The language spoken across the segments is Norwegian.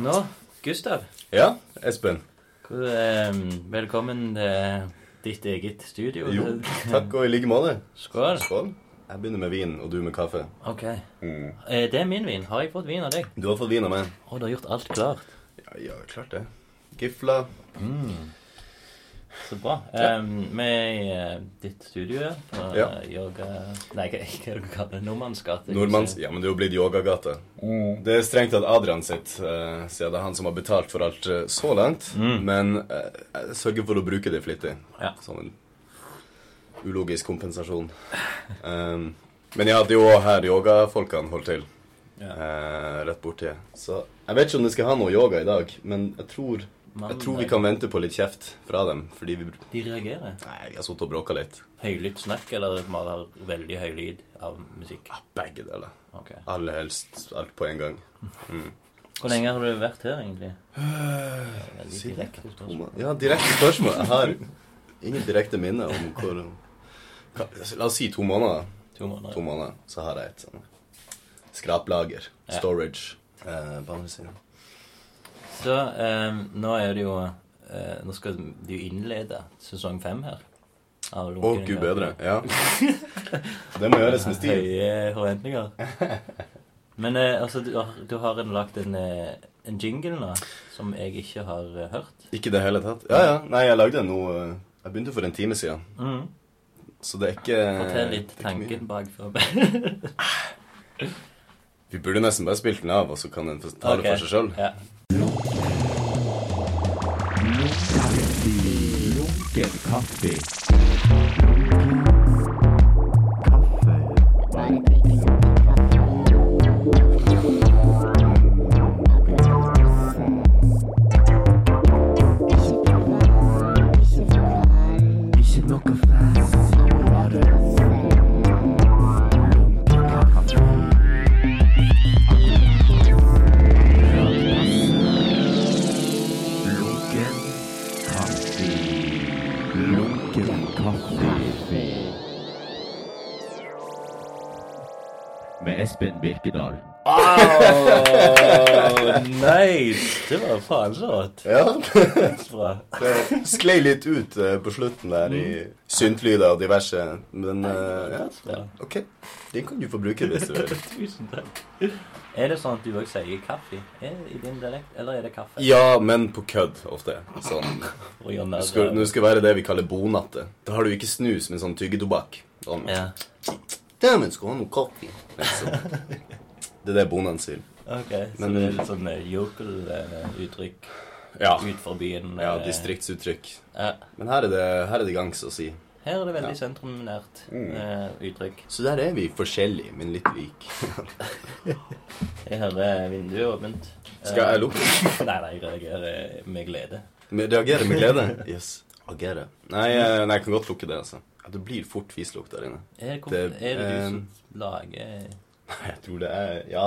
Nå, Gustav. Ja, Espen. hvor, eh, velkommen til ditt eget studio. Jo, takk og i like måte. Skål. Skål. Jeg begynner med vin, og du med kaffe. Ok. Mm. Eh, det er min vin. Har jeg fått vin av deg? Du har fått vin av meg. Og du har gjort alt klart. Ja, ja, klart det. Gifla. Så bra. Eh, vi er i eh, ditt studio her på Ja. eh, yoga... Nei, hva hva er det du kaller det? Nordmannsgate? Nordmanns Ja, men det er jo blitt yogagate. Det er strengt tatt Adrian sitt, uh, siden det er han som har betalt for alt uh, så langt. Men uh, jeg sørger for å bruke det flittig. Ja. Som en ulogisk kompensasjon. Um, men ja, det er jo her yogafolkene holder til. Ja. Uh, rett borti. Så jeg vet ikke om det skal ha noe yoga i dag, men jeg tror, Man- jeg tror vi kan vente på litt kjeft fra dem. Fordi vi De reagerer. Nei, jeg har sittet og bråka litt. Høylytt snakk, eller har veldig høy lyd av musikk? Begge deler. Okay. Aller helst alt på en gang. Hvor lenge har du vært her, egentlig? Si direkte spørsmål. Ja, direkte spørsmål. Jeg har ingen direkte minne om hvor La oss si to måneder. To måneder. To måneder, så har jeg et sånn skraplager. Ja. Storage. Eh, andre siden. Så eh, nå er det jo eh, Nå skal de jo innlede sesong fem her. Å, gud bedre. Ja. Det må gjøres med stil. Høye forventninger. Men eh, altså, du, har- du har lagt en, eh, en jingle nå som jeg ikke har hørt. Ikke i det hele tatt. Ja, ja. Nei, jeg lagde den nå Jeg begynte for en time siden. Mm. Så det er ikke Fortell litt tanken bak for Vi burde nesten bare spilt den av, og så kan den tale okay. for seg sjøl. Ja. Lunken Espen Birkedal. Oh, nice! Det var faen så rått. Ja. Det sklei litt ut eh, på slutten der i syntlyder og diverse. Men uh, ja, OK. Den kan du få bruke hvis du vil. Tusen takk. Er det sånn at du òg sier kaffe er i din dialekt, eller er det kaffe? Ja, men på kødd ofte. Sånn. Nå skal, det være det vi kaller bonatte. Da har du ikke snus, men sånn tyggetobakk. Sånn. Ja. Dæven, skal ha noe kaffe. Liksom. Det er det bonden sier. Ok, så Men- det er litt sånn uh, yokel-uttrykk Ja. ut for byen? ja eh, distriktsuttrykk. ja. Men her er det, her er det gangs å si. Her er det veldig Ja. sentrumnært Mm. uh, uttrykk. Så der er vi forskjellige, men litt like. Jeg hører vinduet åpent. Skal jeg lukke? Nei, nei, jeg reagerer med glede. Men Reagerer med glede? Yes. Agere. Nei, eh, nei, jeg kan godt lukke det, altså. Ja, det blir fort fislukt der inne. Er det, Det, er det du eh, som lager Nei, Jeg tror det er Ja,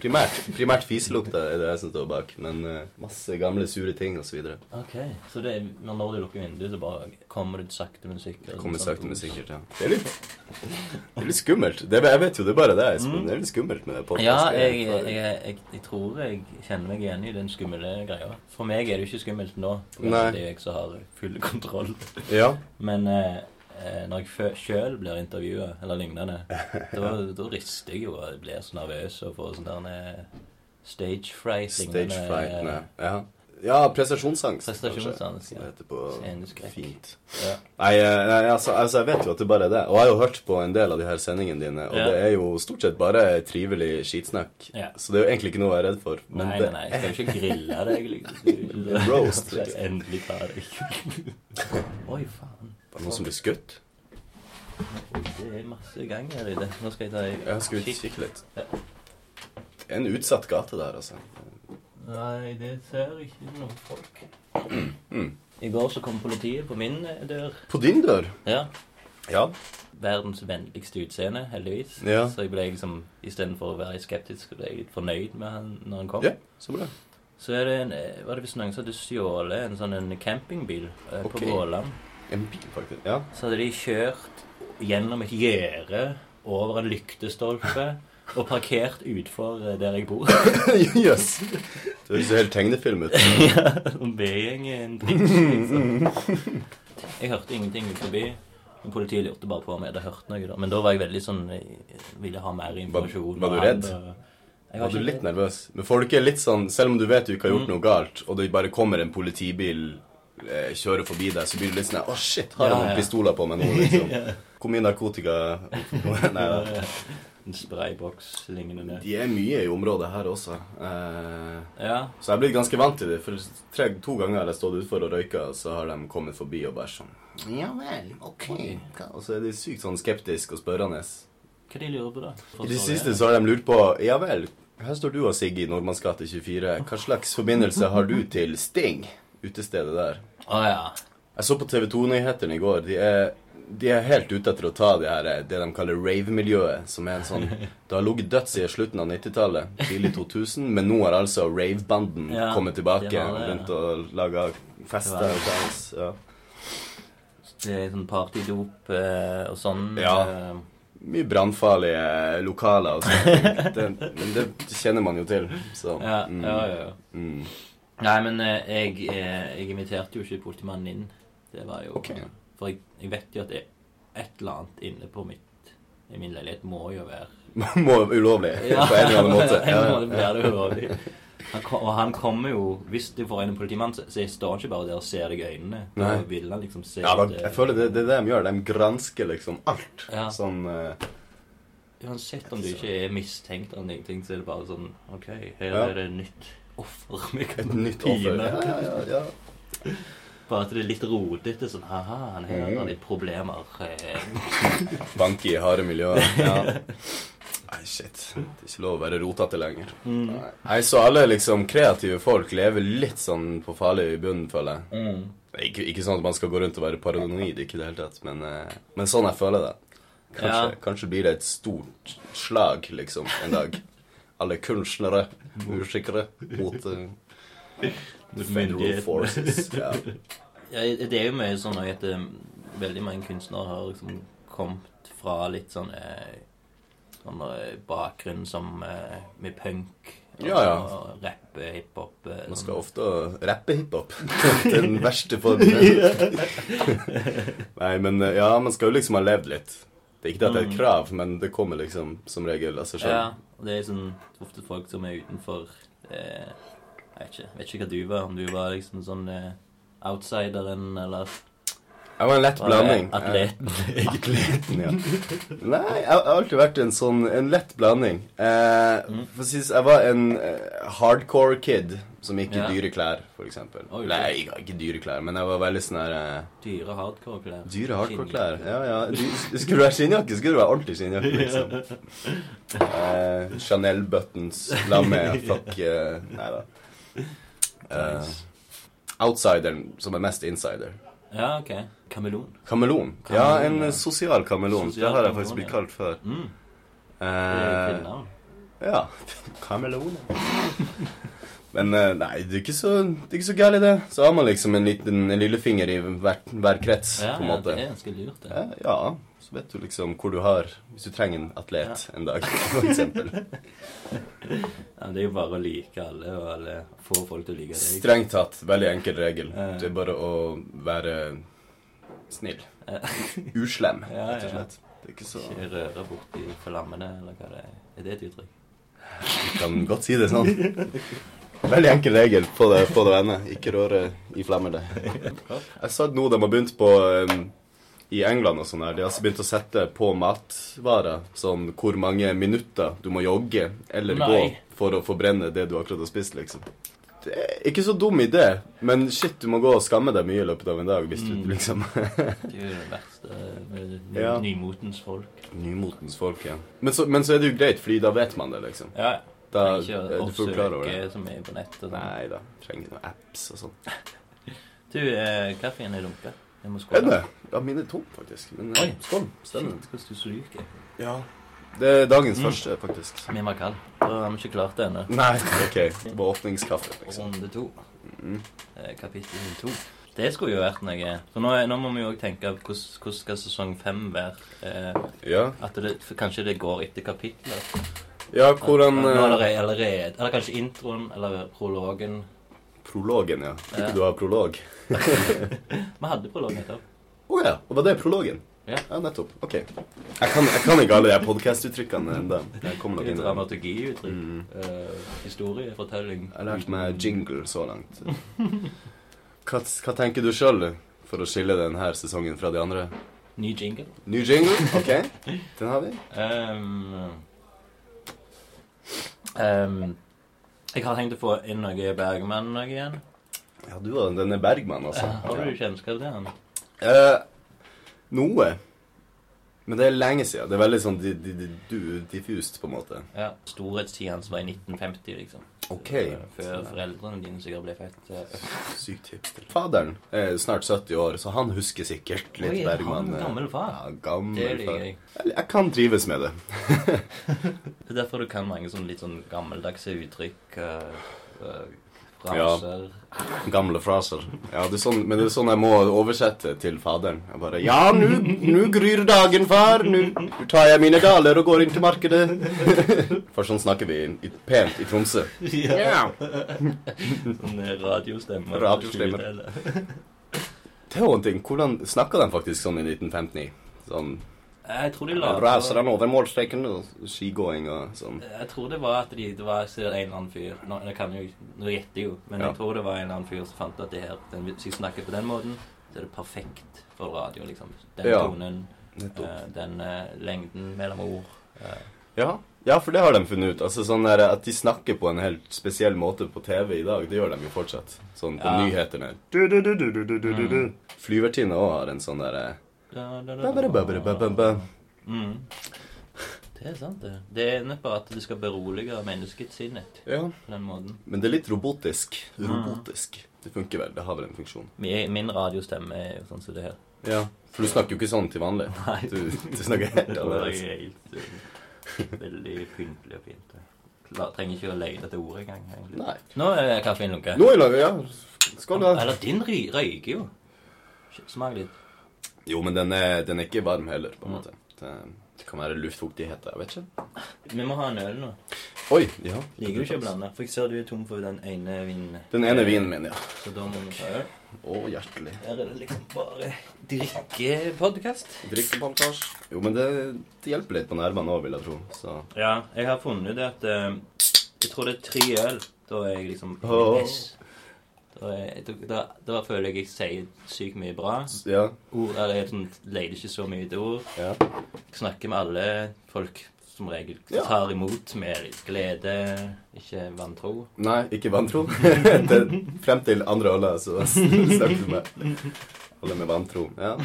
primært. Primært fiselukta er det jeg som står bak. Men uh, masse gamle, sure ting osv. Ok, så det er, når du lukker vinduet, så bare kommer det sakte, men sikkert? Kommer sånn- sakte, men sikkert, ja. Det er litt, det er litt skummelt. Det, jeg vet jo det er bare det, Espen. Det er litt skummelt med det podkastet. Ja, jeg, jeg, jeg, tror jeg kjenner meg igjen i den skumle greia. For meg er det jo ikke skummelt nå. Det er jeg som har full kontroll. Ja. Men eh, eh, når jeg sjøl blir intervjua, eller lignende, da, da rister jeg jo og blir så nervøs og får sånn der eh, stage fright. Stage fright. ja. Ja. ja, prestasjonsangst. Prestasjonsangst, ja. det heter på fint. Ja. Nei, eh, nei altså, altså, jeg vet jo at det bare er det. Og jeg har jo hørt på en del av de her sendingene dine, og Ja. det er jo stort sett bare trivelig skitsnakk. Ja. Så det er jo egentlig ikke noe jeg er redd for. Men Nei, nei, nei, jeg skal jo ikke grille deg. Liksom. Roast, liksom. endelig deg. Oi, faen. Var er noen som blir skutt? Det er masse gang her i det. Nå skal jeg ta Ja, skal vi kikk. kikke litt? Ja. Det er en utsatt gate der, altså. Nei, det ser ikke noen folk. Mm. I går så kom politiet på min eh, dør. På din dør? Ja. Ja. Verdens vennligste utseende, heldigvis. Ja. Så jeg ble liksom, istedenfor å være skeptisk, ble jeg litt fornøyd med han når han kom. Ja, så bra. Så er det en, eh, var det visst noen som hadde stjålet en sånn en campingbil eh, på Våland. En bil, faktisk. Ja. Så hadde de kjørt gjennom et gjerde, over en lyktestolpe, og parkert utfor eh, der jeg bor. Jøss. Det høres jo helt tegnefilm ut. ja, sånn er en dritt, liksom. Jeg hørte ingenting ut forbi. Men Politiet lurte bare på om jeg hadde hørt noe. da. Men da var jeg veldig sånn jeg Ville ha mer informasjon. var du redd? Jeg Var du litt nervøs? Men folk er litt sånn Selv om du vet du ikke har gjort noe galt, og det bare kommer en politibil eh, kjører forbi deg, så blir du litt sånn Å, shit, har jeg Ja, noen pistoler på meg nå, liksom? Hvor mye narkotika Nei da. En sprayboks lignende. De er mye i området her også. Eh, Ja. så jeg er blitt ganske vant til det. For tre, to ganger har jeg stått utfor og røyka, og så har de kommet forbi og bare sånn Ja vel, ok. Og så er de sykt sånn skeptiske og spørrende. Hva de lurer på da? I det siste så har de lurt på Ja vel, her står du og Siggy i Nordmanns 24. Hva slags forbindelse har du til Sting? Utestedet der. Å ja. Jeg så på TV 2-nyhetene i går. De er, de er helt ute etter å ta det her, det de kaller rave-miljøet. Som er en sånn Det har ligget dødt siden slutten av 90-tallet, tidlig 2000. Men nå har altså rave-banden Ja, kommet tilbake det det, og laga fester Det var og dans. Ja. Det er sånn partydop eh, og sånn. Ja. eh, Mye brannfarlige lokaler og. Det, men det kjenner man jo til. Så ja, mm, ja, ja, ja. Mm. Nei, men eh, jeg, eh, jeg inviterte jo ikke politimannen inn. Det var jo okay. For jeg, jeg vet jo at er et eller annet inne på mitt i min leilighet må jo være Må ulovlig på en eller annen måte. Ja, ja, blir det ulovlig. Han og han kommer jo Hvis du får en politimann, så, så står han ikke bare der og ser deg i øynene. Da Nei. vil han liksom se Ja, da, eh, jeg føler det, det er det de gjør. De gransker liksom alt. Ja. Sånn uh, Uansett om du ikke er mistenkt eller ting, så er det bare sånn OK, her Ja. er det nytt offer vi Et nytt offer. Ja, ja, ja. Bare at det er litt rotete. Sånn ha-ha, han her Mm. har litt problemer. Bank i harde miljøer. Ja. Nei, shit. Det er ikke lov å være rotete lenger. Mm. Nei, så alle liksom kreative folk lever litt sånn på farlig i bunnen, føler jeg. Mm. Ikke, ikke sånn at man skal gå rundt og være paranoid, ikke i det hele tatt, men, eh, men sånn jeg føler det. Kanskje, Ja. kanskje blir det et stort slag, liksom, en dag. Alle kunstnere, musikere, mot uh, federal forces. Ja. Ja, det er jo mye sånn at uh, veldig mange kunstnere har liksom kommet fra litt sånn uh, sånn bakgrunn som uh, med punk og, Ja, ja. og rapp, hiphop Uh, Man sånn. skal ofte rappe hiphop. Den verste formen. Nei, men ja, man skal jo liksom ha levd litt. Det er ikke det at det er et krav, men det kommer liksom som regel av seg Mm. Ja, sjøl. og det er sånn ofte folk som er utenfor eh, Jeg vet ikke, vet ikke hva du var, om du var liksom sånn eh, outsideren eller Jeg var en lett blanding. atleten. Eh, Atleten, ja. Nei, jeg har alltid vært en sånn En lett blanding. Eh, Mm. for å si, jeg var en eh, hardcore kid som gikk i Ja. dyre klær, for eksempel. Nei, ikke, dyre klær, men jeg var veldig sånn her eh, Dyre hardcore-klær. Dyre hardcore-klær. Ja, ja. Du, skulle du være skinnjakke, skulle du være ordentlig skinnjakke, liksom. Eh, Chanel-buttons, la meg fuck eh, Nei da. Eh, outsideren som er mest insider. Ja, ok. Kameleon. Kameleon. Ja, en eh, sosial kameleon. Det har jeg faktisk blitt kalt før. Mm. Det er Eh, ja. Kameleon. Men eh, nei, det er ikke så, det er gærent, det. Så har man liksom en liten en lillefinger i hver, hver krets, Ja, på en ja, det er ganske lurt, det. Ja, ja, så vet du liksom hvor du har Hvis du trenger en atlet en dag, for eksempel. Ja, det er jo bare å like alle, og alle få folk til å like deg. Strengt tatt, veldig enkel regel. Ja. Det er bare å være snill. Ja. Uslem, rett og slett. Det er ikke så Ikke røre borti flammene, eller hva det er. Er det et uttrykk? Du kan godt si det sånn. Veldig enkel regel på det, på det venne. Ikke røre i flammene. Jeg sa nå de har begynt på um, i England og sånn her, De har altså begynt å sette på matvarer sånn hvor mange minutter du må jogge eller Nei. gå for å forbrenne det du akkurat har spist, liksom. Det er ikke så dum idé, men shit, du må gå og skamme deg mye i løpet av en dag hvis du Mm. liksom Det er jo det verste med ny, Ja. nymotens folk. Nymotens folk, ja. Men så, men så er det jo greit, fordi da vet man det, liksom. Ja, Da, eh, du får jo klar over det. oppsøke så mye på nett og sånn. Nei da. Trenger noen apps og sånn. Du, eh, kaffen er lunka. Jeg må Er skåle. det? Ja, mine er tom, faktisk. Men eh, Oi. skål. Stemmer. Shit, hvordan du stryker. Ja. Det er dagens Mm. første, faktisk. Min var kald. Da har vi ikke klart det ennå. Nei, ok. Det var åpningskaffe, liksom. Runde to. Mm. Eh, Kapittel to. Det skulle jo vært noe For nå, er- nå må vi jo òg tenke hvordan, hvordan skal sesong fem være. Eh, Ja. at det, kanskje det går etter kapitler. Ja, hvordan Nå er eh, det allerede Eller kanskje introen eller prologen. Prologen, ja. Ikke Ja. du har prolog? Vi hadde prolog nettopp. Å ja. Og var det prologen? Ja. ja, nettopp. Ok. Jeg kan, jeg kan ikke alle de podkast-uttrykkene ennå. Dramaturgiuttrykk. Mm. Uh, historiefortelling. Jeg har lært meg jingle så langt. Hva, hva tenker du sjøl for å skille denne sesongen fra de andre? Ny jingle. Ny jingle? Ok, den har vi. Ehm, ehm, jeg har tenkt å få inn noe Bergman noe igjen. Ja, du og denne Bergman, altså. Har du kjennskap til han? Uh, noe. Men det er lenge siden. Det er veldig sånn di, di, di, du, diffust, på en måte. Ja. Storhetstida hans var i 1950, liksom. Ok. Eh, Før foreldrene dine sikkert ble født. eh, Sykt hipster. Faderen er snart 70 år, så han husker sikkert litt Oi, Bergman. en eh, gammel far? Ja, Det gammel liker far. jeg. Jeg, jeg kan trives med det. Det er derfor du kan mange sånn litt sånn gammeldagse uttrykk. Uh, eh, fraser. Gamle fraser. Ja, det er sånn, men det er sånn jeg må oversette til faderen. Jeg bare Ja, nå gryr dagen, far. Nå tar jeg mine daler og går inn til markedet. For sånn snakker vi i, pent i Tromsø. Ja. Sånn radiostemmer. Radiostemmer. Det er jo en ting. Hvordan snakka de faktisk sånn i 1959? Sånn Jeg tror de la Raser den over målstreken og skigåing og sånn. Jeg tror det var at de, det var en eller annen fyr Nå, jeg kan jo, nå gjetter jeg jo, men Ja. jeg tror det var en eller annen fyr som fant at det her, den, hvis jeg snakker på den måten, så er det perfekt for radio, liksom. Den Ja. tonen, eh, den eh, lengden mellom ord. eh. Ja. ja, for det har de funnet ut. Altså sånn der, At de snakker på en helt spesiell måte på TV i dag, det gjør de jo fortsatt. Sånn på Ja. nyhetene. Du, du, du, du, du, du, du, du. Flyvertinne òg har en sånn derre Mm. Det er sant, det. Det er på at det skal berolige menneskets sinnet Ja. på den måten. Men det er litt robotisk. Robotisk. Det funker vel. Det har vel en funksjon. Min, radiostemme er jo sånn som det her. Ja. For du snakker jo ikke sånn til vanlig. Nei. Du, du snakker helt annerledes. uh, Veldig pyntelig og fint. Klar, trenger ikke å lete etter ordet engang. egentlig. Nei. Nå er kaffen lukket. Nå er det, ja. Skål, da. Eller din røyker jo. Smak litt. Jo, men den er, den er ikke varm heller, på en måte. Det, det kan være luftfuktighet. Jeg vet ikke. Vi må ha en øl nå. Oi, ja. Liker du ikke å blande? For jeg ser du er tom for den ene vinen. Den ene vinen min, ja. Så da må vi ta øl. Å, hjertelig. Her er det liksom bare drikkepodkast. Drikkepodkast. Jo, men det, det hjelper litt på nervene òg, vil jeg tro. Så Ja, jeg har funnet ut at eh, Jeg tror det er tre øl. Da er jeg liksom press. Da, da, da, føler jeg jeg sier sykt mye bra. ja. Ord, eller jeg sånn, leter ikke så mye etter ord. ja. Jeg snakker med alle folk som regel tar imot med glede, ikke vantro. Nei, ikke vantro. frem til andre ølet, så snakker du med alle med vantro. Ja.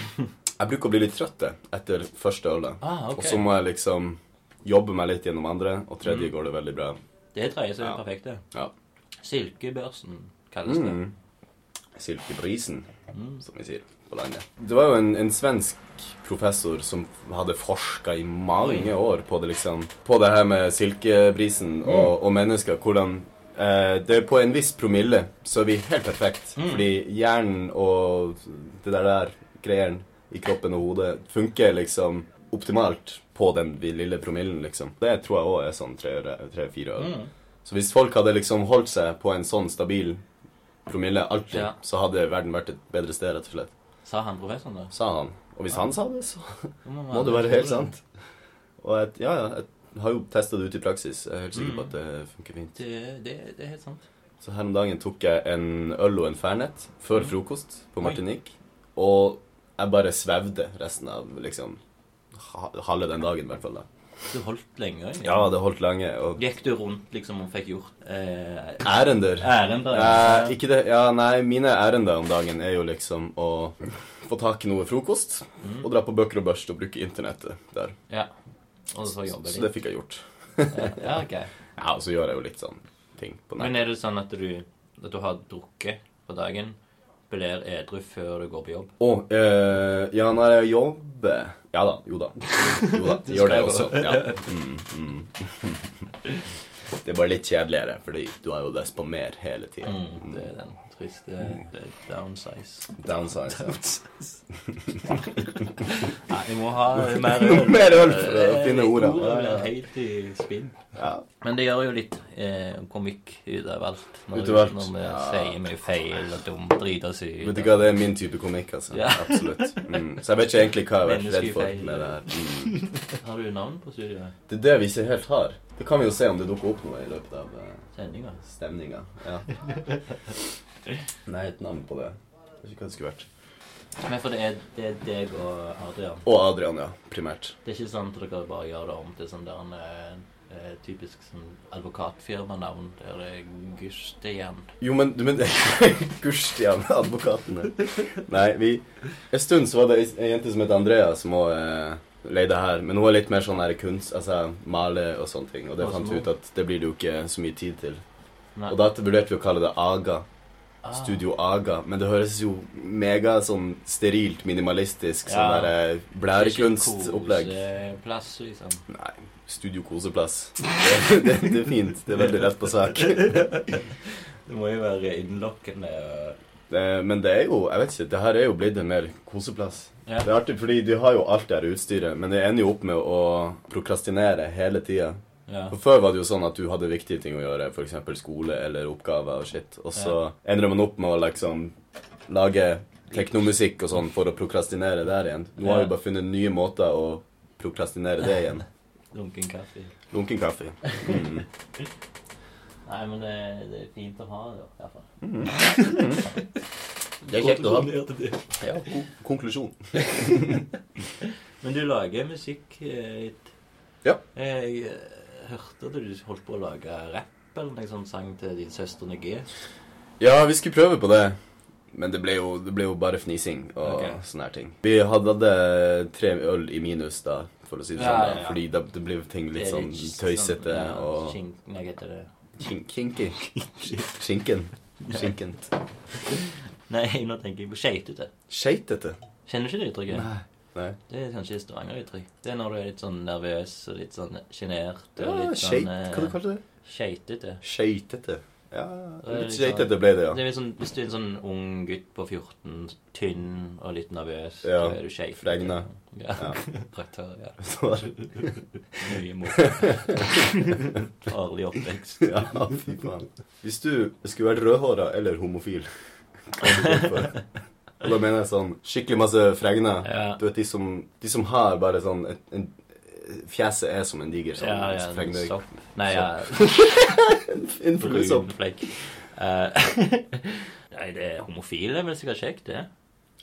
Jeg bruker å bli litt trøtt etter første ølet. Ah, okay. Og så må jeg liksom jobbe meg litt gjennom andre, og tredje går det veldig bra. Det tredje som er Ja. perfekt, det. Ja. Silkebørsen kalles det. Mm. Silkebrisen, som vi sier på landet. Det var jo en, en svensk professor som hadde forska i mange år på det liksom På det her med silkebrisen og, og mennesker. Hvordan eh, det er På en viss promille så er vi helt perfekt. Fordi hjernen og det der, der greien i kroppen og hodet funker liksom optimalt på den lille promillen, liksom. Det tror jeg òg er sånn tre-fire øl. Så hvis folk hadde liksom holdt seg på en sånn stabil promille alltid, Ja. så hadde verden vært et bedre sted, rett og slett. Sa han professoren da? Sa han. Og hvis han sa det, så må, må det være helt sant. Og jeg, ja, ja, jeg har jo testa det ut i praksis. Jeg er helt sikker på at det funker fint. Det, det, det er helt sant. Så her om dagen tok jeg en øl og en Fernet før frokost på Martinique. Og jeg bare svevde resten av liksom halve den dagen, i hvert fall. da. Du holdt lenge. egentlig. Ja, det holdt lenge. Og Gikk du rundt liksom og fikk gjort eh, ærender ærender? Eh, ikke det, ja, nei, mine ærender om dagen er jo liksom å få tak i noe frokost Mm. og dra på bøker og børst og bruke internettet der. Ja. Og så jobbe Så det fikk jeg gjort. Ja, ok. Ja, og så gjør jeg jo litt sånn ting på Men er det sånn at du, at du har drukket på dagen, blir edru før du går på jobb? Å, eh, ja, når jeg jobber Ja da, jo da. Jo da, gjør det også. Ja. Mm, mm. Det er bare litt kjedeligere, fordi du har jo lyst på mer hele tida. Mm, det er den triste det er downsize. Downsize. ja. Nei, vi må ha mer øl. Mer øl for å Eh, finne orda. ordet blir helt i spinn. Ja. Men det gjør jo litt eh, komikk ut av alt. Når, vi Ja. sier mye feil og dumt, driter oss ut. Vet du hva, det er min type komikk, altså. Ja. Absolutt. Mm. Så jeg vet ikke egentlig hva jeg har vært redd for med det her. Mm. Har du navn på studioet? Det er det vi ikke helt har. Det kan vi jo se om det dukker opp noe i løpet av uh, stemninga. Ja. Nei, et navn på det. Jeg vet ikke hva det skulle vært. Men for det er, det er deg og Adrian. Og Adrian, ja. Primært. Det er ikke sant at dere bare gjør det om til sånn der en eh, eh, typisk sånn advokatfirmanavn der det er Gustian. Jo, men, du, men Gustian, advokatene. Nei, vi En stund så var det ei jente som het Andrea, som òg eh, leide her. Men hun er litt mer sånn her kunst, altså male og sånne ting. Og det fant vi ut at det blir det jo ikke så mye tid til. Nei. Og da vurderte vi å kalle det Aga. Ah. Studio Aga. Men det høres jo mega sånn sterilt, minimalistisk, sånn Ja. der eh, blærekunstopplegg. Koseplass, liksom. Nei, Studio Koseplass. Det, det, det er fint. Det er veldig rett på sak. Det må jo være innlokkende. Det, men det er jo Jeg vet ikke, det her er jo blitt en mer koseplass. Ja. Det er artig, fordi de har jo alt det her utstyret, men det ender jo opp med å prokrastinere hele tida. Ja. For Før var det jo sånn at du hadde viktige ting å gjøre, f.eks. skole eller oppgaver og shit. Og så ender man opp med å liksom lage teknomusikk og sånn for å prokrastinere der igjen. Nå har vi bare funnet nye måter å prokrastinere det igjen. Lunken kaffe. Lunken kaffe. Mm. Nei, men det, det er fint å ha det, i hvert fall. Det er kjekt å ha. Ja, konklusjon. Men du lager musikk eh, Ja. Eh, hørte at du holdt på å lage rapp eller noe sånt sang til din søster G. Ja, vi skulle prøve på det. Men det ble jo, det ble jo bare fnising og okay. sånne her ting. Vi hadde, hadde tre øl i minus da, for å si det Ja, sånn. da, ja. Fordi det, det ble ting litt er sånn tøysete sånn, ja, og kink, hva heter det? kin kinky. Skinken. Skinkent. Nei, nå tenker jeg på skeitete. Skeitete. Kjenner du ikke det uttrykket? Nei. Nei. Det er kanskje Stavanger-uttrykk. Det er når du er litt sånn nervøs og litt sånn sjenert. Ja, sånn eh, Hva kaller kalte du det? Skeitete. Skeitete. Ja, litt litt skeitete ble det, ja. Det er sånn, hvis du er en sånn ung gutt på 14, tynn og litt nervøs, Ja, så er du skeitete. fregna. Ja. Ja. Traktør, ja. Mye moro. Farlig oppvekst. ja, fy faen. Hvis du skulle vært rødhåra eller homofil hva hadde du gått for? Og da mener jeg sånn skikkelig masse fregner. Ja. Du vet de som, de som har bare sånn et, en, Fjeset er som en diger sånn Ja, ja, fregner. sopp. Nei, En flekk. Eh, nei, det er homofile er vel sikkert kjekt, det.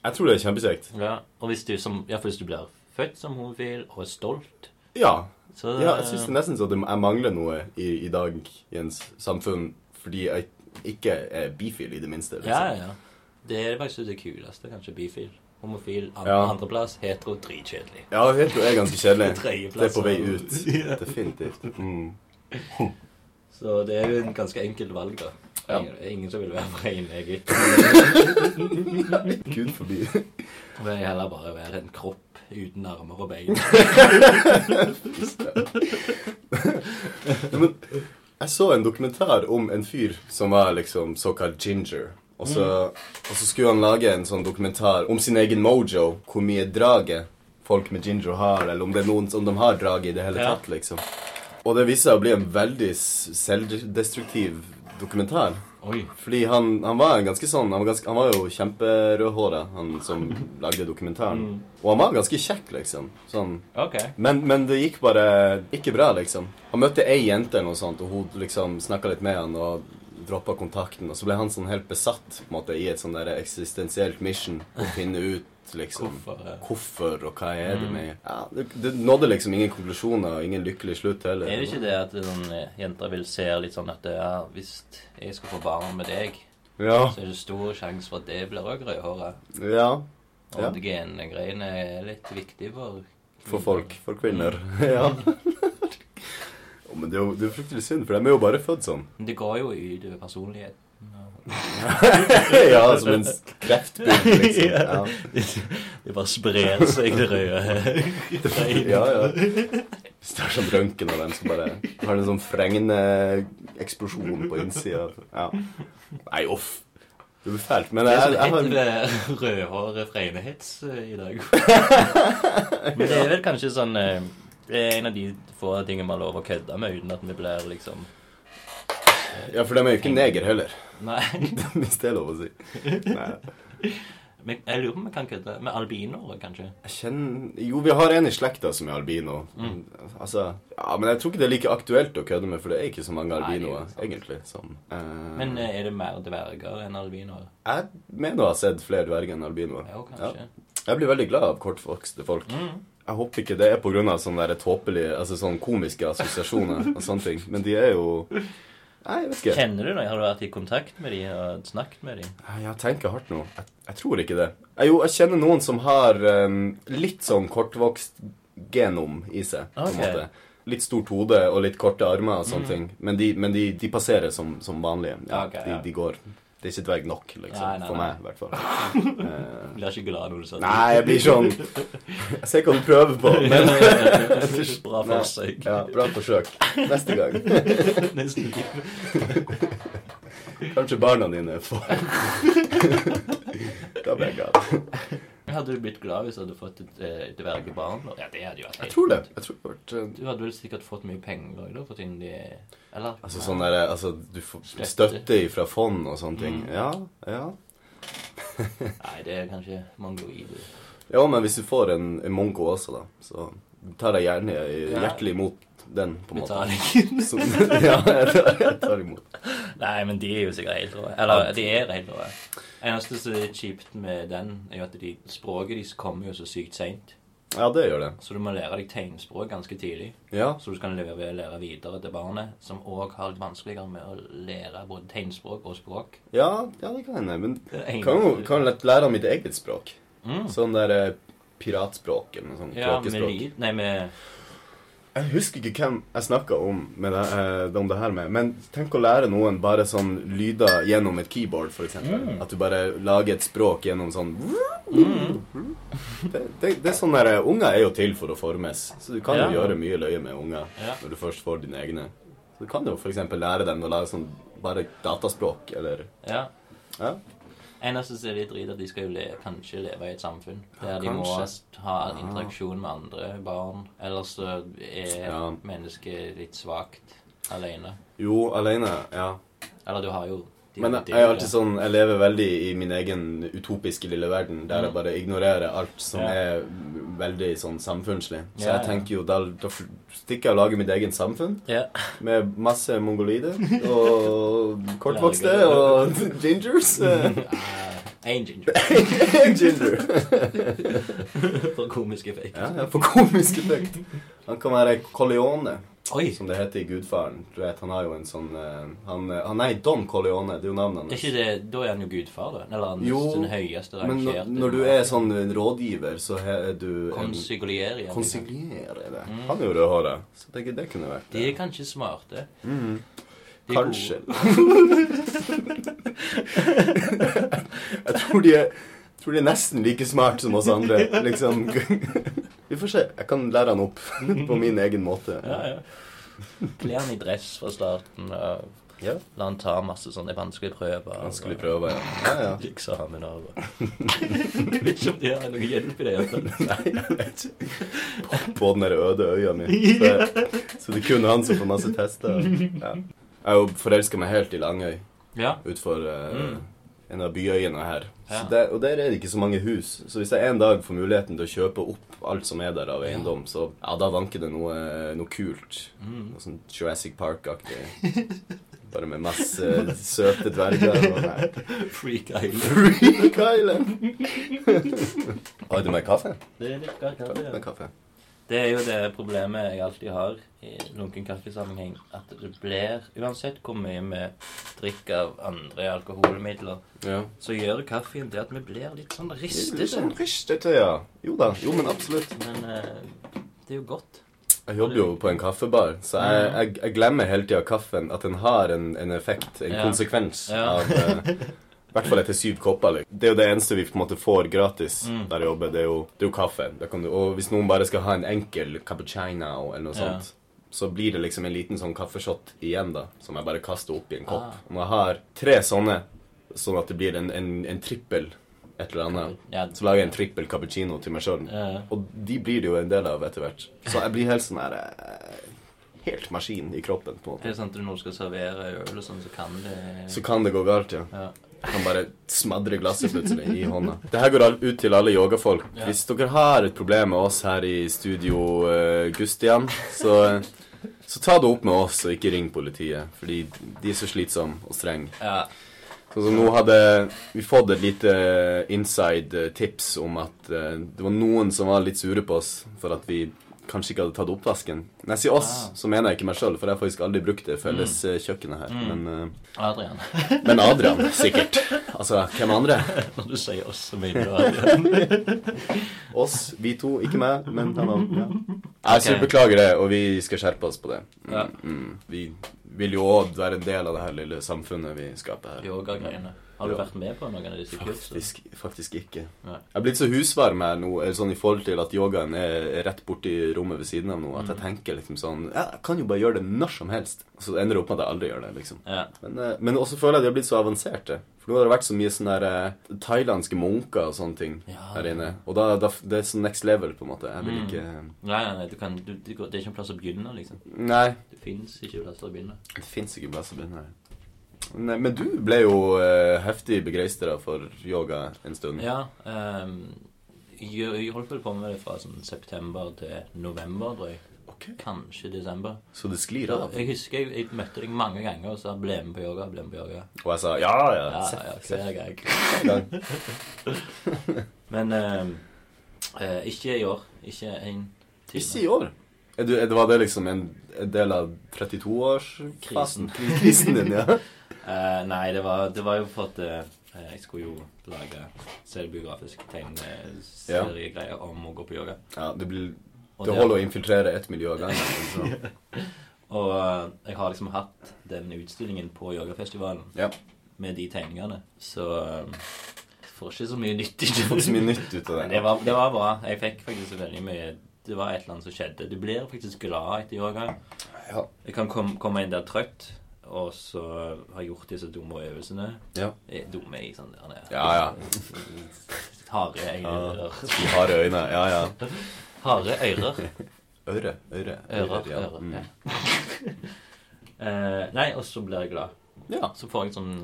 Jeg tror det er kjempekjekt. Ja, og hvis du, som, ja, for hvis du blir født som homofil og er stolt, Ja. så ja jeg syns nesten så jeg mangler noe i, i dag i ens samfunn fordi jeg ikke er bifil, i det minste. liksom. Ja, ja. Det er faktisk det kuleste, kanskje, bifil. Homofil, an Ja. andreplass, hetero, dritkjedelig. Ja, hetero er ganske kjedelig. Det er på vei ut. Ja. Definitivt. Mm. Så det er jo en ganske enkelt valg, da. Ja. Ingen, ingen som vil være rein, jeg. Gud forbi. Vil jeg heller bare være en kropp uten armer og bein. Men jeg så en dokumentar om en fyr som var liksom såkalt ginger. Og så, og så skulle han lage en sånn dokumentar om sin egen mojo. Hvor mye draget folk med ginger har, eller om det er noen som de har draget i det hele tatt, liksom. Og det viste seg å bli en veldig selvdestruktiv dokumentar. Oi. Fordi han, han var ganske sånn Han var, ganske, han var jo kjemperødhåra, han som lagde dokumentaren. Og han var ganske kjekk, liksom. Sånn Okay. men, men det gikk bare ikke bra, liksom. Han møtte ei jente eller noe sånt, og hun liksom snakka litt med han og droppa kontakten. Og så ble han sånn helt besatt på en måte i et sånn der eksistensielt mission å finne ut liksom Hvorfor, ja. hvorfor og hva er det med Ja, det, det nådde liksom ingen konklusjoner og ingen lykkelig slutt heller. Er det ikke det at sånn, eh, jenter vil se litt sånn at ja, hvis jeg skal få barn med deg, Ja. så er det stor sjanse for at det blir òg rødhåret. ja. Og Ja. gengreiene er litt viktig for For folk. For kvinner. ja. Men det er jo det er fryktelig synd, for de er jo bare født sånn. Men det går jo utover personligheten. ja, som en kreftbygd, liksom. Ja. Det bare sprer seg, det røde. ja, ja. Hvis det er sånn røntgen av dem som bare har en sånn fregneeksplosjon på innsida. Ja. Nei, uff. Det blir fælt. Men Det er jeg, sånn jeg har et rødhåret fregnehets eh, i dag. Men det er vel kanskje sånn eh, Det er en av de få tingene vi har lov å kødde med uten at vi blir liksom Ja, for de er jo ikke neger heller. Nei. Hvis det er lov å si. Nei. Men jeg lurer på om vi kan kødde med albinoer, kanskje. Jeg kjenner Jo, vi har en i slekta som er albino. Mm. Altså Ja, men jeg tror ikke det er like aktuelt å kødde med, for det er ikke så mange er albinoer, egentlig. Som, uh... Men eh, er det mer dverger enn albinoer? jeg mener å ha sett flere dverger enn albinoer. Jo, kanskje. Jeg blir veldig glad av kortvokste folk. Mm. Jeg håper ikke det er pga. sånne der tåpelige, altså sånne komiske assosiasjoner og sånne ting. Men de er jo Nei, jeg vet ikke. Kjenner du noe? Har du vært i kontakt med dem og snakket med dem? Jeg tenker hardt nå. Jeg, jeg tror ikke det. Jeg, jo, jeg kjenner noen som har um, litt sånn kortvokst genom i seg. på en måte. Litt stort hode og litt korte armer og sånne ting. Men, de, men de, de passerer som, som vanlige. Ja, okay, de, ja. de går Det er ikke dverg nok, liksom. Nei, nei, for meg, i hvert fall. Eh, Blir ikke glad når du sier det. nei, jeg blir sånn Jeg ser hva du prøver på, men Bra forsøk. Ja, bra forsøk. Neste gang. Nesten. Kanskje barna dine får Da blir jeg glad. Hadde du blitt glad hvis du hadde fått et eh, dvergebarn? Ja, det hadde jo vært Jeg helt tror det. Jeg tror det vært eh, Du hadde vel sikkert fått mye penger òg, da? Fått inn de Eller? Altså sånn der, altså, du får Støtte. støtte fra fond og sånne ting. Mm. Ja, ja. Nei, det er kanskje mongoloid. Ja, men hvis du får en, en mongo også, da, så tar jeg gjerne hjertelig imot den, på en måte. Betaling. Så, ja, jeg tar, jeg imot. Nei, men de er jo sikkert helt rå. Eller, de er helt rå. Eneste som er kjipt med den, er jo at de, språket deres kommer jo så sykt seint. Ja, det gjør det. Så du må lære deg tegnspråk ganske tidlig. Ja, Så du kan lære, lære videre til barnet, som òg har litt vanskeligere med å lære både tegnspråk og språk. ja, ja det kan hende. Men er kan jo kan lett lære mitt eget språk. Mm. Sånn der eh, piratspråk eller noe sånt. Ja, med lyd Nei, med Jeg husker ikke hvem jeg snakka om, det, eh, om det her med, men tenk å lære noen bare sånn lyder gjennom et keyboard, eksempel. Mm. At du bare lager et språk gjennom sånn mm. det, det, det er sånn der, eh, Unger er jo til for å formes, så du kan Ja. jo gjøre mye løye med unger Ja. når du først får dine egne. Så du kan jo eksempel lære dem å lage sånn bare dataspråk, eller Ja. Ja. Eneste som er litt drit, at de skal jo le, kanskje leve i et samfunn der Ja, de må ha interaksjon med andre barn. Ellers så er Ja. mennesket litt svakt alene. Jo, alene, ja. Eller du har jo Men jeg, er alltid sånn Jeg lever veldig i min egen utopiske lille verden, der jeg Mm. bare ignorerer alt som er veldig sånn samfunnslig. Så Ja, jeg tenker jo da, da stikker jeg og lager mitt egen samfunn Ja. med masse mongolider og kortvokste og gingers. Én ginger. Ginger. For komisk effekt. Ja, for komisk effekt. Han kan være Corleone, Oi! som det heter i Gudfaren. Du vet, Han har jo en sånn uh, Han, uh, han er Don Corleone, det er jo navnet Er hans. ikke det, Da er han jo gudfar, da? Eller han Jo, den høyeste Men når, du er sånn rådgiver, så er du en Konsiglier igjen. liksom. Konsiglier er det. Mm. Han er jo rødhåra. Så det, det kunne vært De er kanskje smarte. Mm. De er Kanskje. Jeg tror de er tror de er nesten like smart som oss andre. Liksom. Vi får se. Jeg kan lære han opp på min egen måte. Ja, ja. Kle han i dress fra starten. Og Ja. la han ta masse sånne vanskelige prøver. Vanskelige prøver, ja. ja, ja. Eksamen og vet ikke om de har noe hjelp i det. altså. Nei, jeg vet ikke. På, på den der øde øya mi. Så, så det er kun han som får masse tester. Ja. Jeg forelska meg helt i Langøy. Ja. utfor uh, Mm. En av byøyene her. Ja. Så der, og der er det ikke så mange hus. Så hvis jeg en dag får muligheten til å kjøpe opp alt som er der av eiendom, så ja, da vanker det noe, noe kult. Mm. Noe sånn Jurassic Park-aktig. Bare med masse søte dverger. Og. Freak Island. Freak Island! Har du med kaffe? Det er litt Med ja. kaffe. Det er jo det problemet jeg alltid har i lunken kaffesammenheng. At det blir, uansett hvor mye vi drikker av andre alkoholmidler, Ja. så gjør kaffen det at vi blir litt sånn Litt sånn ristete, ja. Jo da. Jo, men absolutt. Men eh, det er jo godt. Jeg jobber jo på en kaffebar, så jeg, jeg, jeg glemmer hele tida kaffen. At den har en, en effekt, en Ja. konsekvens Ja. av, eh, hvert fall etter syv kopper. Liksom. Det er jo det eneste vi på en måte får gratis Mm. der jeg jobber. Det er jo, det er jo kaffe. Du, og hvis noen bare skal ha en enkel cappuccino eller noe Ja. sånt, så blir det liksom en liten sånn kaffeshot igjen, da, som jeg bare kaster opp i en kopp. Ah. Og jeg har tre sånne, sånn at det blir en, en, en trippel et eller annet, Ja. så lager jeg en trippel cappuccino til meg sjøl. Ja. Og de blir det jo en del av etter hvert. Så jeg blir helt sånn her eh, Helt maskin i kroppen, på en Det måte. er sant at når du skal servere øl og sånn, så kan det Så kan det gå galt, ja. Kan bare smadrer glasset plutselig i hånda. Det her går ut til alle yogafolk. Hvis dere har et problem med oss her i studio uh, Gustian, så, så ta det opp med oss, og ikke ring politiet. Fordi de er så slitsomme og strenge. ja. Så nå hadde vi fått et lite inside eh, tips om at eh, det var noen som var litt sure på oss for at vi kanskje ikke hadde tatt oppvasken. Når jeg sier oss, Ah. så mener jeg ikke meg sjøl, for jeg har faktisk aldri brukt det felles eh, kjøkkenet her. Mm. Men, uh, Adrian. men Adrian, sikkert. Altså, hvem andre? Når du sier oss, så mener du Adrian. Oss, vi to, ikke meg, men han andre. Ja. Jeg okay. beklager det, og vi skal skjerpe oss på det. Mm, Ja. mm. Vi vil jo òg være en del av det her lille samfunnet vi skaper her. Yoga-greiene. Har du vært med på noen av disse kursene? Faktisk, faktisk ikke. Nei. Jeg er blitt så husvarm her nå, sånn i forhold til at yogaen er rett borti rommet ved siden av nå, at jeg tenker liksom sånn Ja, jeg kan jo bare gjøre det når som helst. Og så ender det opp med at jeg aldri gjør det, liksom. Ja. Men, eh, men også føler jeg de har blitt så avanserte. For nå har det vært så mye sånne der, eh, thailandske munker og sånne ting Ja. her inne. Og da, da det er sånn next level, på en måte. Jeg vil Mm. ikke Nei, nei, nei, du kan, du, det er ikke en plass å begynne, liksom. Nei, Det fins ikke plasser å begynne. det fins ikke plass å begynne her. Nei, men du ble jo eh, heftig begeistra for yoga en stund. Ja. ehm, jeg, holdt vel på med det fra sånn september til november, drøy. Okay. Kanskje desember. Så det sklir av. jeg husker jeg, jeg møtte deg mange ganger og sa 'ble med på yoga', ble med på yoga. Og jeg sa ja, ja. Ja, ja, hver gang. Men ehm, eh, ikke i år. Ikke en time. Ikke i år. Er du, er det, var det liksom en, del av 32-årsfasen? Krisen. Krisen din, ja. Eh, nei, det var, det var jo for at uh, jeg skulle jo lage selvbiografisk tegneseriegreier om å gå på yoga. ja det, blir, det det det- holder å infiltrere ett miljø av gangen. liksom. Og uh, jeg har liksom hatt den utstillingen på yogafestivalen Ja. med de tegningene, så får ikke så mye nytt ut av det. det var, det var bra. Jeg fikk faktisk veldig mye Det var et eller annet som skjedde. Du blir faktisk glad etter yoga. Ja. Jeg kan kom, komme inn der trøtt, og så har jeg gjort disse dumme øvelsene. ja. Eh, Dumme i sånn der, Ja, ja. Harde øyne. De harde øyne. Ja, ja. Harde ører. Øre. Øre. Ører. ja. ører Mm. ja. eh, nei, og så blir jeg glad. ja. Så får jeg sånn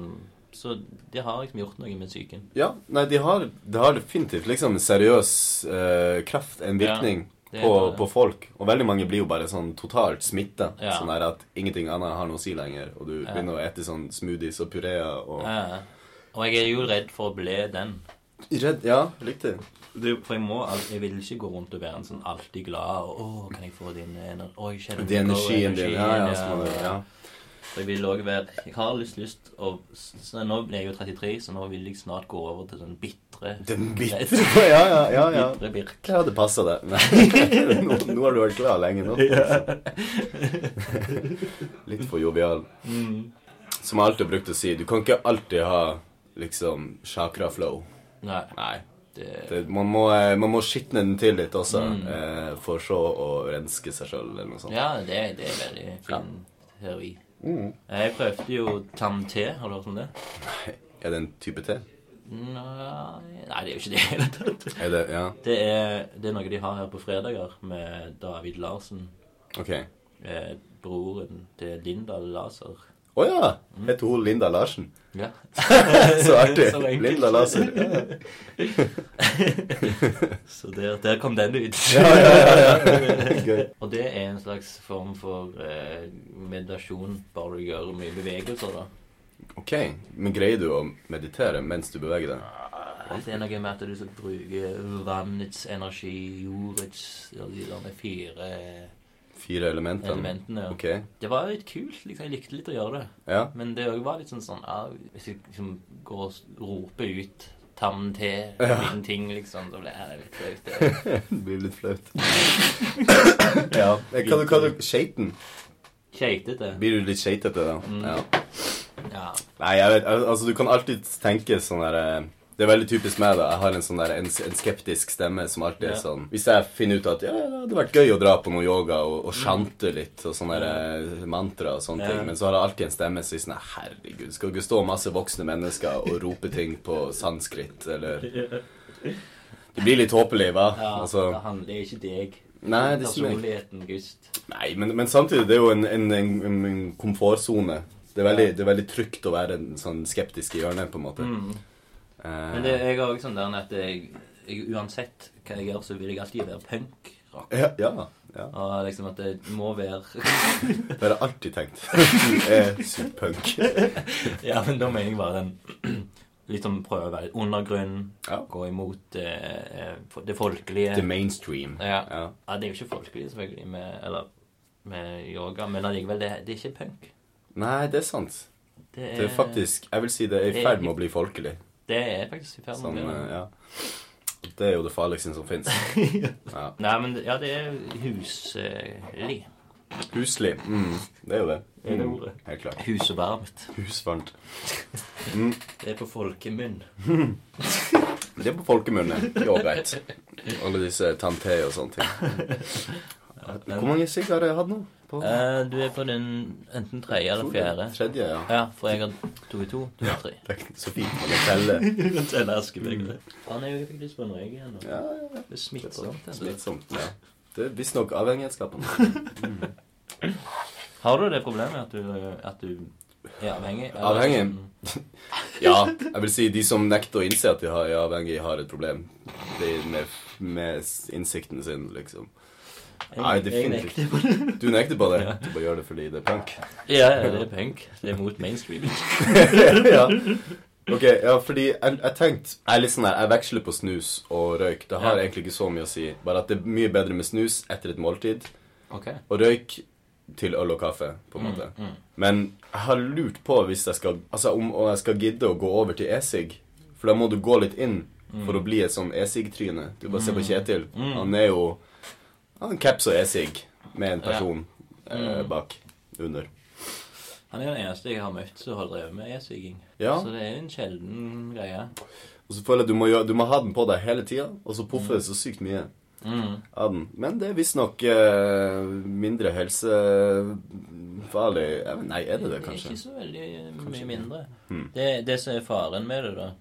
Så de har liksom gjort noe med psyken. Ja, nei, de har, de har definitivt liksom seriøs eh, kraft, en virkning, er på, på folk. Og veldig mange blir jo bare sånn totalt smitta. Ja. Sånn at ingenting annet har noe å si lenger. Og du Ja. begynner å ete sånn smoothies og pureer og ja. og jeg er jo redd for å bli den. Redd Ja, riktig. Du, for jeg må Jeg vil ikke gå rundt og være en sånn alltid glad og 'Å, kan jeg få din ener- Oi, kjenner Det er den energien din. Ja, ja. ja, Så må du, ja. Så jeg vil også være Jeg har lyst lyst å så Nå er jeg jo 33, så nå vil jeg snart gå over til sånn bitre Den bitre Ja, ja, ja. ja. Bitre birk. Det passer, det. Nå, nå har du vært glad lenge nå. Litt for jovial. Mm. Som jeg alltid har brukt å si, du kan ikke alltid ha liksom chakra-flow. Nei. Nei. Det, Det, man, må, eh, man må skitne den til litt også, Mm. eh, for så å renske seg sjøl, eller noe sånt. ja, det, det er veldig fin teori. Mm. Jeg prøvde jo tam-te. Har du hørt om det? Nei. Er det en type te? Nei, nei, det er jo ikke det i hele tatt. Er det Ja, Det er, det er noe de har her på fredager med David Larsen. OK. Eh, broren til Linda Laser. Å ja! Heter hun Linda Larsen? Ja. Så artig. Så. Linda Larsen. Så der, der kom den ut. ja, ja. ja, ja. Og det er en slags form for eh, meditasjon, bare du gjør mye bevegelser, da. OK. Men greier du å meditere mens du beveger deg? Det er noe med at du skal bruke vannets energi, jordets De der med fire Fire elementene? elementene. OK. Det var litt kult. liksom, Jeg likte litt å gjøre det. Ja. Men det var litt sånn sånn ja, Hvis jeg liksom går og roper ut tam te, Ja. min ting, liksom, så blir jeg litt flaut. det. Det blir litt flaut. ja. Hva du kaller du Skeiten? Skeitete. Blir du litt skeitete da? Mm. Ja. Ja. Nei, jeg vet, altså du kan alltid tenke sånn der eh, Det er veldig typisk meg, da. Jeg har en sånn der, en, en skeptisk stemme som alltid er Ja. sånn Hvis jeg finner ut at ja, det hadde vært gøy å dra på noe yoga og, og chante litt og sånne der, eh, mantra og sånne Ja. ting, men så har jeg alltid en stemme som sier sånn Herregud, skal ikke stå masse voksne mennesker og rope ting på sanskrit, eller Det blir litt håpelig, hva? Ja, Altså, det handler ikke deg. nei, det er. Personligheten, Gust. Nei, men, men samtidig, det er jo en, en, en, en komfortsone. Det er, veldig, det er veldig trygt å være en sånn skeptisk i hjørnet, på en måte. Mm. Eh, Men det, jeg har også sånn der at jeg, jeg, uansett hva jeg gjør, så vil jeg alltid være punk-rock. ja, ja, ja. Og liksom at det må være Det har jeg alltid tenkt. Du er sykt punk. Ja, men da mener jeg bare den Liksom prøve å være undergrunn, Ja. gå imot eh, eh, det folkelige. The mainstream. Ja. Ja. Ja, det er jo ikke folkelig, selvfølgelig, med, eller, med yoga, men allikevel, det, det er ikke punk. Nei, det er sant. Det er, Det er faktisk Jeg vil si det er i ferd med å bli folkelig. Det er faktisk i ferd med å bli eh, det. ja. Det er jo det farligste som fins. Ja. Nei, men ja, det er huslig. Huslig. Mm, det er jo det. Mm, det Mm, ordet? Helt klart. Husvarmt. Husvarmt. Det er på folkemunn. Det er på folkemunne. Jo, greit. Alle disse tante og sånne ting. Hvor mange sigg har jeg hatt nå? På Eh, du er på den enten tredje eller fjerde. Tredje, ja. Ja, for jeg har to i to. Du har tre. Det er så fint det teller. Telle askebegge. Faen, jeg fikk lyst på en røyk igjen. Ja, ja, ja. Det er smittsomt. altså. Smittsomt. Ja. Det er visstnok avhengighetsskapende. Har du det problemet at du, at du er avhengig? Er Avhengig? sånn- Ja, jeg vil si de som nekter å innse at de er avhengig, har et problem. Det er med, med innsikten sin, liksom. Nei, Jeg- definitivt. på det. Du nekter på det. Du bare gjør det fordi det er punk. Ja, ja, det er punk. Det er mot mainstream. ja. Ok, ja, fordi jeg, jeg tenkte Jeg liksom jeg veksler på snus og røyk. Det har Ja. egentlig ikke så mye å si. Bare at det er mye bedre med snus etter et måltid. Okay. Og røyk til øl og kaffe, på en måte. mm. Men jeg har lurt på hvis jeg skal Altså om om jeg skal gidde å gå over til e-sigg. For da må du gå litt inn for å bli et sånn e-sigg-tryne. Du bare ser på Kjetil. Mm. Han er jo Han caps og e-sigg med en person ja. Mm. bak under. Han er den eneste jeg har møtt som har drevet med e-sigging. Ja. Så det er en sjelden greie. Og så føler jeg du må, du må ha den på deg hele tida, og så puffer det så sykt mye Mm. av den. Men det er visstnok eh, mindre helsefarlig vet- Nei, er det det, kanskje? Det er Ikke så veldig mye Kanskje. mindre. Mm. Det, det som er faren med det, da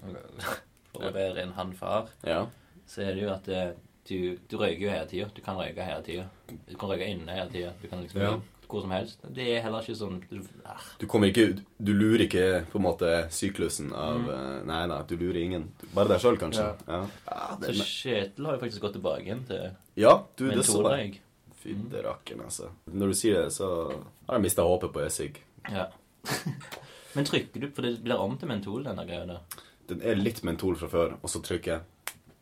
For å være en han-far, Ja. så er det jo at eh, du, du røyker jo hele tida. Du kan røyke hele tida. Du kan røyke inne hele tida. Du kan liksom Ja. hvor som helst. Det er heller ikke sånn du, ah, Du kommer ikke Du lurer ikke på en måte syklusen av Mm. eh, Nei, da, du lurer ingen. Bare deg sjøl, kanskje. Ja. Ja. Ah, det, Så Kjetil har jo faktisk gått tilbake igjen til ja, du, det så jeg. Fydde rakkeren, altså. Når du sier det, så har jeg mista håpet på e-sigg. Ja. Men trykker du For det blir om til mentol, denne greia der. Den er litt mentol fra før, og så trykker jeg,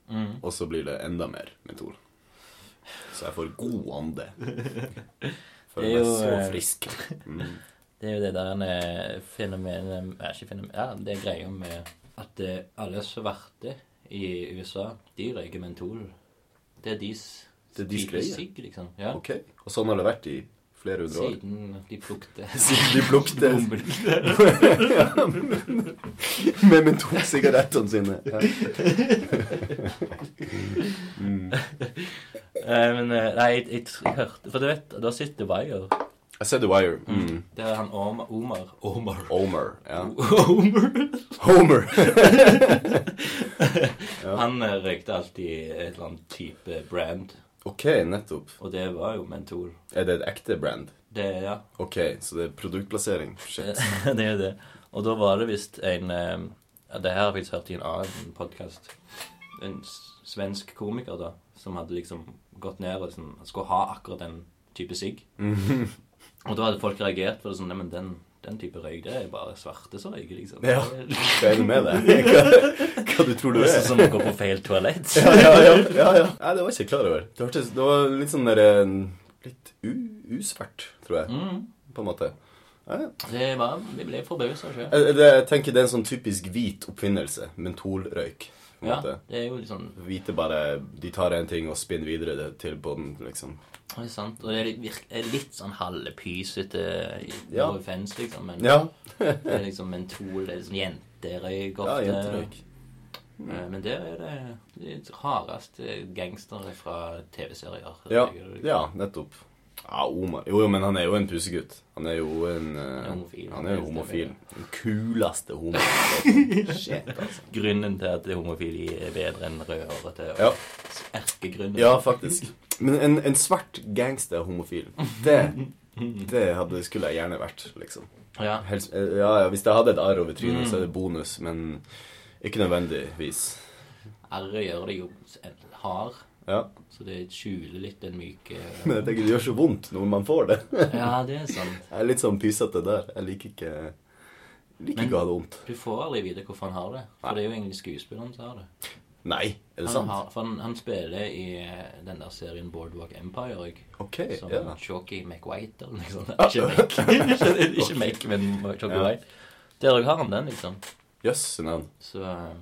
Mm. og så blir det enda mer mentol. Så jeg får god. Det Føler er meg så eh, frisk. Mm. Det er jo det der fenomenet Ikke fenomen, ja, det er greia med at eh, alle svarte i USA, de røyker mentol. Det er deres Det er de greie? liksom. Ja. Ok. Og sånn har det vært i flere hundre år. Siden de plukte Siden de plukte med mentolsigarettene sine. Ja. Mm. Eh, Men eh, nei, jeg, hørte For du vet, da sitter Wire. Jeg ser The Wire. Mm. Det er han Omar Omar. Omar. Homer. Ja. Homer. Homer! Han eh, røykte alltid et eller annet type brand, Ok, nettopp. og det var jo Mentor. Er det et ekte brand? Det, er, ja. Ok, så det er produktplassering. Shit. det er det. Og da var det visst en eh, ja, Det her har jeg faktisk hørt i en annen podkast. En svensk komiker da, som hadde liksom gått ned og liksom, skulle ha akkurat den type sigg. Og da hadde folk reagert på det sånn Nei, men den, den type røyk, det er bare svarte som røyker, liksom. Ja. Hva er det med det? Hva, hva du tror du er? sånn som å gå på feil toalett. Ja, ja, ja. ja, ja. Nei, det var ikke klar over. Det, hørtes, det var litt sånn der eh, Litt u, usvart, tror jeg. Mm. På en måte. Ja, ja. Det var, Vi ble forbausa sjøl. Jeg, jeg tenker det er en sånn typisk hvit oppfinnelse. Mentolrøyk. På en Ja, måte. det er jo litt sånn Vite bare De tar en ting og spinner videre det til på den, liksom. Det er sant. Og det er litt, er litt sånn halvpysete Ja. no offense, liksom. Men Ja. det er liksom mentol, det er liksom jenterøyk ja ofte. jenterøyk. Mm. Men der er det de hardeste gangstere fra TV-serier. Ja, ja, nettopp. Ja, Omar Jo, jo, men han er jo en pusegutt. Han er jo en uh, Homofil. Han er jo homofil. Den kuleste homofilen. Shit, altså. Grunnen til at homofili er bedre enn rødhårete. Ja. Erkegrunnen. ja, faktisk. Men en, en svart gangster homofil, det Det hadde, skulle jeg gjerne vært, liksom. Ja. Helst, eh, ja, ja, hvis jeg hadde et arr over trynet, så er det bonus, men ikke nødvendigvis. R-et gjør det jo hard, Ja. så det skjuler litt den myke Men jeg tenker det gjør så vondt når man får det. Ja, det er sant. Jeg er litt sånn pysete der. Jeg liker ikke liker Men- ikke å ha det vondt. Du får aldri vite hvorfor han har det. For det er jo egentlig skuespilleren som har det. Nei, er det Han, sant? har, for han, han spiller i eh, den der serien Boardwalk Empire òg. Ok, Som ja. Chalky McWhite eller noe sånt. Ikke Mac, ikke, ikke Mac men Chalky Ja. White. Der òg har han den, liksom. Jøss, navn. Så eh,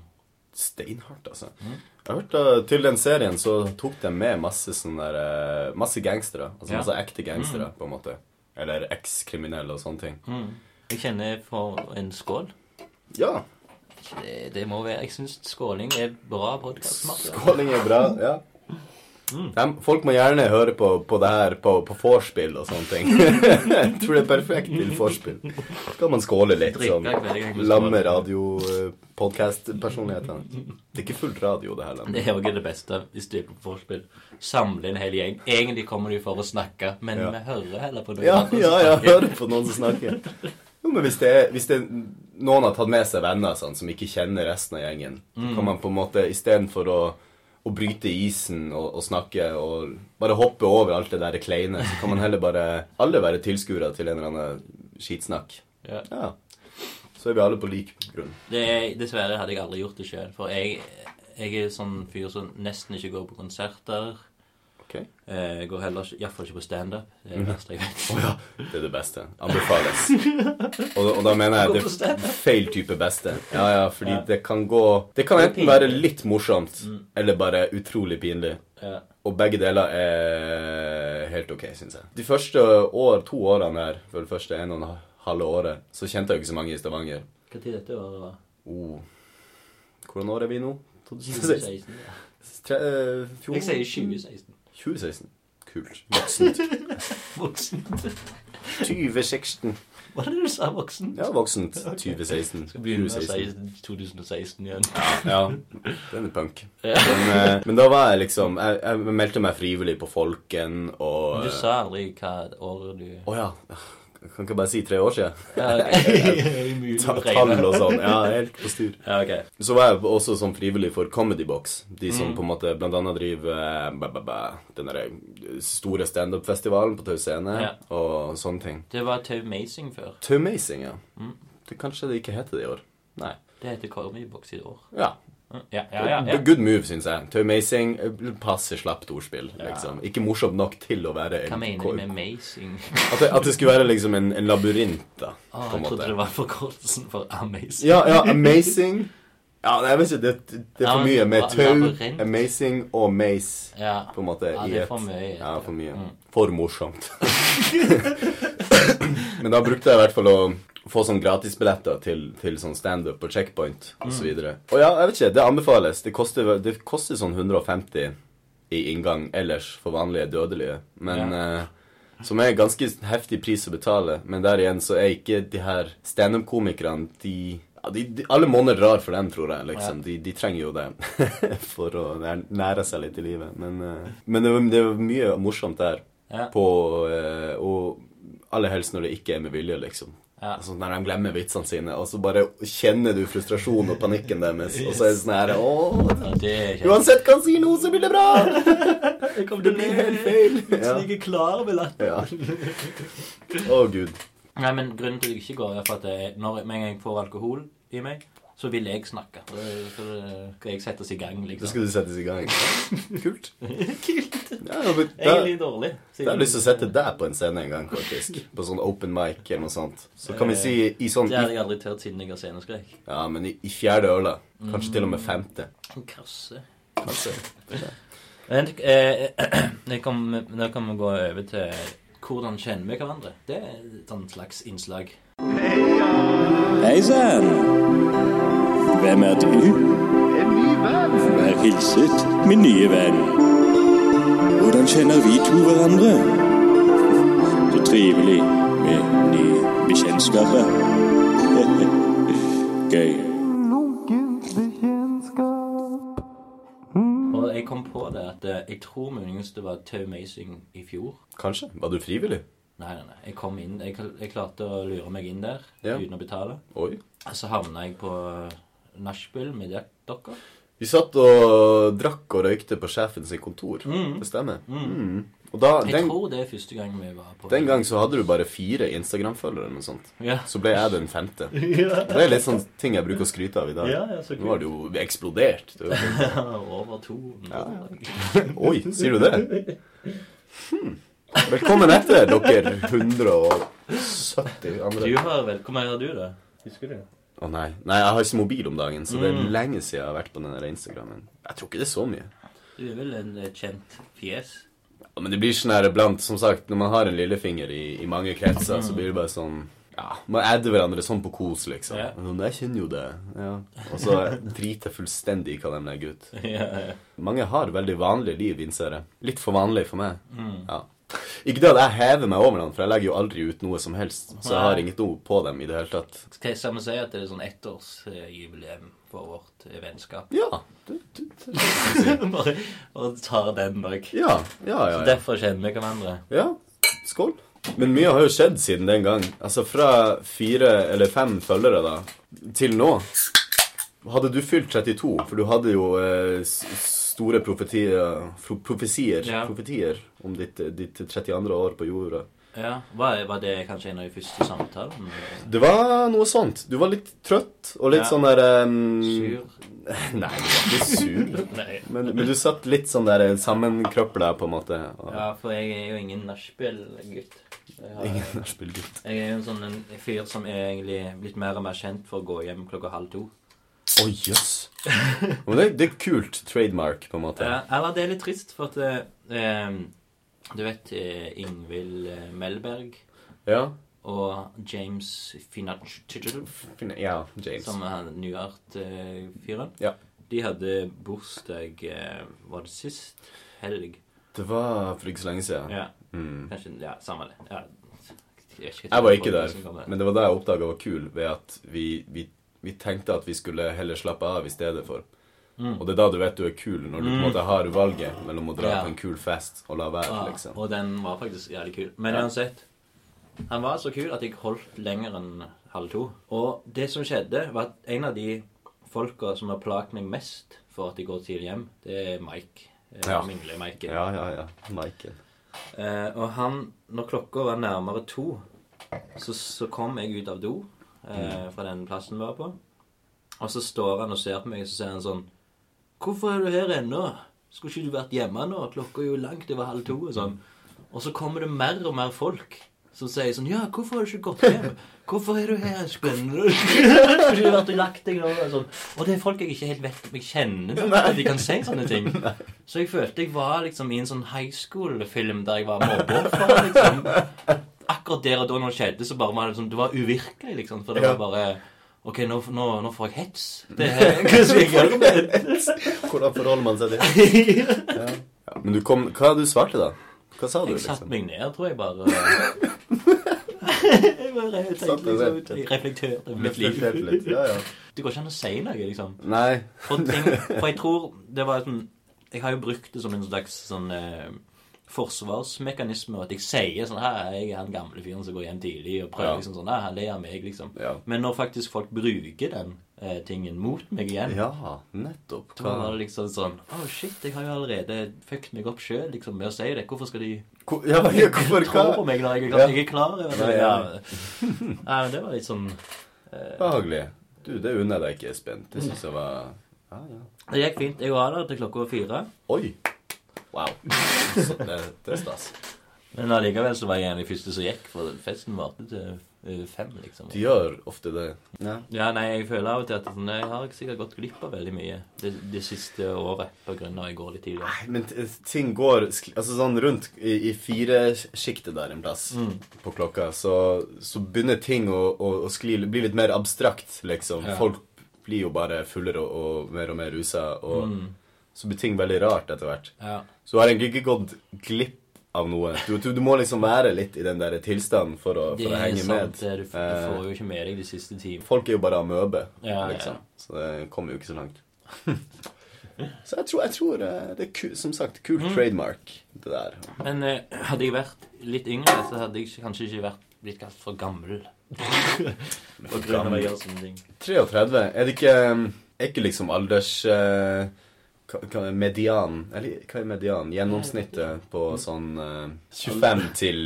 Steinhardt, altså. Mm. Jeg har hørt uh, Til den serien så tok de med masse sånne der, eh, Masse gangstere. Altså Ja. masse ekte gangstere, på en måte. Eller ekskriminelle og sånne ting. mm. Jeg kjenner for en skål. Ja. Det, det må være Jeg syns skåling er bra podkast. Skåling er bra. ja. Mm. Dem- folk må gjerne høre på, på det her på, på vorspiel og sånne ting. jeg tror det er perfekt til vorspiel. Så kan man skåle litt. Sånn. Lamme radio-podkast-personlighetene. Det er ikke fullt radio, det her. Det er òg det beste hvis du er på vorspiel. Samle en hel gjeng. Egentlig kommer de for å snakke, men Ja. vi hører heller på noen Ja, andre ja, ja, snakker. på noen som snakker. Jo, men hvis det hvis det noen har tatt med seg venner sånn, som ikke kjenner resten av gjengen, mm. kan man på en måte istedenfor å, å bryte isen og, og snakke og bare hoppe over alt det der kleine, så kan man heller bare alle være tilskuere til en eller annen skitsnakk. Ja. Ja. Så er vi alle på lik grunn. Det er, dessverre hadde jeg aldri gjort det sjøl. For jeg, jeg er sånn fyr som nesten ikke går på konserter. Ok? Eh, går heller iallfall ikke på standup. Det er det beste jeg vet. oh, ja, det er det beste. Anbefales. Og, og da mener jeg det er feil type beste. Ja, ja, fordi Ja. det kan gå Det kan enten være litt morsomt, eller bare utrolig pinlig. Ja. Og begge deler er helt ok, syns jeg. De første år, to årene her, for det første en og en halve året, så kjente jeg jo ikke så mange i Stavanger. Hva tid dette året var? Oh. Hvordan år er vi nå? 2016? 2016. Ja. Tre, eh, fjor- Jeg sier 2016. 2016. Kult. Voksent. Voksent. 2016. Hva er det du sa, Voksent? Ja, voksent. 2016. Skal begynne å 2016. si 2016 igjen. Ja, ja. den er punk. Men, eh, men da var jeg liksom Jeg, jeg meldte meg frivillig på Folken og Du sa aldri hva år du Å ja. Kan ikke bare si tre år siden. Ja, ok. Ta, tall og sånn. Ja, helt på styr. Ja, ok. Så var jeg også sånn frivillig for Comedy Box. De Mm. som på en måte blant annet driver bæ, bæ, ba, den derre store standup-festivalen på Tau Scene Ja. og sånne ting. Det var Tau Mazing før. Taumazing, ja. Mm. Det Kanskje det ikke heter det i år. Nei. Det heter Comedy-box i år. Ja. Ja, ja, ja. Good move, syns jeg. To amazing. passer slapt ordspill. Liksom. Ikke morsomt nok til å være Hva mener du med amazing? At det, at det skulle være liksom en, en labyrint, da. Ah, jeg trodde det var forkortelsen for amazing. Ja, ja, amazing. Ja, jeg vet ikke, det, det er for mye med tau, amazing og maze, Ja. på en måte, Ja, det er for mye. Ja, for mye. Mm. For morsomt. Men da brukte jeg i hvert fall å få sånn gratisbilletter til, til sånn standup og checkpoint og så videre. Og ja, jeg vet ikke, det anbefales. Det koster, det koster sånn 150 i inngang ellers for vanlige dødelige. Men eh, som er en ganske heftig pris å betale. Men der igjen så er ikke de her standup-komikerne de, ja, de, de Alle måneder drar for dem, tror jeg. liksom. De, de trenger jo det for å nær- nære seg litt i livet. Men, eh, men det, var- det var mye morsomt der. Ja. På, eh, og aller helst når det ikke er med vilje, liksom. Ja. Sånn Når de glemmer vitsene sine, og så bare kjenner du frustrasjonen og panikken deres. Og så er det sånn her Åh, Ja, det Uansett hva han sier nå, så blir det bra! Det blir helt feil. Ja. ikke klar med latter. Ja. oh, gud. Nei, men grunnen til at jeg ikke går, er for at jeg, når, med en gang jeg får alkohol i meg, så vil jeg snakke. Da skal jeg settes i gang, liksom. Da skal du settes i gang. Kult. Kult. Ja, men da, Egentlig dårlig. da har jeg lyst til å sette deg på en scene en gang, faktisk. På sånn open mic eller noe sånt. Så kan vi si i sånn Det har jeg aldri tørt siden jeg har sceneskrekk. Ja, men i, i fjerde øla. Kanskje til og med femte. Kasse. Kanskje. Men eh, nå kan vi gå over til hvordan kjenner vi hverandre. Det er et slags innslag. Hei sann! Hvem er du? En ny venn! Vær hilset, min nye venn. Hvordan kjenner vi to hverandre? Så trivelig med nye bekjentskaper. Gøy. Og jeg kom på det at eh, jeg tror muligens det var Tau Amazing i fjor. Kanskje. Var du frivillig? Nei, nei, nei. Jeg kom inn, jeg, jeg klarte å lure meg inn der Ja. uten å betale. Oi. Så havna jeg på nachspiel med dere. Vi satt og drakk og røykte på sjefen sin kontor. Det stemmer. Mm. Og da, Jeg den, tror det er første gang vi var på den gang så hadde du bare fire Instagram-følgere eller noe sånt. Ja. Så ble jeg den femte. Det er litt sånn ting jeg bruker å skryte av i dag. Ja, ja, Nå har det jo eksplodert. Det er Over to. Oi, sier du det? Hmm. Velkommen etter, dere 170 andre. Du har vel Hvor mange har du, da? Husker du? Å nei. Nei, jeg har ikke mobil om dagen, så det Mm. er lenge siden jeg har vært på den der Instagrammen. Jeg tror ikke det er så mye. Du er vel en eh, kjent fjes? Ja, Men det blir sånn her blant, som sagt, når man har en lillefinger i, i mange kretser, så blir det bare sånn ja, Man adder hverandre sånn på kos, liksom. Ja. Men jeg kjenner jo det. Ja. Og så driter jeg fullstendig i hva de legger ut. ja, ja. Mange har veldig vanlige liv, innser jeg. Litt for vanlig for meg. Mm. Ja. Ikke det at jeg hever meg over dem, for jeg legger jo aldri ut noe som helst. Så jeg har inget noe på dem i det hele tatt. Skal sammen si at det er sånn ettårsjubileum for vårt eh, vennskap? Ja. Du, du, du. Bare og tar den bak. Ja, ja, ja. ja. Derfor kjenner vi hverandre. Ja, skål. Men mye har jo skjedd siden den gang. Altså fra fire eller fem følgere da, til nå. Hadde du fylt 32, for du hadde jo eh, store profetier, profesier, Ja. profetier om ditt, ditt 32. år på jorda. Ja, Var, var det kanskje en av de første samtalene? Det var noe sånt. Du var litt trøtt og litt Ja. sånn der um... Sur? Nei, du var ikke sur. Men, men du satt litt sånn der sammenkrøpla, på en måte. Og, Ja, for jeg er jo ingen nachspiel-gutt. Har- Ingen nachspiel-gutt. Jeg er jo en sånn en fyr som er egentlig blitt mer og mer kjent for å gå hjem klokka halv to. Å, jøss. Men det, det er kult trademark, på en måte. Ja, eller det er litt trist, for at eh, eh, Du vet eh, Ingvild eh, Melberg Ja. og James Finach Ja, James. som er New Art-fyren. Ja. De hadde bursdag eh, Var det sist helg? Det var for ikke så lenge siden. Ja, Mm. kanskje Ja, samme det. Ja. Jeg, Jeg var ikke der. men det var da jeg oppdaga var kul, ved at vi, vi, vi tenkte at vi skulle heller slappe av i stedet for. Mm. Og det er da du vet du er kul, når du på en måte har valget mellom å dra Ja. på en kul fest og la være, Ja, liksom. Og den var faktisk jævlig kul. Men Ja. uansett, han var så kul at jeg holdt lenger enn halv to. Og det som skjedde, var at en av de folka som har plaget meg mest for at jeg går tidlig hjem, det er Mike. Eh, Ja. Mingle-Mike. Ja, ja, ja. Michael. Eh, og han, når klokka var nærmere to, så, så kom jeg ut av do eh, fra den plassen vi var på. Og så står han og ser på meg, og så sier han sånn Hvorfor er du her ennå? Skulle ikke du vært hjemme nå? Klokka er jo langt over halv to og sånn. Og så kommer det mer og mer folk som sier sånn Ja, hvorfor har du ikke gått hjem? Hvorfor er du her, Spennende Skulle du vært og lagt deg nå? Og, sånn. og det er folk jeg ikke helt vet om jeg kjenner, at de kan si sånne ting. Så jeg følte jeg var liksom i en sånn high school-film der jeg var mobbeoffer. Liksom. Akkurat der og da når det skjedde, så bare var det sånn Det var uvirkelig, liksom. For det Ja. var bare Ok, nå, nå, nå får jeg hets. Det er? Hvordan forholder man seg til det? Ja. Ja. Men du kom Hva du svarte, da? Hva sa du, Jeg satte liksom? meg ned, tror jeg bare. jeg bare tenkte liksom, jeg reflekterte over mitt liv. Litt. Ja, ja. Det går ikke an å si noe, liksom. Nei. For, ting, for jeg tror det var sånn Jeg har jo brukt det som en slags sånn eh, forsvarsmekanisme. At jeg sier sånn Her er jeg han gamle fyren som går hjem tidlig og prøver Ja. liksom sånn Her ler av meg, liksom. Ja. Men når faktisk folk bruker den eh, tingen mot meg igjen, Ja, nettopp. da var det liksom sånn Å, shit, jeg har jo allerede fucket meg opp sjøl liksom, med å si det. Hvorfor skal de Hvor- Ja, hvorfor tro på meg når jeg, Ja. jeg er klar over det? Ja. Nei, men det var litt sånn Behagelig. Du, det unner jeg deg ikke, Espen. Det syns jeg var Ja, ja. Det gikk fint. Jeg var der til klokka fire. Oi! Wow. Så det, det er stas. Men allikevel så var jeg en av de første som gikk, for festen varte til eh, fem, liksom. De gjør ofte det. Ja. Ja, nei, jeg føler av og til at sånn, jeg har sikkert gått glipp av veldig mye det, det siste året på grunn av at jeg går litt tidligere. Nei, Men ting går Altså sånn rundt i, i firesjiktet der en plass på klokka, så, så begynner ting å, å, å skli Bli litt mer abstrakt, liksom. Ja. Folk blir jo bare fullere og, og mer og mer rusa, og så blir ting veldig rart etter hvert. Ja. Så du har egentlig ikke gått glipp av noe. Du, du, du må liksom være litt i den der tilstanden for å, for å henge sant. med. det, Du, du Eh, får jo ikke med deg de siste timene. Folk er jo bare amøbe, Ja, ja. liksom. Så det kommer jo ikke så langt. så jeg tror, jeg tror eh, det er ku, som sagt kult Mm. trademark, det der. Men eh, hadde jeg vært litt yngre, så hadde jeg kanskje ikke vært blitt kalt for gammel. for ting. 33, er det ikke um, Er ikke liksom alders eh, median Eller hva er median? Gjennomsnittet på sånn uh, 25 til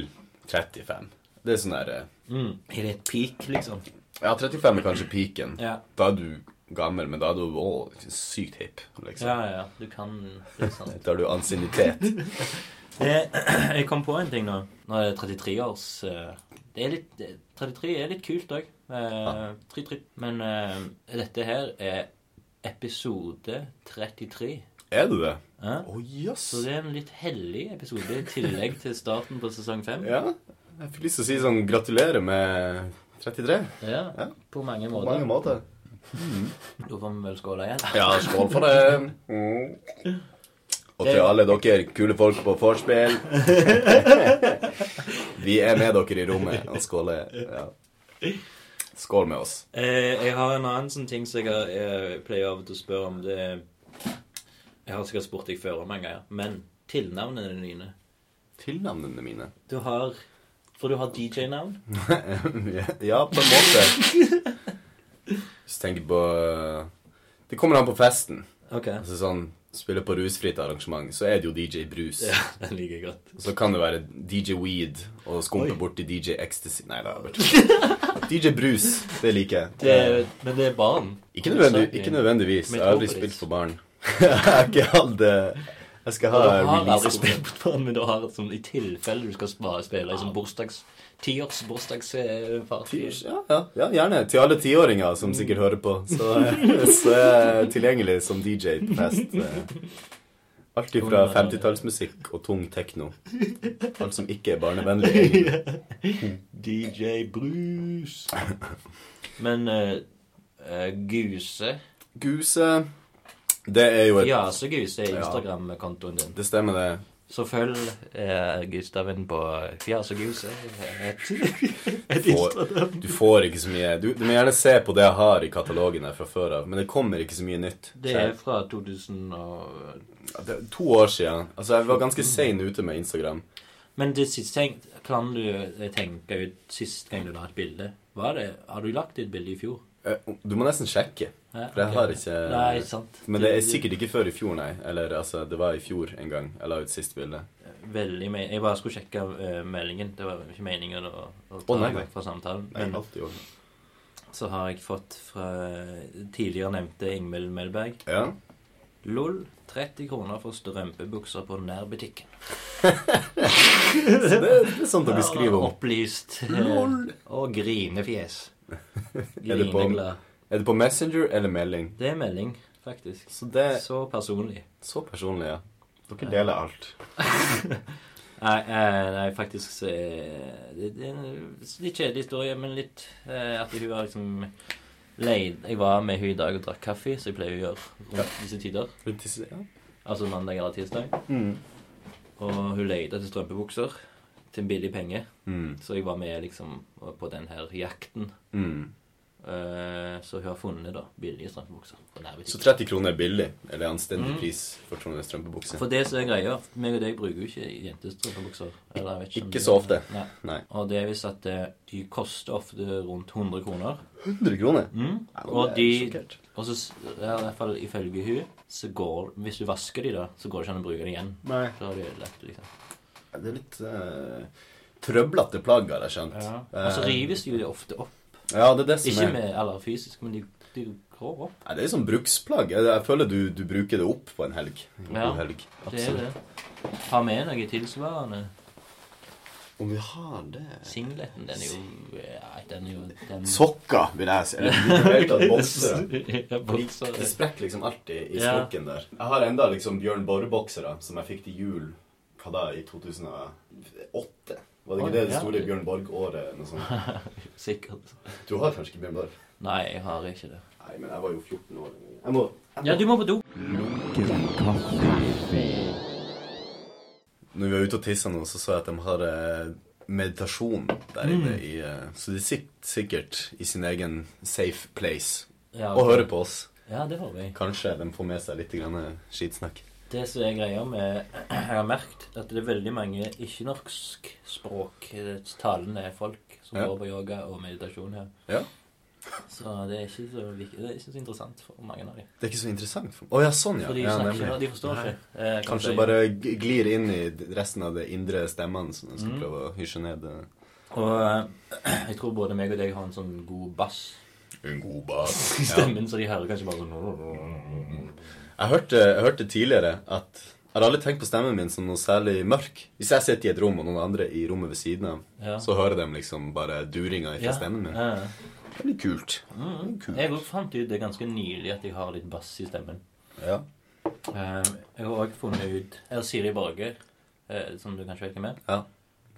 35. Det er sånn der uh, Mm. Er det et peak, liksom? Ja, 35 er kanskje peaken. Ja. Da er du gammel, men da er du òg sykt hip. Liksom. Ja, ja, ja. Du kan Det er sant. Da har du ansiennitet. Eh, jeg kom på en ting nå. Nå er det 33-års eh, Det er litt 33 er litt kult òg. Eh, tri. Men eh, dette her er episode 33. Er du det? Ja? Å, jøss. Så det er en litt hellig episode i tillegg til starten på sesong 5. Ja. Jeg fikk lyst til å si sånn gratulerer med 33. Ja, Ja. På mange På måter. mange måter. Da får vi vel skåle igjen. Ja, skål for det. Mm. Og til alle dere kule folk på vorspiel. Vi er med dere i rommet og skåler. Ja. Skål med oss. Eh, jeg har en annen sånn ting som jeg, jeg pleier av og til å spørre om. Det Jeg har sikkert spurt deg før om en gang, men tilnavnene dine Tilnavnene mine. Du har For du har DJ-navn. Ja, på en måte. Hvis du tenker på Det kommer an på festen. Ok. Altså sånn Spiller på rusfritt arrangement, så er det jo DJ Brus. Ja, den liker jeg godt. Så kan det være DJ Weed og skumpe bort til DJ Ecstasy Nei da. DJ Brus, det liker jeg. Det er, men det er barn. Ikke, nødvendig, ikke nødvendigvis. Jeg har aldri spilt for barn. jeg har ikke hatt det Jeg skal ha Du har aldri spilt på barn, men du har et sånn i tilfelle du skal spille i sånn bursdags... Tiårs bursdagsparty. Ja, ja, ja, gjerne. Til alle tiåringer som sikkert hører på. Så, så er jeg tilgjengelig som DJ på fest. Alt fra 50-tallsmusikk og tung tekno. Alt som ikke er barnevennlig. egentlig. DJ Brus. Men uh, uh, Guse Guse Det er jo et Fjaseguse er Instagram-kontoen din. Det stemmer, det. Så følg eh, Gustaven på et Får, Instagram. du får ikke så mye du, du må gjerne se på det jeg har i katalogen her fra før av, men det kommer ikke så mye nytt. Det er fra 2000 og Ja, det to år siden. Altså, jeg var ganske sein ute med Instagram. Men det siste Jeg kan du eh, tenke ut sist gang du la et bilde? Var det, har du lagt et bilde i fjor? Eh, Du må nesten sjekke, for jeg har ikke Nei, sant. Men det er sikkert ikke før i fjor, nei. Eller altså, det var i fjor en gang jeg la ut sist bilde. Veldig me Jeg bare skulle sjekke uh, meldingen. Det var ikke meningen å, å ta oh, nei, vekk fra samtalen. Nei, Men alltid år. så har jeg fått fra tidligere nevnte Ingvild Melberg. Ja. LOL 30 kroner for strømpebukser på nærbutikken. Det, det er sånt å skriver om. Opplyst. eh, LOL. Og grinefjes. Grineglad. Er det på Messenger eller melding? Det er melding, faktisk. Så det Så personlig. Så personlig, ja. Dere deler alt. Nei, eh, nei faktisk så er det, det er en litt kjedelig historie, men litt eh, at hun har liksom leid Jeg var med hun i dag og drakk kaffe, som jeg pleier å gjøre rundt disse tider. Rundt disse- Ja. Altså mandag eller tirsdag. Mm. Og hun leide etter strømpebukser til en billig penge. Mm. Så jeg var med liksom på den her jakten. Mm. Eh, så hun har funnet da billige strømpebukser. Så 30 kroner er billig, eller anstendig Mm. pris for Trondheim strømpebukse. For det som er greia meg og deg bruker jo ikke jentestrømpebukser. Eller jeg vet om Ikke det- så ofte. Nei. Nei. Og det er visst at eh, de koster ofte rundt 100 kroner. 100 kroner? Mm. Ja, Og de sjokkert. Og så, i hvert fall ifølge hun, så går Hvis du vasker de da, så går det ikke an å bruke dem igjen. Nei. Så har du ødelagt det, liksom. Det er litt uh, trøblete plagg, har jeg skjønt. Ja. Og så rives de jo ofte opp. Ja, det er det som Ikke er med eller fysisk, men de de grår opp. Nei, det er sånn bruksplagg. Jeg, jeg føler du, du bruker det opp på en helg. En Ja, helg. Det er det. Har med noe tilsvarende. Om vi har det Singleten, den er jo ja, Den er jo den, Sokker, vil jeg si. Eller boksere. Bokser. Det sprekker liksom alltid i Ja. smokken der. Jeg har enda liksom Bjørn Borre-boksere som jeg fikk til jul hva da, i 2008. Var det ikke det det ja. store Bjørn Borg-året? Sikkert. Du har kanskje ikke Bjørn Borg? Nei, jeg har ikke det. Nei, men jeg var jo 14 år. Jeg må Ja, du må på do. Når vi var ute og tissa nå, så så jeg at de har eh, meditasjon der inne i eh, Så de sitter sikkert i sin egen safe place Ja, og hører på oss. Ja, det får vi. Kanskje de får med seg litt grann skitsnakk. Det som er greia med Jeg har merket at det er veldig mange ikke-norskspråktalende folk som Ja. går på yoga og meditasjon her. Ja. Så det er ikke så, det er ikke så interessant for mange av dem. Det er ikke så interessant for Å ja, sånn, ja. For de, ja snakker, nemlig. de forstår ikke. Eh, Kanskje bare glir inn i resten av det indre stemmene som de skal Mm. prøve å hysje ned. eh. Og eh, jeg tror både meg og deg har en sånn god bass En god bass. stemmen, så de hører kanskje bare sånn Jeg hørte, jeg hørte tidligere at jeg har aldri tenkt på stemmen min som noe særlig mørk. Hvis jeg sitter i et rom og noen andre i rommet ved siden av, Ja. så hører de liksom bare duringa fra Ja, stemmen min. ja. Veldig kult. Mm. Kult. Jeg fant ut det ganske nylig at jeg har litt bass i stemmen. Ja. Eh, jeg har òg funnet ut Eller Siri Borge, eh, som du kanskje vet hvem er. ja.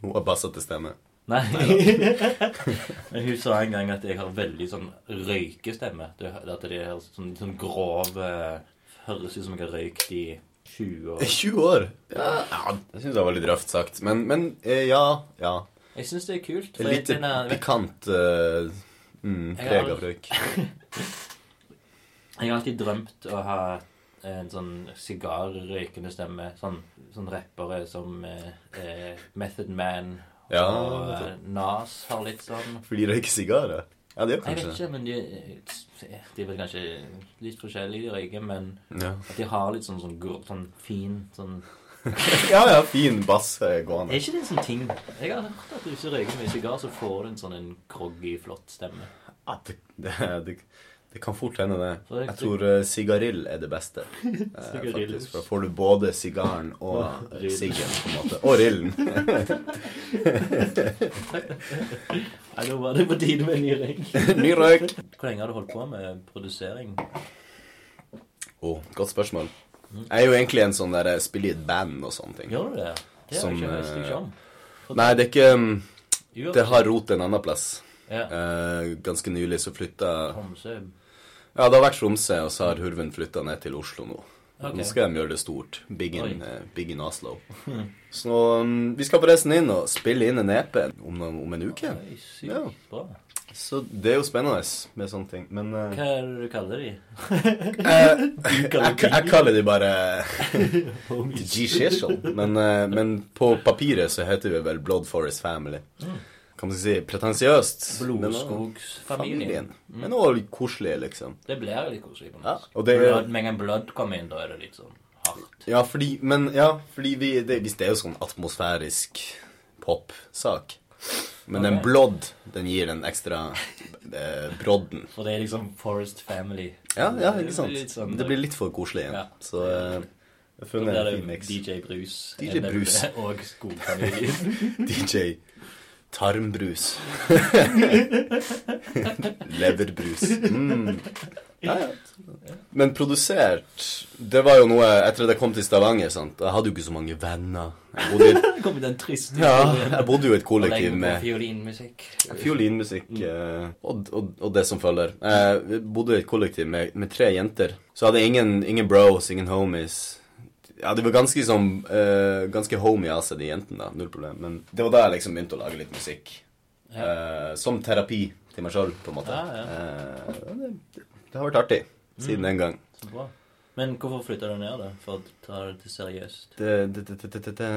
Hun har bassete stemme. Nei. Men hun sa en gang at jeg har veldig sånn røykestemme. Det- At det er sånn, sånn grov eh, Høres ut som jeg har røykt i 20 år. 20 år? Ja, ja det syns jeg var litt røft sagt. Men, men eh, ja. ja. Jeg syns det er kult. For litt pikant uh, mm, preg av røyk. Jeg har alltid drømt å ha en sånn sigarrøykende stemme. Sånn, sånn rappere som eh, eh, Method Man og Ja, Nas har litt sånn. For de røyker sigarer? Ja, det gjør Jeg vet ikke, men de, de er vel kanskje litt forskjellige, de røyker, men ja. at de har litt sånn, sånn, sånn fin sånn ja, ja, fin bass eh, gående. Er ikke det en sånn ting Jeg har hørt at hvis du røyker mye sigar, så får du en sånn en groggy, flott stemme. Ja, det, det, det, det kan fort hende, det. Jeg tror uh, sigarill er det beste. eh, faktisk, for da får du både sigaren og eh, siggen, på en måte. Og rillen. Nei, nå var det på tide med ny røyk. Ny røyk. Hvor lenge har du holdt på med produsering? Å, godt spørsmål. Jeg er jo egentlig en sånn der eh, spiller i et band og sånne ting. Gjør du det? Det har Som, jeg ikke visste jeg ikke om. Nei, det er ikke um, Det har rot en annen plass. Ja. Eh, ganske nylig så flytta Tromsø. Ja, det har vært Tromsø, og så har Hurven flytta ned til Oslo nå. Okay. Nå skal de gjøre det stort. Big in, eh, big in Oslo. Så um, vi skal forresten inn og spille inn en EP om, om en uke. Oi, sykt Ja. bra. Så det er jo spennende med sånne ting. Men uh, Hva er det du kaller de? eh, jeg, jeg kaller de bare G-Shishel. Men, uh, men på papiret så heter vi vel Blood Forest Family. Kan man si pretensiøst. Blodskogsfamilien. Mm. Blodskogsfamilien. Men òg koselig, liksom. Det blir litt koselig. på Ja, noe. og det- Blood, Med en Blood kommer inn, da er det litt sånn hardt. Ja, fordi, men, ja, fordi vi, det, hvis det er jo sånn atmosfærisk popsak. Men okay. den blood, den gir den ekstra eh, brodden. For det er liksom Forest Family. Ja, ja, ikke sant. Det sant? sånn- Det blir litt for koselig igjen. Ja. Så eh, jeg har funnet en fin miks. DJ Brus. DJ Bruce Brus. Og Skogfamilien. DJ Tarmbrus. Leverbrus. Mm. Ja, ja. Men produsert Det var jo noe etter at jeg kom til Stavanger. sant? Jeg hadde jo ikke så mange venner. Jeg bodde i, Kom i den trist, ja, jeg bodde jo i et kollektiv med fiolinmusikk. Fiolinmusikk mm. og, og, og det som følger. Jeg bodde i et kollektiv med, med tre jenter. Så hadde jeg ingen, ingen bros, ingen homies. Ja, de var ganske sånn uh, Ganske homey av seg, de jentene. da, Null problem. Men det var da jeg liksom begynte å lage litt musikk. Eh, som terapi til meg sjøl, på en måte. Ja, ja. Uh, det, det har vært artig siden den gang. Så bra. Men hvorfor flytta du ned, da? For å ta det til seriøst? Det, det, det, det, det, det,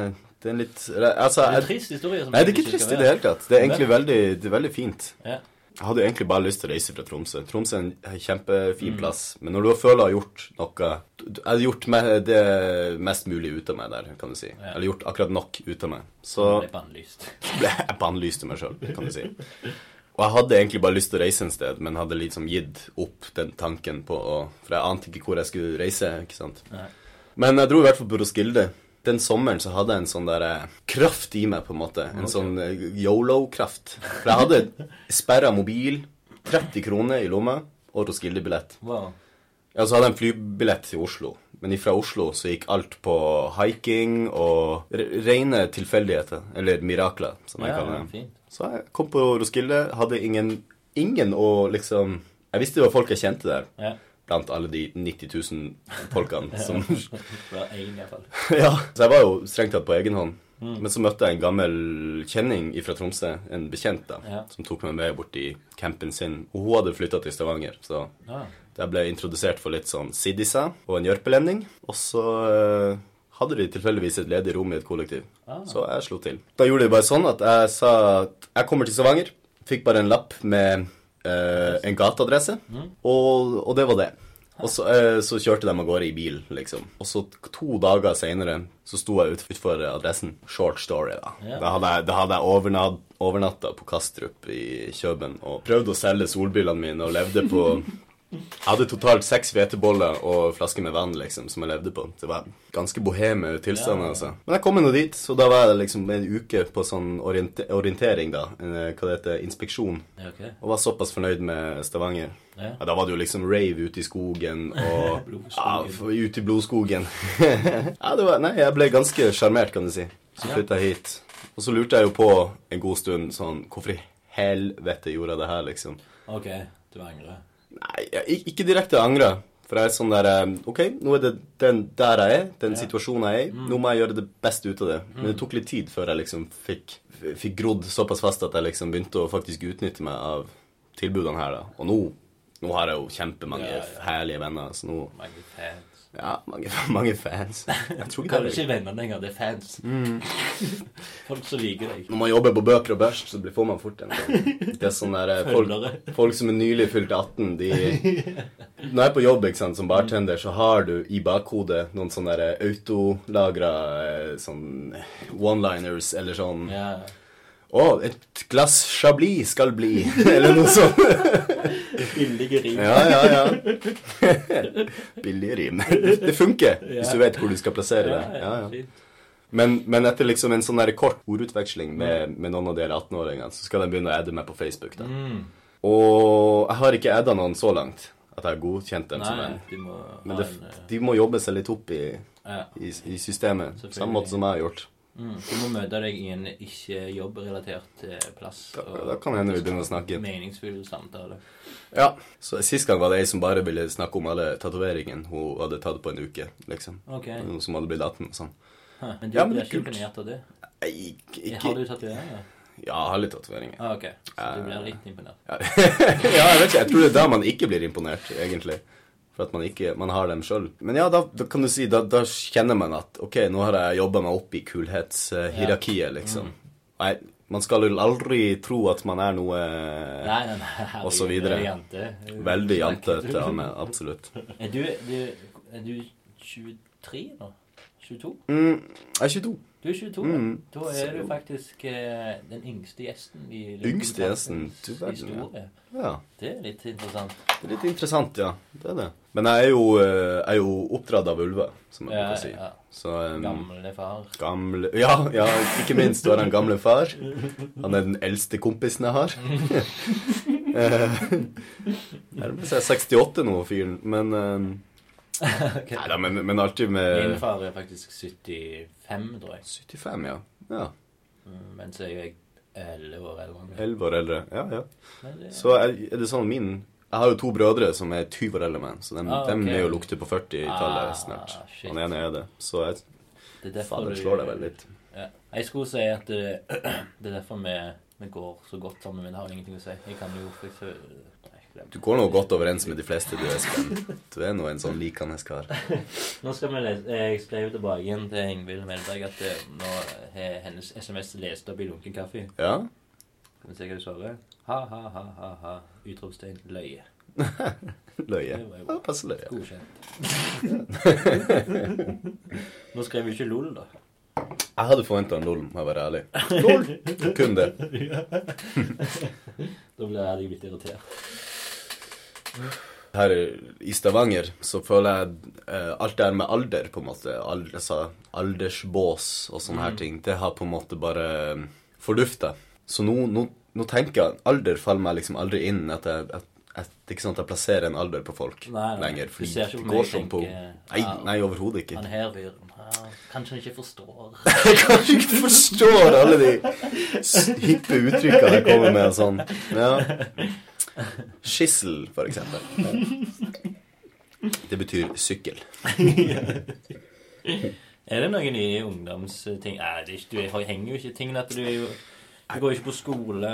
det er en litt Altså Det er en trist historie. som Nei, det er ikke trist i det hele tatt. Det er egentlig veldig, det er veldig fint. Ja. Jeg hadde egentlig bare lyst til å reise fra Tromsø. Tromsø er en kjempefin Mm. plass. Men når du føler du har gjort noe Jeg hadde gjort det mest mulig ut av meg der, kan du si. Ja. Eller gjort akkurat nok ut av meg. Så Det ble bannlyst. jeg bannlyste meg sjøl, kan du si. Og jeg hadde egentlig bare lyst til å reise en sted, men hadde liksom gitt opp den tanken på å For jeg ante ikke hvor jeg skulle reise, ikke sant. Nei. Men jeg dro i hvert fall på Roskilde. Den sommeren så hadde jeg en sånn der eh, kraft i meg, på en måte. En sånn eh, yolo-kraft. For jeg hadde sperra mobil, 30 kroner i lomma og Roskilde-billett. Wow. Ja, så hadde jeg en flybillett til Oslo. Men ifra Oslo så gikk alt på hiking og rene tilfeldigheter. Eller mirakler, som jeg Ja, kaller det. fint. Så jeg kom på Roskilde, hadde ingen, ingen å liksom Jeg visste det var folk jeg kjente der, Ja. Blant alle de 90 000 folkene som Bare én, iallfall. Ja. Så jeg var jo strengt tatt på egen hånd. Men så møtte jeg en gammel kjenning fra Tromsø, en bekjent, da, Ja. som tok meg med bort i campen sin. Og hun hadde flytta til Stavanger, så Ja. jeg ble introdusert for litt sånn siddiser og en jørpelending. Og så eh, hadde de tilfeldigvis et ledig rom i et kollektiv. Ah. Så jeg slo til. Da gjorde de bare sånn at jeg sa at jeg kommer til Stavanger. Fikk bare en lapp med eh, en gateadresse, og, og det var det. Og så, eh, så kjørte de av gårde i bil, liksom. Og så to dager seinere så sto jeg ut, utfor adressen. Short story, da. Yeah. Da hadde jeg, da hadde jeg overnatt, overnatta på Kastrup i Kjøben og prøvde å selge solbrillene mine og levde på jeg hadde totalt seks hveteboller og flasker flaske med vann liksom, som jeg levde på. Det var ganske boheme tilstander. Ja. altså. Men jeg kom nå dit, så da var jeg liksom en uke på sånn oriente orientering, da. Eh, hva det heter, inspeksjon. Ja, okay. Og var såpass fornøyd med Stavanger. Ja. Ja, da var det jo liksom rave ute i skogen og ja, Ute i blodskogen. ja, det var Nei, jeg ble ganske sjarmert, kan du si. Så Ja. flytta jeg hit. Og så lurte jeg jo på en god stund sånn Hvorfor i helvete gjorde jeg det her, liksom? OK, du angrer. Nei, jeg, ikke direkte angre. For jeg er sånn der eh, OK, nå er det den der jeg er, den situasjonen jeg er i. Nå må jeg gjøre det beste ut av det. Men det tok litt tid før jeg liksom fikk, fikk grodd såpass fast at jeg liksom begynte å faktisk utnytte meg av tilbudene her, da. Og nå, nå har jeg jo kjempemange Ja, ja. herlige venner, så nå fans. Ja, mange, mange fans. Jeg tror ikke er ikke venner lenger, det er fans. Folk som liker deg. Når man jobber på bøker og Børst, så får man fort en sånn Det er sånn der eh, folk, folk som er nylig fylt 18, de Når jeg er på jobb ikke sant, som bartender, så har du i bakhodet noen sånne autolagra eh, sånn one-liners eller sånn Ja. Å, et glass Chablis skal bli Eller noe sånt. Billige rim. Ja, ja, ja. Billige rim. Det funker hvis du vet hvor du skal plassere det. Ja, ja. Men, men etter liksom en sånn kort ordutveksling med, med noen av de 18-åringene, så skal de begynne å adde meg på Facebook. da. Mm. Og jeg har ikke adda noen så langt at jeg har godkjent dem som en. de må Men det, de må jobbe seg litt opp i, ja. i, i systemet. Samme måte som jeg har gjort. Mm. Du må møte deg i en ikke-jobbrelatert eh, plass. Da, og da kan hende vi begynner å snakke. Meningsfull samtale. Ja, så Sist gang var det ei som bare ville snakke om alle tatoveringene hun hadde tatt på en uke. liksom. Okay. Noen som hadde blitt 18 og sånn. Hæ, Men du Ja, men blir ikke imponert av det? Nei, ikke, Har du tatoveringer? Ja, jeg har litt tatoveringer. Ah, okay. Så du blir litt imponert? Ja. ja, jeg vet ikke. Jeg tror det er da man ikke blir imponert, egentlig. For at man ikke man har dem sjøl. Men ja, da, da kan du si da, da kjenner man at OK, nå har jeg jobba meg opp i kulhetshierarkiet, liksom. Nei, man skal jo aldri tro at man er noe Nei, nei, nei. Og så videre. er jante. veldig jantete av meg. Absolutt. Er du, du, er du 23 nå? 22? Mm, jeg er 22. Du er 22, Mm. Da er du faktisk eh, den yngste gjesten i Yngste gjesten? Du verden, ja. Ja. Det er litt interessant. Det er litt interessant, ja. Det er det. Men jeg er jo, eh, er jo oppdratt av ulver, som man Ja, bruker å si. ja. Så um, Gamle far. Gamle Ja, ja, ikke minst. Du har en gamle far. Han er den eldste kompisen jeg har. Eh, Nærmer seg 68 nå, fyren. Men um, Ok. Nei da, men, men alltid Min far er faktisk 75, tror jeg. 75, ja. ja. Mm, Mens jeg er 11 år eldre. 11 år eldre. Ja, ja. Det- Så er, er det sånn min Jeg har jo to brødre som er 20 år eldre enn meg, så dem, Ah, ok. er jo lukter på 40-tallet Ah, snart. shit. Han ene er det. Så jeg, det er derfor fader du- slår deg vel litt. Ja. Jeg skulle si at det, det er derfor vi, vi går så godt sammen, men det har ingenting å si. Jeg kan jo Du går nå godt overens med de fleste, du, Espen. Du er nå en sånn likende kar. Nå skal vi lese Jeg skrev tilbake igjen til Ingvild Melberg at eh, nå har hennes SMS lest opp i lunken kaffe. Ja? Skal vi se hva du svarer? Ha, ha, ha, ha, ha. Utropstegn løye. Løye. Ja, passe løye. godkjent. Nå skrev vi ikke LOL, da. Jeg hadde forventa en LOL, må jeg være ærlig. LOL! Kun det. Da blir jeg litt irritert. Her i Stavanger så føler jeg eh, alt det her med alder, på en måte, ald altså, aldersbås og sånne Mm. her ting, det har på en måte bare eh, fordufta. Så nå, nå, nå tenker jeg Alder faller meg liksom aldri inn at jeg, at, er ikke sånn at jeg plasserer en alder på folk Nei, nei. lenger. Du Fordi ser ikke det går sånn på Nei, nei overhodet ikke. Han her fyren Kanskje han ikke forstår. Kanskje ikke forstår alle de hippe uttrykkene jeg kommer med og sånn. Ja. Skissel, for eksempel. Det betyr sykkel. Er det noen nye ungdomsting? Nei, det ikke, du henger jo ikke i tingene at du er jo Du går ikke på skole.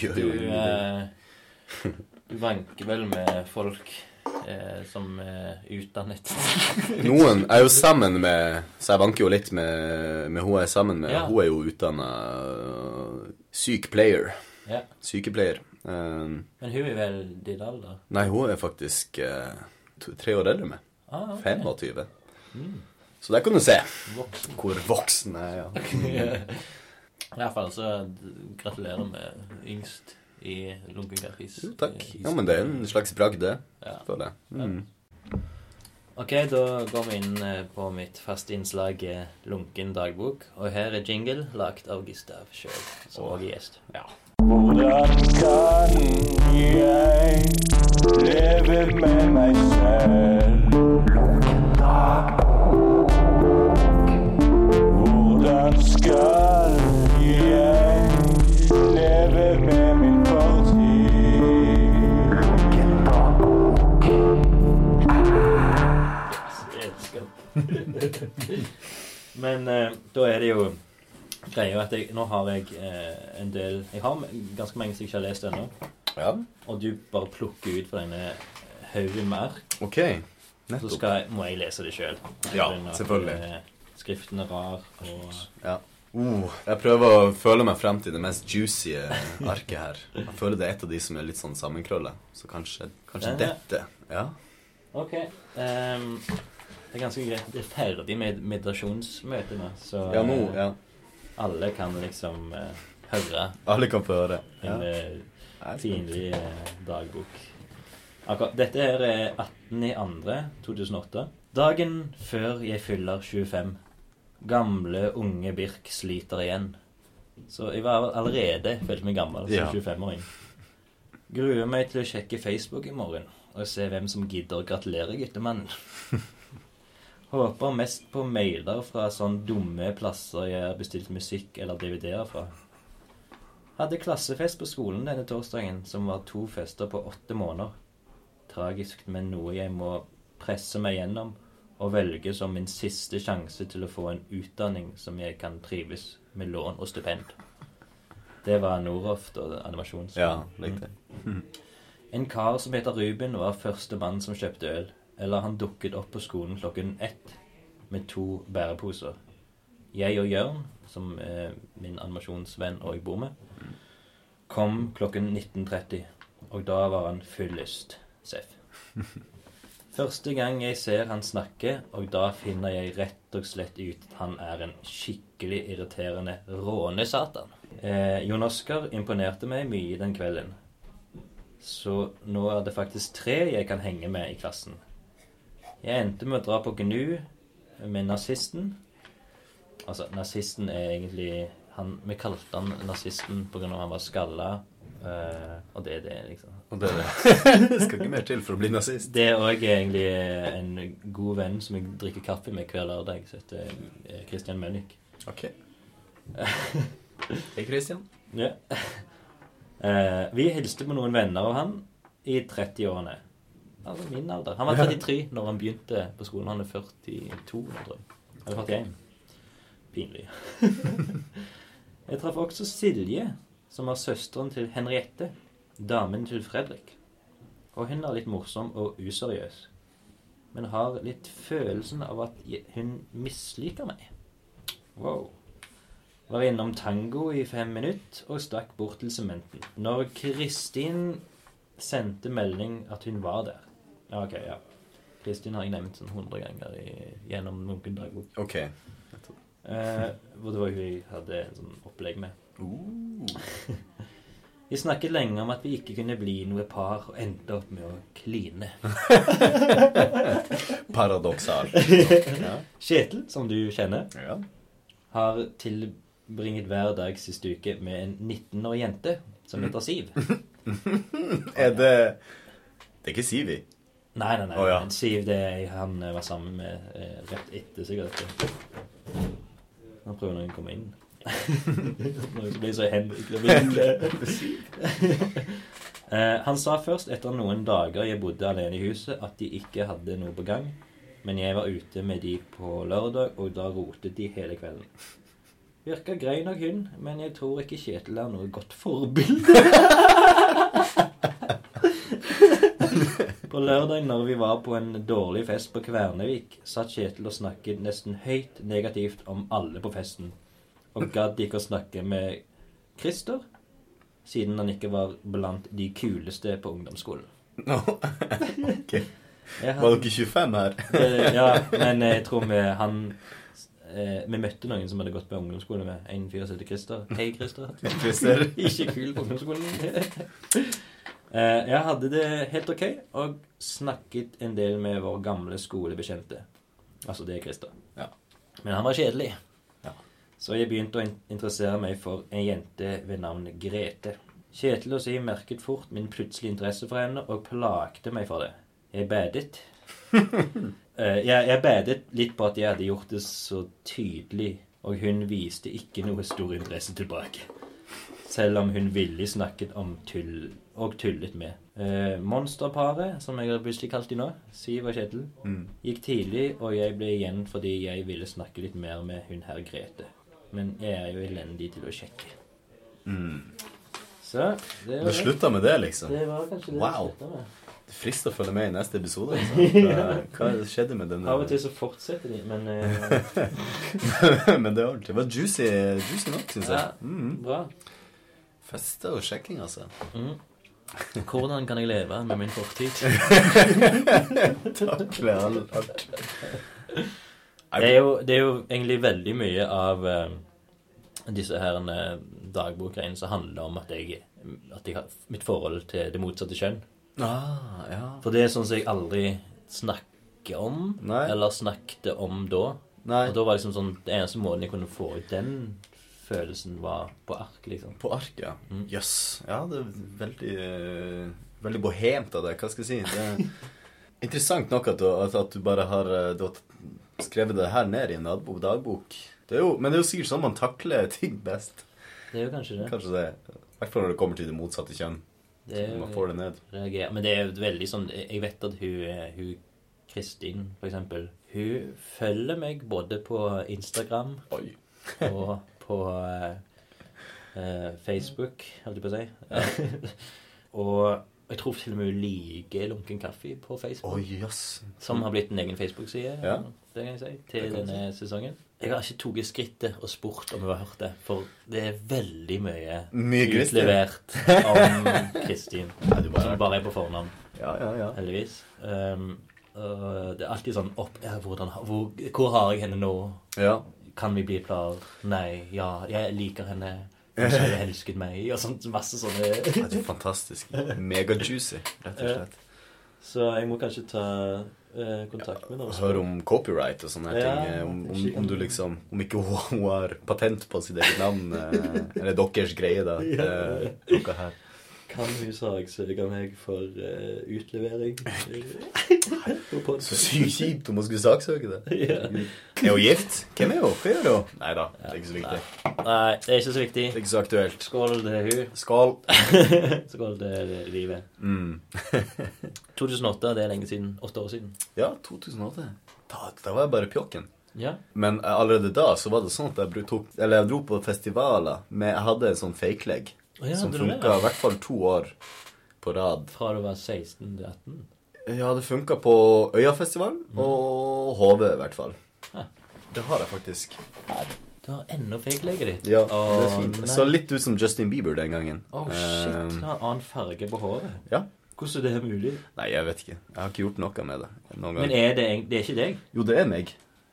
Du, eh, du vanker vel med folk eh, som er utdannet. Noen er jo sammen med Så jeg vanker jo litt med, med hun jeg er sammen med. Ja. Hun er jo utdanna sykepleier. Ja. Sykepleier. Um, Men hun er vel din alder? nei, hun er faktisk uh, to, tre år eldre enn meg. Ah, okay. 25. Så der kan du se Voksen. hvor voksen jeg er. Ja. I hvert fall så gratulerer med yngst i Lunkenkakis. Jo, takk. Ja, men det er en slags bragd, det. Ja. Føler jeg. Mm. Ok, da går vi inn eh, på mitt faste innslag eh, Lunken dagbok. Og her er jingle lagt av Gustav sjøl, som òg er gjest. Ja. Jeg lever med meg selv? Hvordan skal jeg leve med min fortid? Men eh, da er det jo greia at jeg, nå har jeg eh, en del Jeg har ganske mange som jeg ikke har lest ennå. Ja, Og du bare plukker ut fra denne haugen med ark. ok. Så skal må jeg lese det sjøl. Ja, selvfølgelig. eh, Skriften er rar, og Ja. Uh, jeg prøver å føle meg frem til det mest juicy arket her. Jeg føler det er et av de som er litt sånn sammenkrølla. Så kanskje, kanskje dette. Ja. OK. Um, det er ganske greit. Det er ferdig med meditasjonsmøtet nå, så ja, nå. eh, Ja. alle kan liksom uh, høre Alle kan få høre. Ja. en eh, spent. Pinlig eh, dagbok. Akkurat, dette her er 18.2.2008. Dagen før jeg fyller 25. Gamle, unge Birk sliter igjen. Så jeg var allerede følte meg gammel som Ja. 25-åring. Gruer meg til å sjekke Facebook i morgen og se hvem som gidder å gratulere guttemannen. Håper mest på mailer fra sånn dumme plasser jeg har bestilt musikk eller DVD-er fra. Hadde klassefest på skolen denne torsdagen, som var to fester på åtte måneder. Tragisk, men noe jeg må presse meg gjennom og velge som min siste sjanse til å få en utdanning som jeg kan trives med lån og stipend. Det var Noroft og animasjons... Ja, riktig. En kar som heter Ruben, var første mann som kjøpte øl. Eller han dukket opp på skolen klokken ett med to bæreposer. Jeg og Jørn, som er min animasjonsvenn og jeg bor med, kom klokken 19.30, og da var han fyllest seff. Første gang jeg ser han snakke, og da finner jeg rett og slett ut at han er en skikkelig irriterende rånesatan. Eh, Jon Oskar imponerte meg mye den kvelden. Så nå er det faktisk tre jeg kan henge med i klassen. Jeg endte med å dra på GNU med nazisten. Altså, nazisten er egentlig han, Vi kalte han nazisten pga. han var skalla. Uh, og det er det, liksom. Og det, det skal ikke mer til for å bli nazist. Det er òg egentlig en god venn som jeg drikker kaffe med hver lørdag, som heter eh, Christian Mønnik. Ok. Hei, Christian. Ja. Uh, vi hilste på noen venner av han i 30-årene. Altså min alder. Han var 33 når han begynte på skolen. Han er 42 nå, tror jeg. Eller 41. Pinlig. jeg traff også Silje, som var søsteren til Henriette. Damen til Fredrik. Og hun er litt morsom og useriøs. Men har litt følelsen av at hun misliker meg. Wow. Var innom tango i fem minutter og stakk bort til sementen. Når Kristin sendte melding at hun var der Ja, ok, ja. Kristin har jeg nevnt sånn 100 ganger i, gjennom noen dagbok. Ok. Eh, hvor det var hun jeg hadde en sånn opplegg med. Uh. Vi snakket lenge om at vi ikke kunne bli noe par, og endte opp med å kline. Paradoksalt. Ja. Kjetil, som du kjenner, ja. har tilbringet hver dag siste uke med en 19 år jente som heter Siv. Er det Det er ikke Sivi? Nei, nei, nei. Oh, ja. Siv det er han var sammen med eh, rett etter sikkert. Nå prøver noen å komme inn. Som blir så ville. Eh, Han sa først etter noen dager jeg bodde alene i huset, at de ikke hadde noe på gang. Men jeg var ute med de på lørdag, og da rotet de hele kvelden. Virka grei nok hun, men jeg tror ikke Kjetil er noe godt forbilde. På lørdag når vi var på en dårlig fest på Kvernevik, satt Kjetil og snakket nesten høyt negativt om alle på festen, og gadd ikke å snakke med Christer, siden han ikke var blant de kuleste på ungdomsskolen. No. Ok. Hadde... Var dere 25 her? Eh, ja, men jeg tror vi han eh, Vi møtte noen som hadde gått på ungdomsskole med en fyr som heter Christer. Hei. Christer. Ikke kul på ungdomsskolen. Eh, jeg hadde det helt ok, og snakket en del med vår gamle skolebekjente. Altså det er Christer. Ja. Men han var kjedelig. Ja. Så jeg begynte å interessere meg for en jente ved navn Grete. Kjetil og Si merket fort min plutselige interesse for henne, og plagte meg for det. Jeg badet. Eh, jeg, jeg badet litt på at jeg hadde gjort det så tydelig, og hun viste ikke noe stor interesse tilbake. Selv om hun villig snakket om tull og tullet med. Eh, monsterparet, som jeg har plutselig kalt de nå, Siv og Kjetil, Mm. gikk tidlig, og jeg ble igjen fordi jeg ville snakke litt mer med hun her Grete. Men jeg er jo elendig til å sjekke. Mm. Så det var Det slutta med det, liksom? Det var kanskje det Wow. slutta med. Det frister å følge med i neste episode. Liksom. Hva, hva skjedde med denne Av og til så fortsetter de, men uh... Men det var, det var juicy, juicy nok, syns jeg. Ja. Mm. bra. Fester og sjekking, altså. Mm. Hvordan kan jeg leve med min fortid? takk, all- Takk. Det er jo, det er jo egentlig veldig mye av eh, disse her eh, dagbokgreiene som handler om at jeg, at jeg har mitt forhold til det motsatte kjønn. Ah, ja. For det er sånn som jeg aldri snakker om, Nei. eller snakket om da. Nei, Og da var liksom sånn, det eneste måten jeg kunne få ut den følelsen, var på ark, liksom. på ark, ja. Mm. Yes. Ja, det er veldig Veldig bohemt av deg. Hva skal jeg si? Det er interessant nok at du, at, du bare har, eh, du har skrevet det her ned i en dagbok. Det jo, men det er jo sikkert sånn man takler ting best. Det er jo kanskje det. Kanskje det. I hvert fall når det kommer til det motsatte kjønn. det er, Man får det ned. reagerer. Men det er jo veldig sånn Jeg vet at hun, hun Kristin, for eksempel, hun følger meg både på Instagram Oi. og på eh, eh, Facebook, holdt jeg på å si. og jeg tror til og med hun liker Lunken kaffe på Facebook. Oh, yes. Som har blitt en egen Facebook-side, Ja. det kan jeg si, til denne sesongen. Jeg har ikke tatt skrittet og spurt om hun har hørt det, for det er veldig mye, Mye utlevert om Kristin. ja, som bare er på fornavn, Ja, ja, ja. heldigvis. Um, det er alltid sånn opp, ja, hvordan, hvor, hvor har jeg henne nå? ja. Kan vi bli klar? Nei, ja, jeg liker henne. Hun har elsket meg, og sånt, masse sånne Det er fantastisk. Megajuicy, rett og slett. Så jeg må kanskje ta eh, kontakt med henne. Høre om copyright og sånne Ja, ting. eh, Om, om, om du liksom Om ikke hun, har patent på sitt eget navn. eh, Eller deres greie, da. Eh, Noe her. Kan hun saksøke meg for uh, utlevering? Så sykt kjipt om hun skulle saksøke det. Ja. Er hun gift? Hvem er hun? Hva gjør hun? Nei da, det er ikke så viktig. Nei, det er ikke så viktig. Det er ikke så aktuelt. Skål, det er hun. Skål. Skål, det er livet. Mm. 2008, det er lenge siden. Åtte år siden. Ja, 2008. Da, da var jeg bare pjokken. Ja. Men eh, allerede da så var det sånn at jeg, tok, eller jeg dro på festivaler med Jeg hadde en sånn fake-leg Å ja, som funka i hvert fall to år på rad. Fra du var 16 til 18? Ja, det funka på Øyafestivalen og HV i hvert fall. Ja. Det har jeg faktisk. Du har ennå fake-leget ditt? Ja, Åh, det er fint. nei. Så litt ut som Justin Bieber den gangen. Å, shit. Eh, Du har annen farge på håret. ja. Hvordan er det mulig? Nei, jeg vet ikke. Jeg har ikke gjort noe med det. Men er det, det er ikke deg? Jo, det er meg.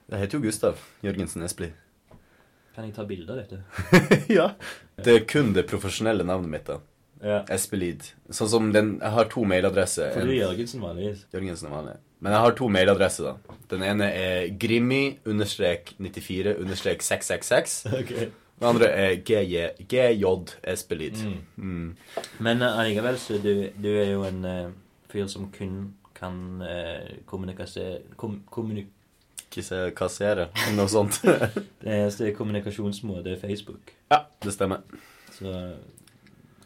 Jeg heter jo Gustav Jørgensen Espelid. Kan jeg ta bilde av dette? ja. Det er kun det profesjonelle navnet mitt, da. Ja. Espelid. Sånn som den Jeg har to mailadresser. For du er Jørgensen vanligvis. Jørgensen er vanlig. Men jeg har to mailadresser, da. Den ene er grimmy-94-666. Ok. Den andre er GJ, GJ Espelid. Mm. Mm. Men allikevel, uh, så du, du er jo en uh, fyr som kun kan uh, kommunikasere kom, kommunik Kisse kassere, noe sånt. Det eneste kommunikasjonsmåte er Facebook. ja, det stemmer. Så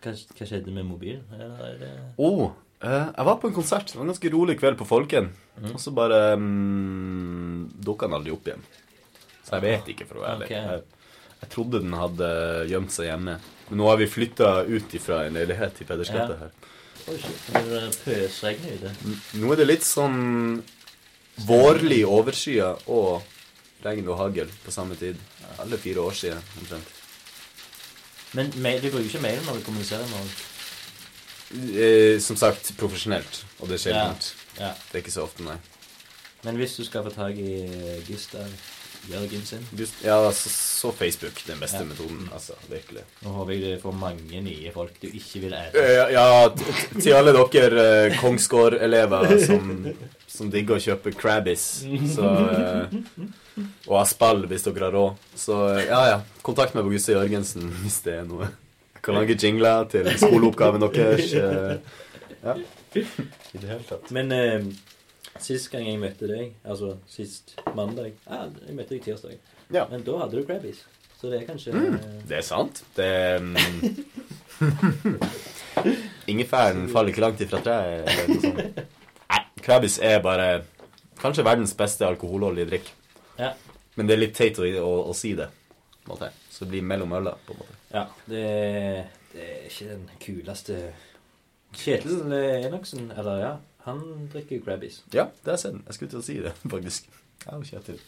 hva, hva skjedde med mobilen? Eller er det Oh, eh, jeg var på en konsert. Det var en ganske rolig kveld på Folken. Og så bare um, dukka den aldri opp igjen. Så jeg vet ikke, for å være ærlig. Okay. Jeg, jeg trodde den hadde gjemt seg hjemme. Men nå har vi flytta ut ifra en leilighet i Pedersgata Ja. her. Oi, shit. Det er pøsregn ute. Nå er det litt sånn vårlig overskya og regn og hagl på samme tid. Alle fire år siden omtrent. Men du bruker ikke mail når du kommuniserer med folk? Eh, som sagt, profesjonelt. Og det er sjeldent. Ja. Det er ikke så ofte, nei. Men hvis du skal få tak i Gustav Jørgensen Just, ja, så, så Facebook den beste Ja. metoden. Altså, virkelig. Nå håper jeg du får mange nye folk du ikke vil ære. Ja, Ja, t- til alle dere eh, Kongsgård-elever som, som digger å kjøpe Crabbies så, eh, og Aspall hvis dere har råd. Så eh, ja, ja. Kontakt meg på Gusse Jørgensen hvis det er noe. Jeg kan lage jingler til skoleoppgaven deres. eh, Ja. I det hele tatt. Men eh, sist gang jeg møtte deg, altså sist mandag ja, Jeg møtte deg tirsdag. Ja. Men da hadde du Krabbies. Så det er kanskje Det er sant. Det mm, Ingefæren faller ikke langt ifra treet. eller noe sånt. Nei, Krabbis er bare kanskje verdens beste alkoholholdige drikk. Ja. Men det er litt teit å, å, å si det. på måte. Så det blir mellom øla, på en måte. Ja, det, det er ikke den kuleste Kjetil Enoksen, eller ja, han drikker Grabbies. Ja, det har jeg sett. Jeg skulle til å si det, faktisk. Ja, og Kjetil.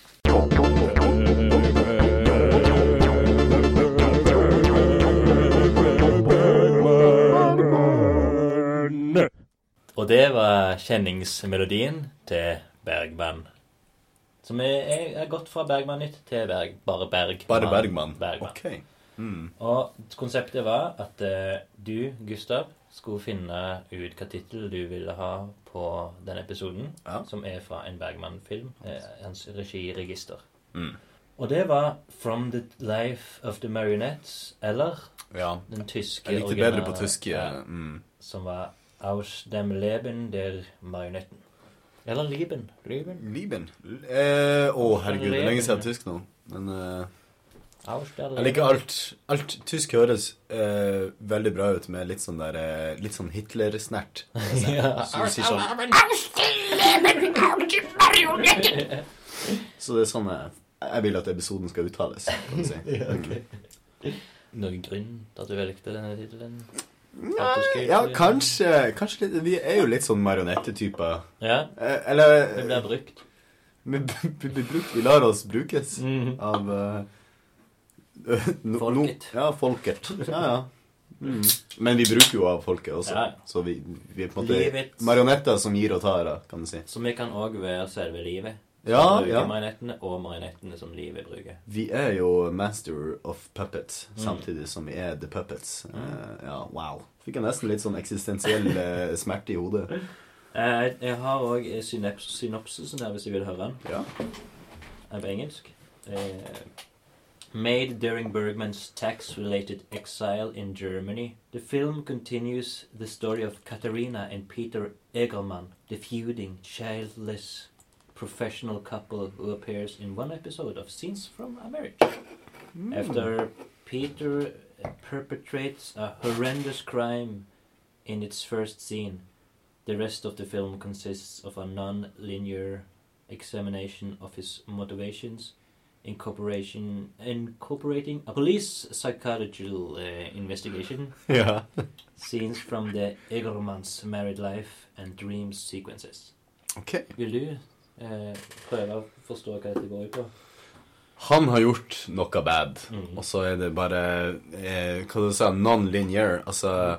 Og det var kjenningsmelodien til Bergman. Som er, er, er gått fra Bergman nytt til Berg, bare Bergman. Bare Bergman. Bergman. Okay. Mm. Og konseptet var at uh, du, Gustav, skulle finne ut hva tittel du ville ha på den episoden, Ja. som er fra en Bergman-film. Eh, hans regiregister. Mm. Og det var 'From the Life of the Marionettes', eller Ja. den tyske Jeg likte originale- bedre på tysk. Mm. som var 'Aus dem Leben der Marionetten'. Eller Lieben. Lieben. Lieben. Eh, Å, herregud. Det er lenge siden jeg har tysk nå. Men eh, Jeg liker alt. Alt tysk høres uh, veldig bra ut med litt sånn der uh, Litt sånn Hitler-snert. Ja. Så du sier sånn Så det er sånn jeg, jeg vil at episoden skal uttales, kan du si. Mm. Noen grunn til at du valgte denne tittelen? Nei, ja, kanskje, kanskje litt, Vi er jo litt sånn marionettetyper. Ja, Eh, eller Vi blir brukt. vi, vi, blir brukt, vi lar oss brukes Mhm. av eh, no, Folket. No, ja, folket. Ja, ja. Mm. Men vi bruker jo av folket også. Ja. Så vi, vi er på en måte marionetter som gir og tar, kan du si. Så vi kan òg være selve livet. Ja, bruke ja. marionettene og marionettene som livet bruker. Vi er jo master of puppets, Mm. samtidig som vi er the puppets. Eh, ja, wow. Fikk jeg nesten litt sånn eksistensiell eh, smerte i hodet. Uh, Jeg har òg synopsisen her, hvis jeg vil høre den. Ja. er på engelsk. Eh, made during Bergman's tax-related exile in Germany, the film continues the story of Katarina and Peter Egerman, the feuding, childless professional couple who appears in one episode of Scenes from a Marriage. Hmm. After Peter perpetrates a horrendous crime in its first scene, the rest of the film consists of a non-linear examination of his motivations, incorporation, incorporating a police psychological uh, investigation, yeah scenes from the Egermans married life and dreams sequences. Okay. Vil du eh, prøve å forstå hva dette går ut på? Han har gjort noe bad, Mm. og så er det bare eh, Hva du sa Non-linear. Altså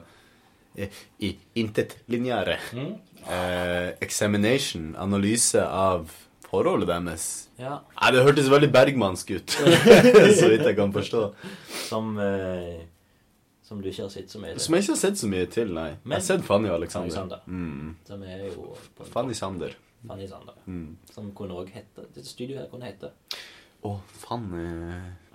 eh, i intet lineære. Mm? Eh, examination, analyse av forholdet deres Ja, Nei, det hørtes veldig bergmannsk ut. så vidt jeg kan forstå. som eh, Som du ikke har sett så mye til? Som jeg ikke har sett så mye til, nei. Men- jeg har sett Fanny og Alexander. Alexander. Mm. Som er jo på Fanny Sander. Fanny Sander. Mm. Som kunne òg hete Dette studioet her kunne hete Å, Fanny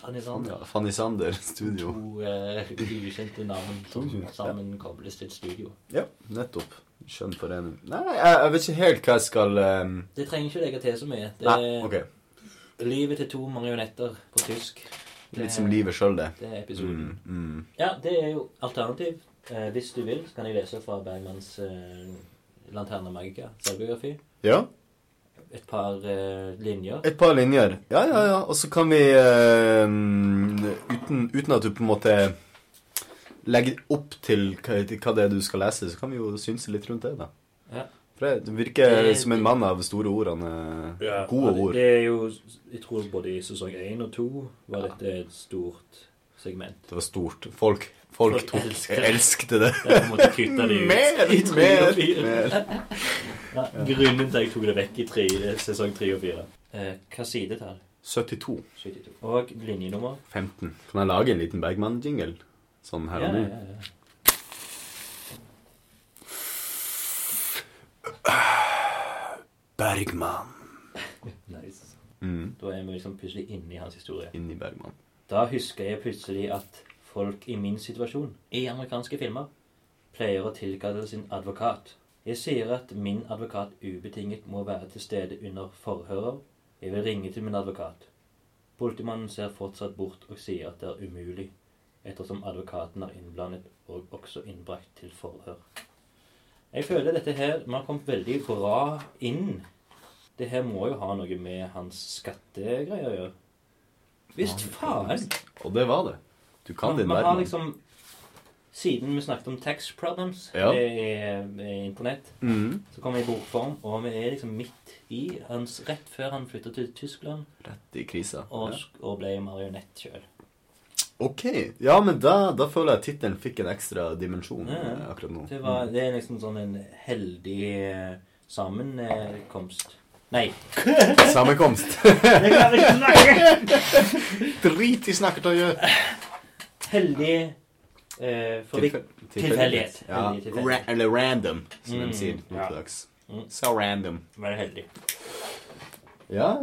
Fanny Sander. ja, Fanny Sander Studio. To eh, ukjente navn som sammen kobles til et studio. Ja, nettopp. Skjønn forening. Nei, jeg, jeg vet ikke helt hva jeg skal um... Det trenger ikke legge til så mye. Det Nei, er okay. Livet til to marionetter på tysk. Det Litt som livet sjøl, det. Det er episoden. Mm, mm. Ja, det er jo alternativ. Eh, hvis du vil, så kan jeg lese fra Bergmanns eh, Lanterna Magica selvbiografi. Ja, Et par eh, linjer. et par linjer. Ja, ja, ja. Og så kan vi eh, uten, uten at du på en måte legger opp til hva, hva det er du skal lese, så kan vi jo synse litt rundt det, da. Ja. For det, virker Det- som en mann av store ord. Han er gode ord. Det er jo Jeg tror både i sesong én og to var dette et stort segment. Det var stort. Folk, folk, Folk tok elsker elsket det. Det ut. Mer, mer, mer. Ja, grunnen til at jeg tok det vekk i tre, sesong tre og fire. Eh, hva sidetall? 72. 72. Og linjenummer? 15. Kan jeg lage en liten Bergman-jingle? Sånn her og og ja, ja, ja. Bergman. Nice. Mm. Da er vi liksom plutselig inne i hans historie. Inni Bergman. Da husker jeg plutselig at folk i min situasjon, i amerikanske filmer, pleier å tilkalle sin advokat. Jeg sier at min advokat ubetinget må være til stede under forhører. Jeg vil ringe til min advokat. Politimannen ser fortsatt bort og sier at det er umulig, ettersom advokaten er innblandet og også innbrakt til forhør. Jeg føler dette her Man har kommet veldig bra inn. Det her må jo ha noe med hans skattegreier å gjøre. Visst faen! Og det var det. Du kan din verden. liksom Siden vi snakket om tax problems Ja. det er, er internett, mm. så kommer vi i bokform, og vi er liksom midt i hans Rett før han flytta til Tyskland Rett i krisa. og, Ja. og ble marionett sjøl. Ok. Ja, men da, da føler jeg tittelen fikk en ekstra dimensjon Ja, ja. eh, akkurat nå. Det, var- det er liksom sånn en heldig eh, sammenkomst. Nei. Sammenkomst. Jeg kan ikke snakke! Drit i snakket å gjøre. Heldig eh, forvik... Tilfeldighet. Ja. Heldig tilfeldighet. Ra eller random, som Mm, de sier ja. Mm. Så random. Være heldig. Ja,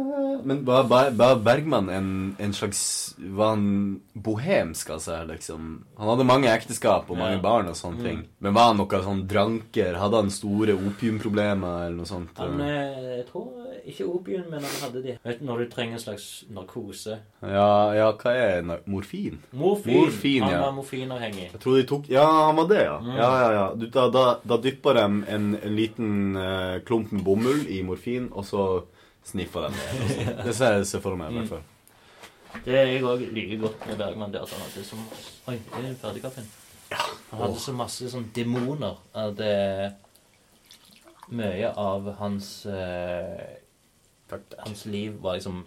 men var, var, var Bergman en, en slags Var han bohemsk, altså? liksom? Han hadde mange ekteskap og mange Ja. barn og sånne Mm. ting. Men var han noe sånn dranker? Hadde han store opiumproblemer eller noe sånt? Han eh, Jeg tror ikke opium, men han hadde de. Vet du, Når du trenger en slags narkose. Ja, ja, hva er morfin? Morfin. Morfin, han ja. var morfinavhengig. Jeg tror de tok Ja, han var det, ja. Mm. Ja, ja, ja. Du, da, da, da dyppa de en, en liten uh, klump med bomull i morfin, og så sniffa den det. Det ser jeg ser for meg, i Mm. hvert fall. Det er jeg òg liker godt med Bergman. Det at han hadde så Oi, det er ferdigkaffen. Ja. Han hadde så masse sånn demoner at det Mye av hans eh, Takk, takk. Hans liv var liksom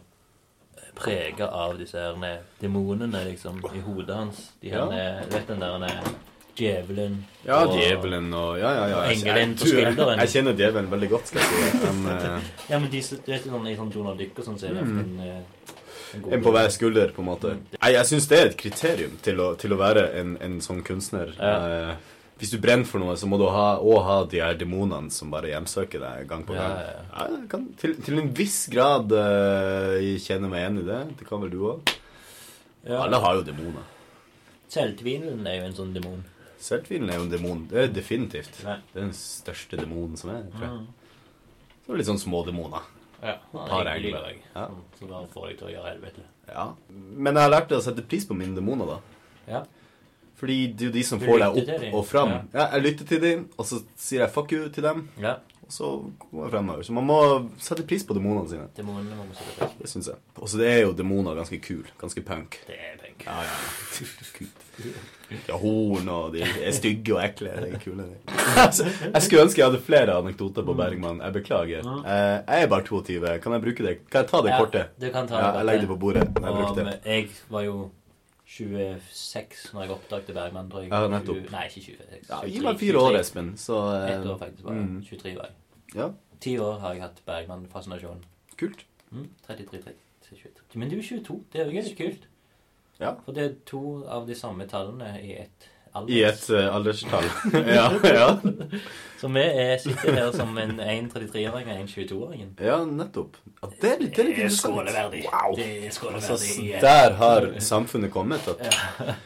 prega av disse her demonene liksom i hodet hans. De her, Ja. Vet den der eh, djevelen Ja, og- djevelen og Ja, ja, ja. Engelen på skulderen. Jeg kjenner djevelen veldig godt, skal jeg si. Men, eh, Ja, men de, du vet sånn, i sånn Donald Duck og sånn, så er det Mm. en, eh, en en på hver skulder, på en måte. Jeg, jeg syns det er et kriterium til å, til å være en, en sånn kunstner. Ja. Eh, hvis du brenner for noe, så må du ha, også ha de her demonene som bare hjemsøker deg gang på gang. ja, ja. Ja, jeg kan, til, til en viss grad uh, kjenne meg igjen i det. Det kan vel du òg? Ja. Alle har jo demoner. Selvtvilen er jo en sånn demon. Selvtvilen er jo en demon. Det er definitivt. Nei. Det er den største demonen som er, tror jeg. Mm. Så litt sånn små demoner. Ja, Par hyggelig engler. òg. Ja. Som, da får deg til å gjøre helvete. Ja. Men jeg har lært deg å sette pris på mine demoner, da. Ja. Fordi det er jo de som Du får deg opp og fram. Ja. Ja. jeg lytter til dem, og så sier jeg fuck you til dem, ja. og så går jeg fremover. Så man må sette pris på demonene sine. Demonene må man sette pris på. Det syns jeg. Og så det er jo demoner ganske kul. Ganske punk. Det er punk. Ja, ja. Kult. Har horn, og de er stygge og ekle. Det er kule. Altså, jeg skulle ønske jeg hadde flere anekdoter på Bergman. Jeg beklager. Mm. Eh, Jeg er bare 22. Kan jeg bruke det? Kan jeg ta det Ja? Du kan ta Ja, det jeg legger det på bordet. når Jeg Og det. jeg var jo 26 når jeg oppdaget Bergman, tror jeg. Ja, nettopp. 20 Nei, ikke 26. Ja, 23, Gi meg fire år, Espen, så eh, Ett år, faktisk. bare. mm. 23 var jeg. Ja, Ti år har jeg hatt Bergman-fascinasjon. Kult. Mm, 33, 33, 23. Men du er 22. Det er jo gøy kult. Ja. For det er to av de samme tallene i ett alders. I et uh, alderstall. ja, ja. Så vi er, sitter her som en, en 33-åring og en 22-åring. ja, nettopp. Ja, det er litt, det er litt interessant. skåleverdig. Wow. Det er Altså, skåleverdig. der har samfunnet kommet. At,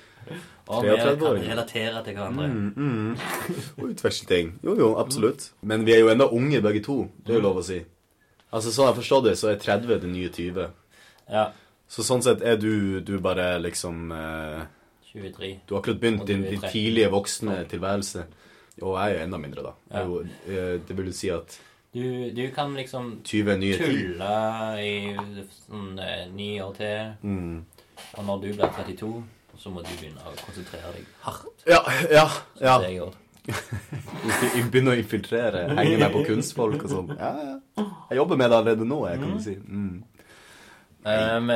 og vi kan relatere til hverandre. mm, mm, og utveksle ting. Jo, jo, absolutt. Men vi er jo enda unge begge to. Det er jo lov å si. Altså, Sånn jeg forstår det, så er 30 det nye 20. Ja. Så sånn sett er du, du bare liksom eh, 23. Du har akkurat begynt din, din tidlige voksne tilværelse. Og jeg er enda mindre, da. Ja. jo, eh, det vil jo si at Du, du kan liksom 20 nye 10. tulle i sånn eh, ni år til. Mm. Og når du blir 32, så må du begynne å konsentrere deg hardt. Ja, ja. ja. Jeg begynner å infiltrere. Henge meg på kunstfolk og sånn. Ja, ja. Jeg jobber med det allerede nå, jeg, kan du si. Mm. Um,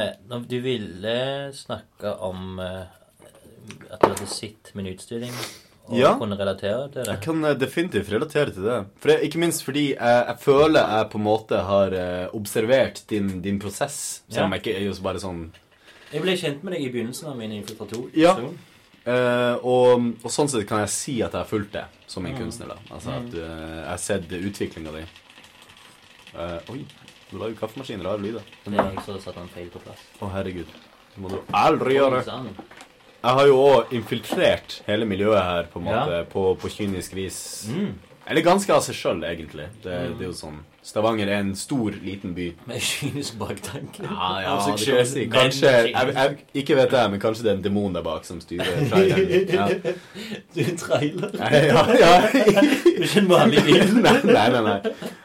du ville snakke om eh, at du hadde sett min utstilling, og Ja. kunne relatere til det. Jeg kan eh, definitivt relatere til det. For jeg, Ikke minst fordi jeg, jeg føler jeg på en måte har observert din, din prosess. Selv om Ja. jeg ikke er jo bare sånn Jeg ble kjent med deg i begynnelsen av min infiltrator. Ja. Uh, og, og sånn sett kan jeg si at jeg har fulgt det som en Mm. kunstner. da Altså at eh, jeg har sett utviklinga di. Uh, oi, du lager kaffemaskin. Rare lyder. Det er jeg så satte han feil på plass. Å, herregud. Det må du aldri gjøre. Jeg har jo òg infiltrert hele miljøet her på en Ja. måte, på, på kynisk vis. Mm. Eller ganske av seg sjøl, egentlig. Det, det er jo sånn Stavanger er en stor, liten by. Med kynisk baktanke. Ja, ja, altså, det kan si. Kanskje jeg, jeg, Ikke vet jeg, men kanskje det er en demon der bak som styrer traileren. Ja. Du er trailer. Nei, ja, ja. Du er ikke en vanlig bil. Nei, nei, nei.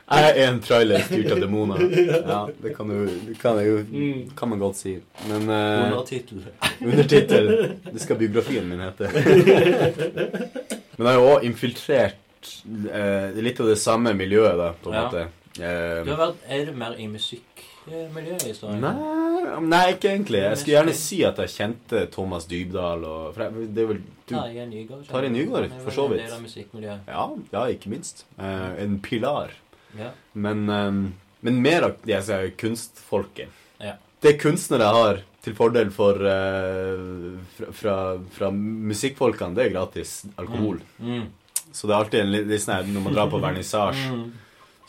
Jeg er en trailer styrt av demoner. Ja, det kan, jo, det kan, jeg jo, kan man godt si. Men uh, Undertittel. undertittel Det skal biografien min hete. Men jeg har jo òg infiltrert uh, litt av det samme miljøet, da, på en Ja. måte. Uh, Du har vært, er du mer i musikkmiljøet i Stavanger? Nei, nei, ikke egentlig. Jeg skulle gjerne si at jeg kjente Thomas Dybdahl og for jeg, Det er vel du Tarjei Nygaard. For så vidt. Ja, ja ikke minst. Eh, en pilar. Ja. Men, eh, men mer av de jeg kunstfolket. Ja. Det kunstnere har til fordel for eh, fra, fra, fra musikkfolkene, det er gratis alkohol. Mm. Så det er alltid en litt sånn Når man drar på vernissasje, Mm.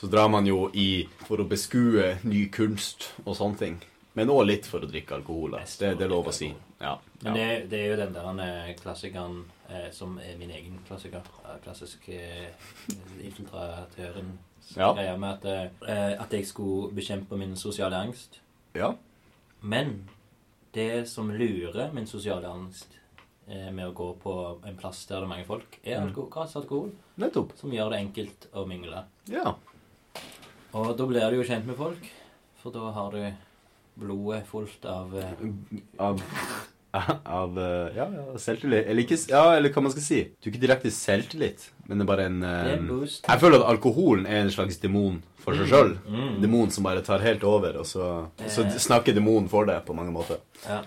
så drar man jo i for å beskue ny kunst og sånne ting. Men òg litt for å drikke alkohol. Da. Det, det er lov å si. Ja. Men det, det er jo den der eh, klassikeren eh, som er min egen klassiker. Klassisk eh, infiltratøren. Ja. Greia med at, eh, at jeg skulle bekjempe min sosiale angst. ja. Men det som lurer min sosiale angst eh, med å gå på en plass der det er mange folk, er Mm. alkohol, gratis alkohol. Nettopp. Som gjør det enkelt å mingle. Ja. Og da blir du jo kjent med folk, for da har du blodet fullt av eh, Av, av eh, ja, ja, selvtillit. Eller ikke Ja, eller hva man skal si. Du er ikke direkte selvtillit, men det er bare en boost. Jeg føler at alkoholen er en slags demon for seg sjøl. Mm. Demon som bare tar helt over, og så, så Eh. snakker demonen for deg på mange måter. Ja.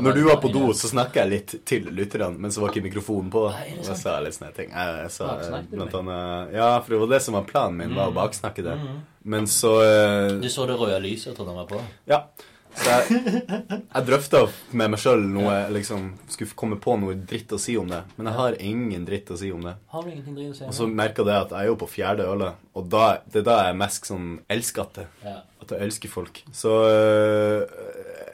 Når du var på do, så snakka jeg litt til lytterne, men så var ikke mikrofonen på. Og jeg sa litt sånne ting. Jeg, jeg sa eh, blant annet Ja, for det var det som var planen min, var å baksnakke det. Mhm. Men så Du så det røde lyset, tror jeg den var på. Ja. Så jeg, jeg drøfta med meg sjøl noe liksom Skulle komme på noe dritt å si om det. Men jeg har ingen dritt å si om det. Har du ingenting dritt å si? Og så merka jeg at jeg er jo på fjerde ølet, og da, det er da jeg er mest sånn elskete. Ja. At jeg elsker folk. Så uh,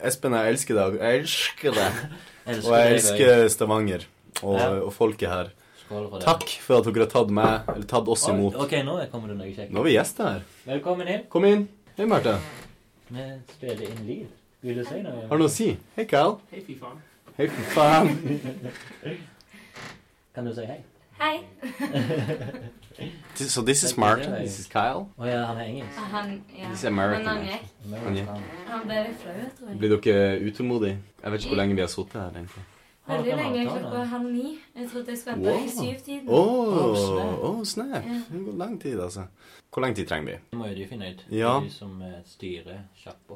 Espen, jeg elsker deg. Jeg elsker deg. Og jeg elsker Stavanger og, Ja. og folket her. For. Takk for at dere har tatt meg, eller tatt oss imot. Ok, nå kommer det noe kjekt. Nå er vi gjester her. Velkommen inn. Kom inn. Hei, Marte. Vi spiller inn lyd. Vil du si noe? Har du noe å si? Hei, Kyle. Hei, fy faen. Hei, fy faen. Kan du si hei? Hei. So this is Martin. This is Kyle. Å ja, han er engelsk. Han, ja. This is American. Men han gikk. Han gikk. Han ble litt flau, tror jeg. Blir dere utålmodige? Jeg vet ikke hvor lenge vi har sittet her, egentlig. Veldig lenge. Jeg Klokka halv ni. Jeg trodde jeg skulle vente Wow. i syvtiden. Oh, snap. oh, snap. Ja. Det går lang tid, altså. Hvor lang tid trenger vi? Det må jo de finne ut. Ja. De som eh, styrer sjappa.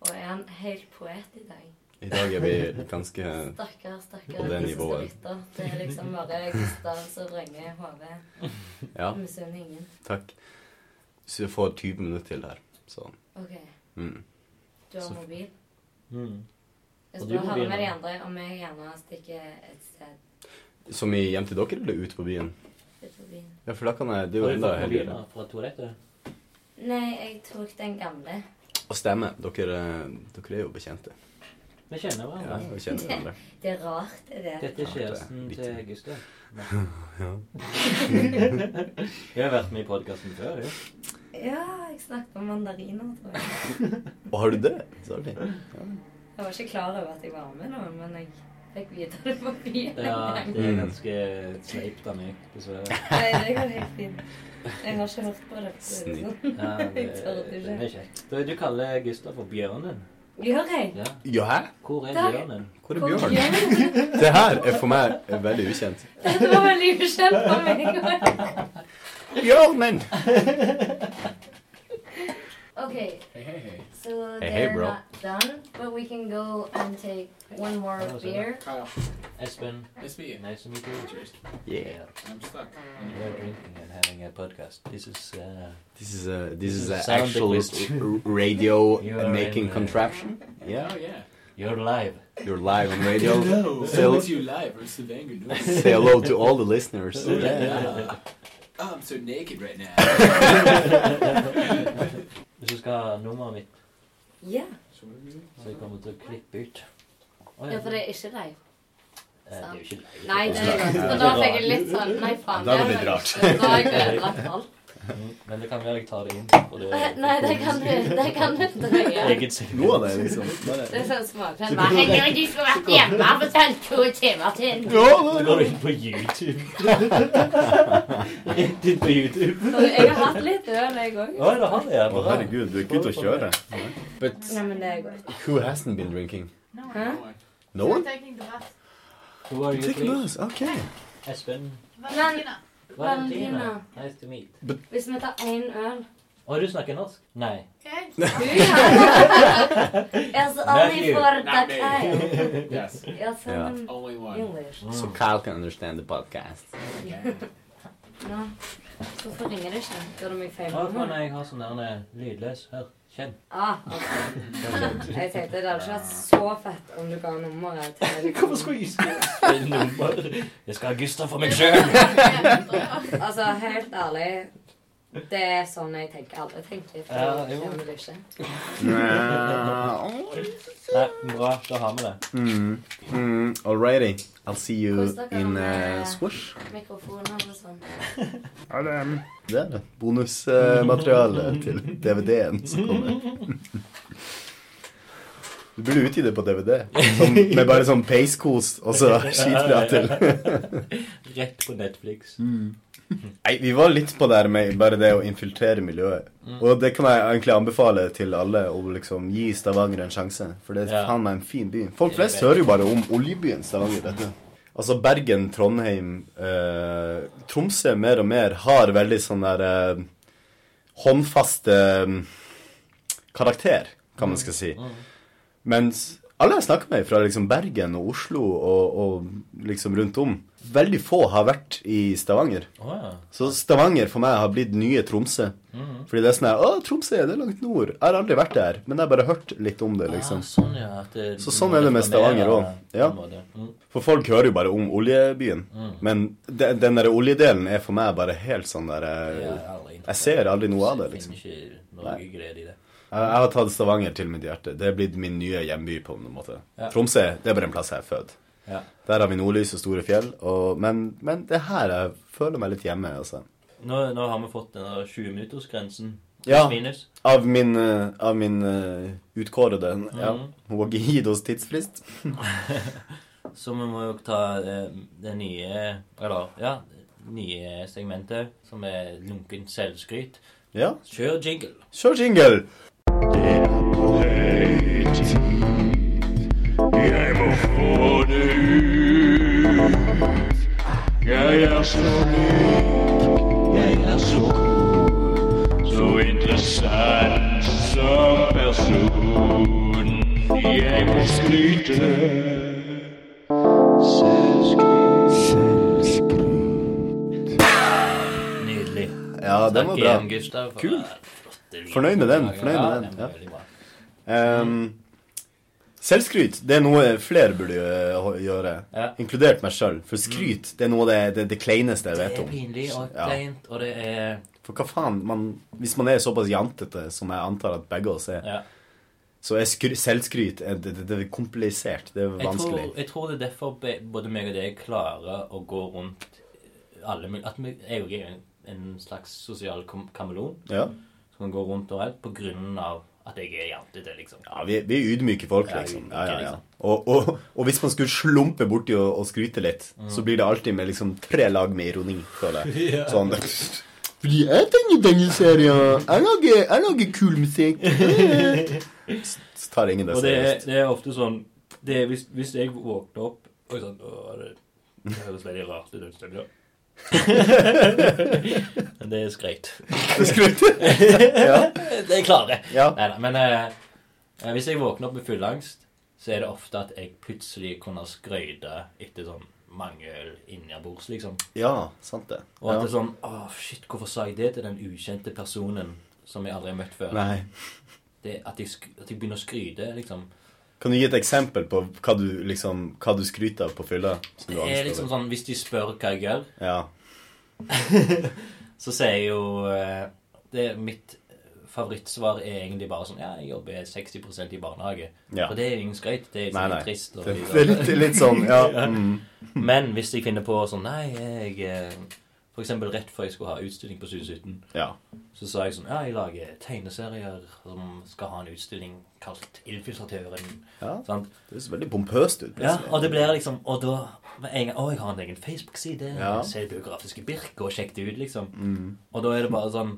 Og er han helt poet i dag? I dag er vi ganske Stakkar, stakkar. På det de nivået. Det er liksom bare Gustav som vrenger hodet. Ja, Misunner ingen. takk. Så jeg får 20 minutter til her. Så OK. mm. Du har Så- mobil? Mm. Jeg du høre med de andre om jeg gjerne stikker et sted Som i hjem til dere, eller ute på byen? ut på byen. Ja, for da kan jeg Det er jo enda heldigere. fra toalettet? Nei, jeg tok den gamle. Og stemme. Dere, eh, dere er jo bekjente. Vi kjenner Ja, vi kjenner hverandre. Det er rart, det det. Dette er kjæresten litt. til Gustav. Ja. Jeg har vært med i podkasten før, jo. Ja, jeg snakket om mandariner, tror jeg. Og har du det? Så artig. Jeg var ikke klar over at jeg var med nå, men jeg fikk vite det på byen Ja, det er ganske sleipt av meg, dessverre. Nei, det går helt fint. Jeg har ikke hørt på det. så er sånn. Ja, det, det er kjekt. Du, du kaller Gustav for Bjørnen. Gjør jeg? Ja. Ja? Hvor er. Bjørnen? Hvor er bjørnen? Bjørn? Det her er for meg veldig ukjent. Dette var veldig ukjent for meg. Bjørnen! Okay, Hey, hey, hey. so Hey, hey, they're bro. not done, but we can go and take one more Ja, beer. Kyle, Espen, nice to meet you. nice to meet you. Cheers. Yeah. I'm stuck. We're drinking and having a podcast. This is uh, This is a this is a a actual radio making in, uh, contraption. Yeah, Oh, yeah. you're live. you're live on radio. Hello. Phil- Phil. you live or Stavanger News. Say hello to all the listeners. Yeah. Oh, I'm so naked right now. Hvis du skal ha nummeret mitt, Ja, så jeg kommer til å klippe ut. Å, ja, for det er ikke deg. Eh, Det er jo ikke. Nei, det er. Og da fikk jeg litt sånn Nei, faen. Da er blitt vel rart. Da har jeg ødelagt alt. Men det kan være jeg tar det inn. Det Nei, det kan du det kan du ikke Eget segment. Noe av det, liksom. Det er sånn småpenn. Herregud, du skulle vært hjemme og betalt to timer til. nå går du inn på YouTube. Rett inn på YouTube. Jeg har hatt litt øl, jeg òg. Å, det har jeg. Å, herregud, du er ikke ute å kjøre. But det er who hasn't been drinking? Hæ? No one? taking the bus. Who are you Take three? us. Okay. Espen. Valentina. Valentina. Nice to meet. Hvis vi tar én øl Å, du snakker norsk? Nei. It's only for me. Kyle. Yes. It's Ja. Only one. English. So Kyle can understand the podcast. Nå. Hvorfor ringer det ikke? Gjør du meg feil? Å, faen, jeg har sånn der eh, lydløs. Hør. Kjenn. Ah, okay. Jeg tenkte det hadde ikke vært så fett om du ga nummeret til Hvorfor skulle jeg spille nummer? Jeg skal ha Gustav for meg sjøl. Altså, helt ærlig Det er sånn jeg tenker. Alle tenker. For Ja, det jo. kommer det ikke. Nei, bra. Da har vi det. Mm. Mm. Alrighty. I'll see you dere in med- uh, Squish. Mikrofoner og sånn. Det er det. Bonusmateriale til DVD-en som kommer. Du burde utgi det på DVD, som, med bare sånn peiskos, og så skitbra til. Rett på Netflix. Nei, vi var litt på der med bare det å infiltrere miljøet. Og det kan jeg egentlig anbefale til alle, å liksom gi Stavanger en sjanse. For det er Ja. faen meg en fin by. Folk flest hører jo bare om oljebyen Stavanger. dette. Altså Bergen, Trondheim, eh, Tromsø mer og mer har veldig sånn der eh, håndfaste eh, karakter, kan man skal si. Mens alle jeg snakker med fra liksom Bergen og Oslo og, og liksom rundt om, veldig få har vært i Stavanger. Oh, ja. Så Stavanger for meg har blitt nye Tromsø. Fordi det er sånn her Å, Tromsø, det er langt nord. Jeg har aldri vært der, men jeg har bare hørt litt om det, liksom. Ah, sånn, ja. Det, Så sånn er det med Stavanger også. Ja. måte. Mm. For folk hører jo bare om oljebyen. Men de, den der oljedelen er for meg bare helt sånn der eh, Jeg, Jeg ser aldri noe av det, liksom. Jeg har tatt Stavanger til mitt hjerte. Det er blitt min nye hjemby, på en måte. Tromsø, det er bare en plass jeg er født. Ja. Der har vi nordlys og store fjell, og, men, men det er her jeg føler meg litt hjemme, altså. Nå, nå har vi fått den der 20-minuttersgrensen. Ja. Minus. Av min, eh, av min uh, utkårede. Ja. Mhm. Hun har ikke gitt oss tidsfrist. Så vi må jo ta det, det nye Eller, ja, nye segmentet, som er lunkent selvskryt. Ja. Kjør jingle. Kjør jingle! Jeg må ut. Jeg er så lik, jeg er så god, så interessant som person. Jeg må skryte. Selvskryt. Nydelig. Ja, Ja, den var bra. Kult. Gustav. Kul. Fornøyd med den, fornøyd med den, ja. Ehm, selvskryt det er noe flere burde gjøre, Ja. inkludert meg sjøl. For skryt det er noe av det, det, det kleineste jeg Det er pinlig og Ja. kleint, og det er For hva faen, man, Hvis man er såpass jantete som jeg antar at begge oss er, ja. så er skry, selvskryt eh, det, det, det er komplisert. Det er jeg, vanskelig. tror, jeg tror det er derfor både meg og deg klarer å gå rundt alle At vi er jo en, en slags sosial kamelon Ja, som kan gå rundt overalt på grunn av at jeg er jantete, liksom. ja vi, vi er ydmyke folk, liksom. Ja, ja, ja. liksom. Og, og, og hvis man skulle slumpe borti og, og skryte litt, Mm. så blir det alltid med liksom tre lag med ironi, føler jeg. Sånn Fordi jeg tegner tegneserier. Jeg lager, jeg lager kul musikk. Så tar ingen det Og det er, det er ofte sånn det er, hvis, hvis jeg våkner opp og sånn å, det, det høres veldig rart ut en er skrøyt. Det er skreit. Ja. Det er klare. ja. Neida, men eh, eh, hvis jeg våkner opp med fullangst, så er det ofte at jeg plutselig kunne skrøyte etter sånn mange øl innabords, liksom. Ja, sant det. Og at Ja. det er sånn Å, shit, hvorfor sa jeg det til den ukjente personen som jeg aldri har møtt før? Nei. Det, at, jeg, at jeg begynner å skryte, liksom. Kan du gi et eksempel på hva du, liksom, hva du skryter av på fylla? Det er liksom sånn Hvis de spør hva jeg gjør, Ja. så sier jeg jo eh, det, Mitt favorittsvar er egentlig bare sånn Ja, jeg jobber 60% i barnehage. ja. For det er ingen skryt. Det er Nei, sånn nei. trist. Og Det, det er litt, litt sånn, ja. Mm. Men hvis jeg finner på sånn Nei, jeg eksempel rett før jeg skulle ha utstilling på Sydsuten, ja. så sa jeg sånn Ja, jeg lager tegneserier som skal ha en utstilling kalt Infiltratøren. ja. Sant? Det høres veldig pompøst ut. Ja, og det blir liksom Og da en gang Å, jeg har en egen Facebook-side. Ja. Se biografiske Birke og sjekk det ut, liksom. Mm. Og da er det bare sånn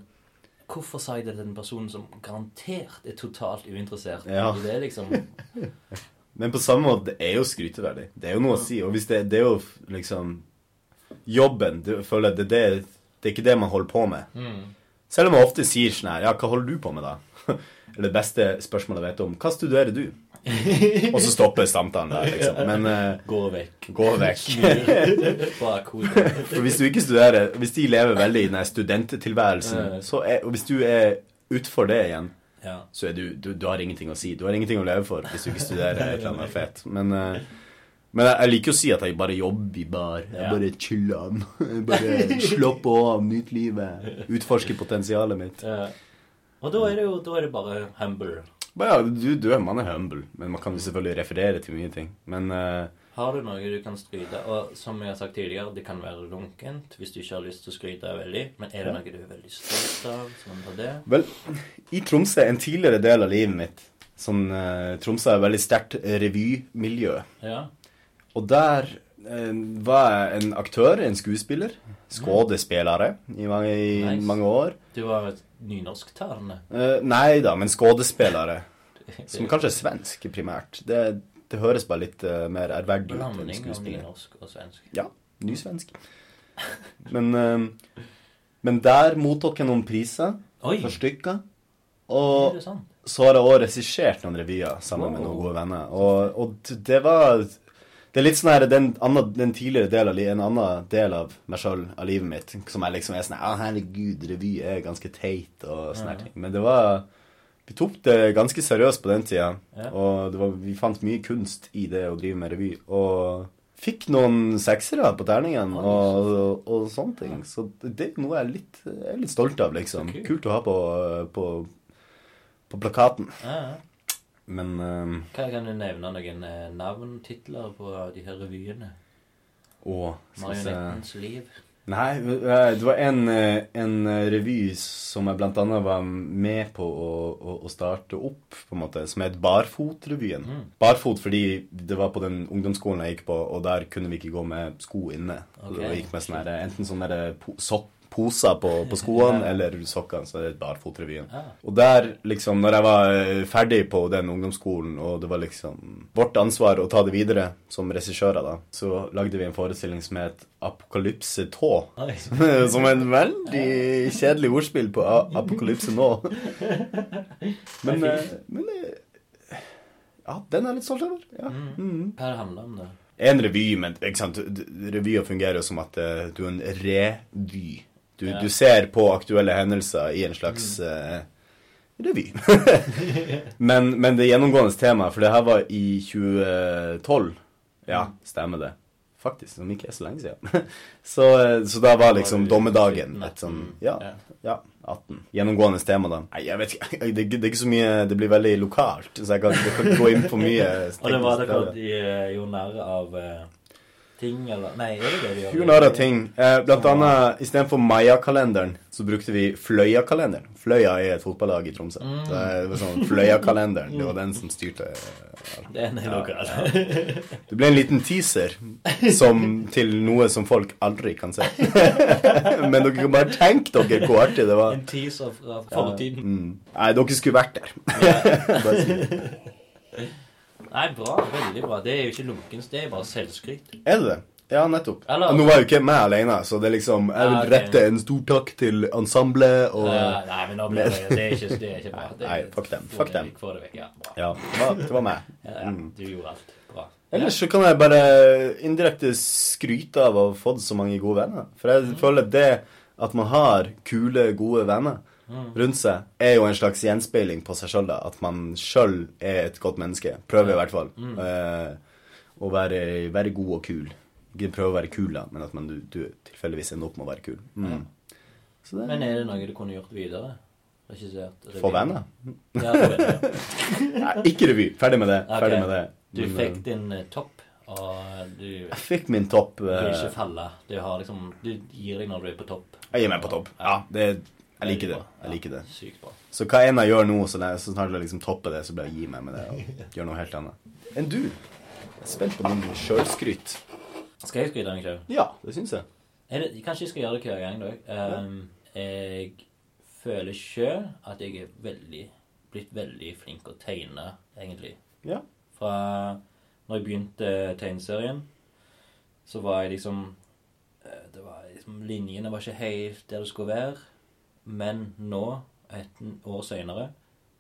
Hvorfor sa jeg det til den personen som garantert er totalt uinteressert Ja. Det det, liksom? Men på samme måte, det er jo skryteverdig. Det er jo noe å si. Og hvis det, det er jo liksom Jobben, det, føler det, det, det er ikke det man holder på med. Mm. Selv om man ofte sier sånn her Ja, hva holder du på med, da? Eller det beste spørsmålet jeg vet om. Hva studerer du? Og så stopper samtalen der, liksom. Men uh, Gå vekk. gå vekk. For hvis du ikke studerer Hvis de lever veldig i den studenttilværelsen, så er, og hvis du er utfor det igjen, Ja. så er du, du Du har ingenting å si. Du har ingenting å leve for hvis du ikke studerer et eller annet fett. Men, eh, men jeg, jeg liker å si at jeg bare jobber i bar. Jeg bare chiller. Jeg bare slapper av, nyter livet. Utforsker potensialet mitt. Ja. Og da er det jo da er det bare humble. Bare, ja, du, du man er humble, men man kan jo selvfølgelig referere til mye ting. Men uh, Har du noe du kan skryte Og som jeg har sagt tidligere, det kan være lunkent hvis du ikke har lyst til å skryte veldig. Men er det noe du er veldig stolt av? På det? vel, i Tromsø, en tidligere del av livet mitt sånn, uh, Tromsø er et veldig sterkt revymiljø. Ja. Og der eh, var jeg en aktør, en skuespiller. Skådespillere i mange, i Nice. mange år. Du var nynorsktalende. Eh, nei da, men skådespillere. Som kanskje er svensk primært. Det, det høres bare litt uh, mer ærverdig ut Blanding av nynorsk og svensk. Ja, nysvensk. Men, eh, men der mottok jeg noen priser Oi! for stykker. Er Og så har jeg også regissert noen revyer sammen med noen gode venner. Og, og det var Det er litt sånn her den, annen, den tidligere del av, en annen del av meg sjøl, av livet mitt, som er liksom er sånn Å, herregud, revy er ganske teit og sånne ja. ting. Men det var Vi tok det ganske seriøst på den tida. Ja. Og det var, vi fant mye kunst i det å drive med revy. Og fikk noen seksere på terningen og, og, og sånne ting. Så det er noe jeg er litt, jeg er litt stolt av, liksom. Kult å ha på, på, på plakaten. Ja, ja. Men eh, Hva Kan du nevne noen eh, navntitler på de her revyene? Å, Marionettens liv. Nei, det var en, eh, en revy som jeg blant annet var med på å, å, å starte opp, på en måte, som het Barfotrevyen. Mm. Barfot fordi det var på den ungdomsskolen jeg gikk på, og der kunne vi ikke gå med sko inne. Okay. Og gikk med sånne, enten sånne sokk- poser på, på skoene eller sokkene, så det er Barfotrevyen. Og der, liksom, når jeg var eh, ferdig på den ungdomsskolen, og det var liksom vårt ansvar å ta det videre som regissører, da, så lagde vi en forestilling som het Apokalypse Tå. Som Som en veldig kjedelig ordspill på apokalypse nå. Men, eh, men eh, Ja, den er litt stolt over. Ja. Mm. Hva det om, da? En revy, men ikke sant? revyer fungerer jo som at du er en revy. Du, Ja. du ser på aktuelle hendelser i en slags Mm. uh, revy. men, men det gjennomgående temaet, for det her var i 2012 Ja, Mm. stemmer det. Faktisk, som ikke er så lenge siden. så, eh, så da var liksom dommedagen et sånn Ja. Ja. Ja, 18. Gjennomgående tema, da. Nei, jeg vet ikke. Det, det er ikke så mye Det blir veldig lokalt, så jeg kan, jeg kan gå inn på mye. Og det var jo de eh, gjorde narr av ting, eller Nei, er det det de gjør? Hun har ting. Eh, blant annet istedenfor Maja-kalenderen, så brukte vi Fløya-kalenderen. Fløya er et fotballag i Tromsø. Mm. Så det var sånn Fløya-kalenderen. Det var den som styrte Det er en Ja. Det ble en liten teaser som, til noe som folk aldri kan se. Men dere kan bare tenke dere hvor artig det var. En teaser fra fortiden. Mm. Nei, dere skulle vært der. Bare si det. Nei, bra. Veldig bra. Det er jo ikke lunkent, det er bare selvskryt. Er det det? Ja, nettopp. Eller- Nå var jo ikke jeg alene, så det er liksom Jeg vil rette en stor takk til ensemblet og nei, men nå blir det Det er ikke, det er ikke bra. Det, Nei, fuck dem, fuck dem. Få det vekk. Ja, bra. Ja, det var, det var meg. Ja, ja, Mm. du gjorde alt bra. Ellers så kan jeg bare indirekte skryte av å ha fått så mange gode venner. For jeg Mm. føler det at man har kule, gode venner. Rundt seg, er jo en slags gjenspeiling på seg sjøl. At man sjøl er et godt menneske. Prøver i hvert fall. Mm. Eh, å være, være god og kul. Ikke prøve å være kul, da, men at man, du, du tilfeldigvis ender opp med å være kul. Mm. Så det Men er det noe du kunne gjort videre? Regissert? Få venner. Ja, venner. Nei, ikke revy. Ferdig med det. Ferdig med det. Du fikk eh, din eh, topp, og du Jeg fikk min topp. vil eh, ikke falle. Du har liksom Du gir deg når du er på topp. Jeg gir meg på topp. Ja, det, jeg liker det. Jeg liker det. Sykt bra. Så hva enn jeg gjør nå, så, det, så snart jeg liksom topper det, så blir jeg gi meg med det og gjør noe helt annet. Enn du? Jeg er spent på din sjølskryt. Skal jeg skryte av meg sjøl? Ja, det syns jeg. Kanskje jeg skal gjøre det hver gang, da. Um, jeg føler sjøl at jeg er veldig blitt veldig flink å tegne, egentlig. Ja. Fra når jeg begynte tegneserien, så var jeg liksom eh, det var liksom Linjene var ikke helt der det skulle være. Men nå, et år seinere,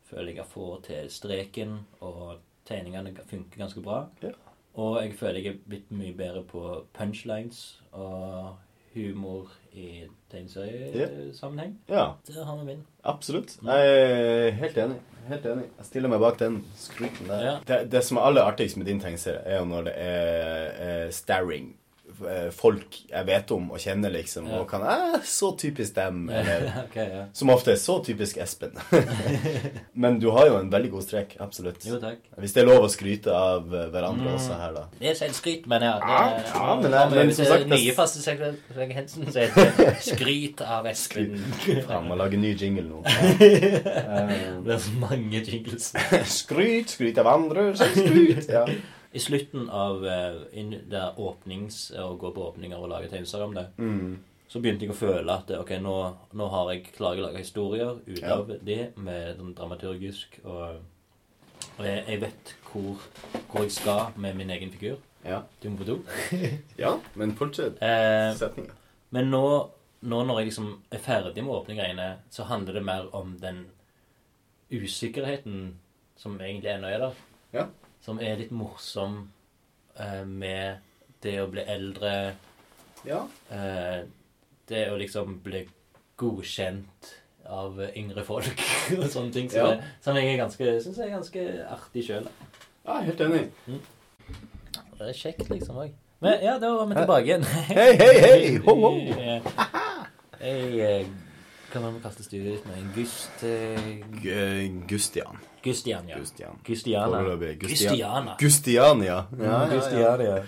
føler jeg jeg får til streken, og tegningene funker ganske bra. Ja. Og jeg føler jeg er blitt mye bedre på punchlines og humor i tegneseriesammenheng. Ja, Der har vi min. absolutt. Jeg er helt enig. Helt enig. Jeg stiller meg bak den skryten der. Ja. Det, det som er aller artigst med din tegneserie, er jo når det er, er starring. Eh, Folk jeg vet om og kjenner, liksom, og kan eh, Så typisk dem. Eller okay, ja. Som ofte er så typisk Espen. Men du har jo en veldig god strek. Absolutt. Jo, takk. Hvis det er lov å skryte av eh, hverandre Mm. også her, da. Det er selvskryt, men ja. Det, Ja, ja, men det- men som sagt, nye faste sekvensen så heter 'Skryt av Espen'. Faen, må lage ny jingle nå. Eh, Det er så mange jingles. skryt, skryt av andre, selvskryt. skryt. Ja. I slutten av eh, der åpnings... Å gå på åpninger og lage tegneserier om det, Mm. så begynte jeg å føle at ok, nå, nå har jeg klart å lage historier ut Ja. av det med sånn dramaturgisk og Og jeg, jeg vet hvor, hvor jeg skal med min egen figur. Ja. Du må på do. ja, men fortsett Eh, setninga. Men nå, nå når jeg liksom er ferdig med å åpne greiene, så handler det mer om den usikkerheten som egentlig ennå er der. Ja. Som er litt morsom eh, med det å bli eldre, Ja. eh, det å liksom bli godkjent av yngre folk og sånne ting. Så Ja. det, som jeg er syns er ganske artig sjøl. ja, helt enig. Det er kjekt, liksom òg. Men ja, da var vi tilbake igjen. Hei, hei, hei! Ho, ho. Jeg Kan Hva var det vi kalte studiet ditt med? Gust... eh, Gustian. Gustian, ja. Gustian. Gustiana. Foreløpig. Gustian. Gustiana. Gustiania. Ja, ja, ja. Ja.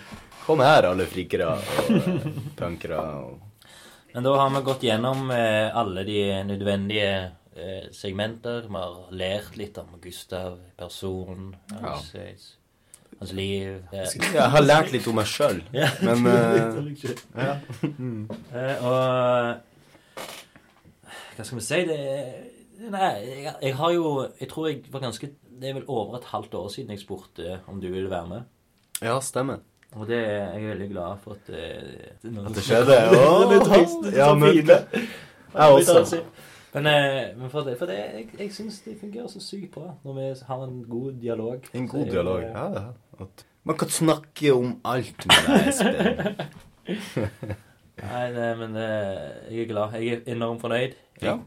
Kom her, alle frikere og eh, punkere. Og... Men da har vi gått gjennom eh, alle de nødvendige eh, segmenter. Vi har lært litt om Gustav, personen, hans, eh, hans liv. eh, Jeg har lært litt om meg sjøl, Ja. men eh, ja. mm. og Hva skal vi si? Det Nei, jeg, jeg har jo Jeg tror jeg var ganske Det er vel over et halvt år siden jeg spurte om du ville være med. ja, stemmer. Og det er jeg er veldig glad for at det, At det skjedde. Er ja, men. Jeg også. Men, eh, men for det, for det jeg, jeg syns det fungerer så sykt bra når vi har en god dialog. En god dialog. Ja, ja. At man kan snakke om alt med deg, Espen. Nei, nei, men jeg er glad. Jeg er enormt fornøyd. Ja.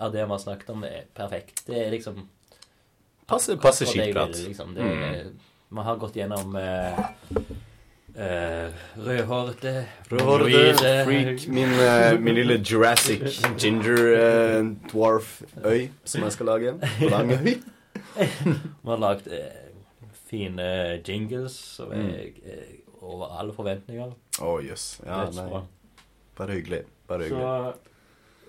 Av det vi har snakket om, er perfekt. Det er liksom Passer, akkurat passe det jeg skitprat. Liksom. Det, er- Vi har gått gjennom uh, eh, rødhårete, Rødhårete freak. Min, eh, min lille Jurassic ginger eh, dwarf-øy som jeg skal lage. Langøy. Vi har lagd eh, fine jingles som Mm. er eh, over alle forventninger. Å, jøss. Ja, nei. Bare hyggelig. Bare hyggelig. Så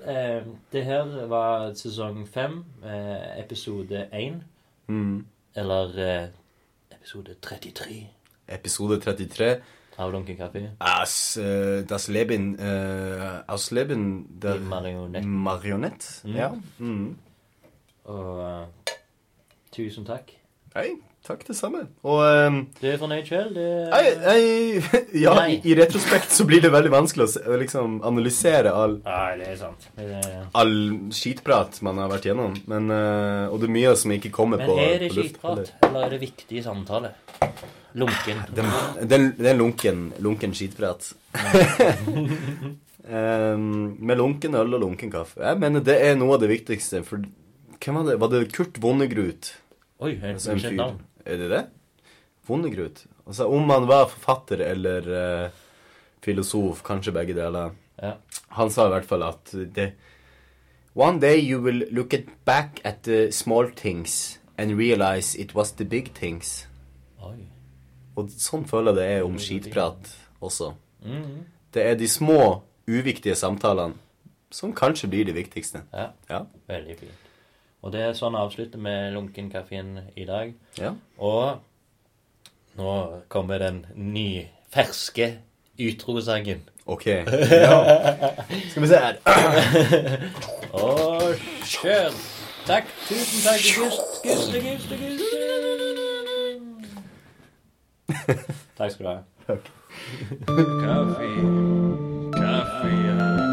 eh, det her var sesong fem, eh, episode én. Mm. Eller eh, episode 33 Episode 33. av Lunken kaffe. As, uh, das Leben uh, Aus Leben der marionett. Marionett. Mm. Ja. Mm. Og uh, tusen takk. Hei, takk det samme. Og um, Du er fornøyd sjøl? Ja, i, i retrospekt så blir det veldig vanskelig å liksom analysere all, Nei, det er sant. Det er... all skitprat man har vært gjennom. Men, uh, og det er mye som ikke kommer Men på, er det på luft. skitprat, eller er det viktig samtale? Lunken. Det, det, det er lunken, lunken skitprat. um, med lunken øl og lunken kaffe. Jeg mener det er noe av det viktigste. For hvem var det? Var det Kurt Vonnegrut? Oi, jeg Altså, en ukjent navn. Er det det? Vonnegrut? Altså, om han var forfatter eller uh, filosof, kanskje begge deler. Ja. Han sa i hvert fall at det One day you will look at back at the small things and realize it was the big things. Oi. Og sånn føler jeg det er om skitprat også. Mhm. Det er de små, uviktige samtalene som kanskje blir de viktigste. Ja, Ja. veldig fint. Og det er sånn jeg avslutter med Lunkenkaffen i dag. ja. Og nå kommer den nye, ferske utrosangen. Ok. Ja. Skal vi se her. Og kjør! Takk. Tusen takk. Gust, guste, guste, guste. Takk skal du ha. Kaffe. Kaffe, ja.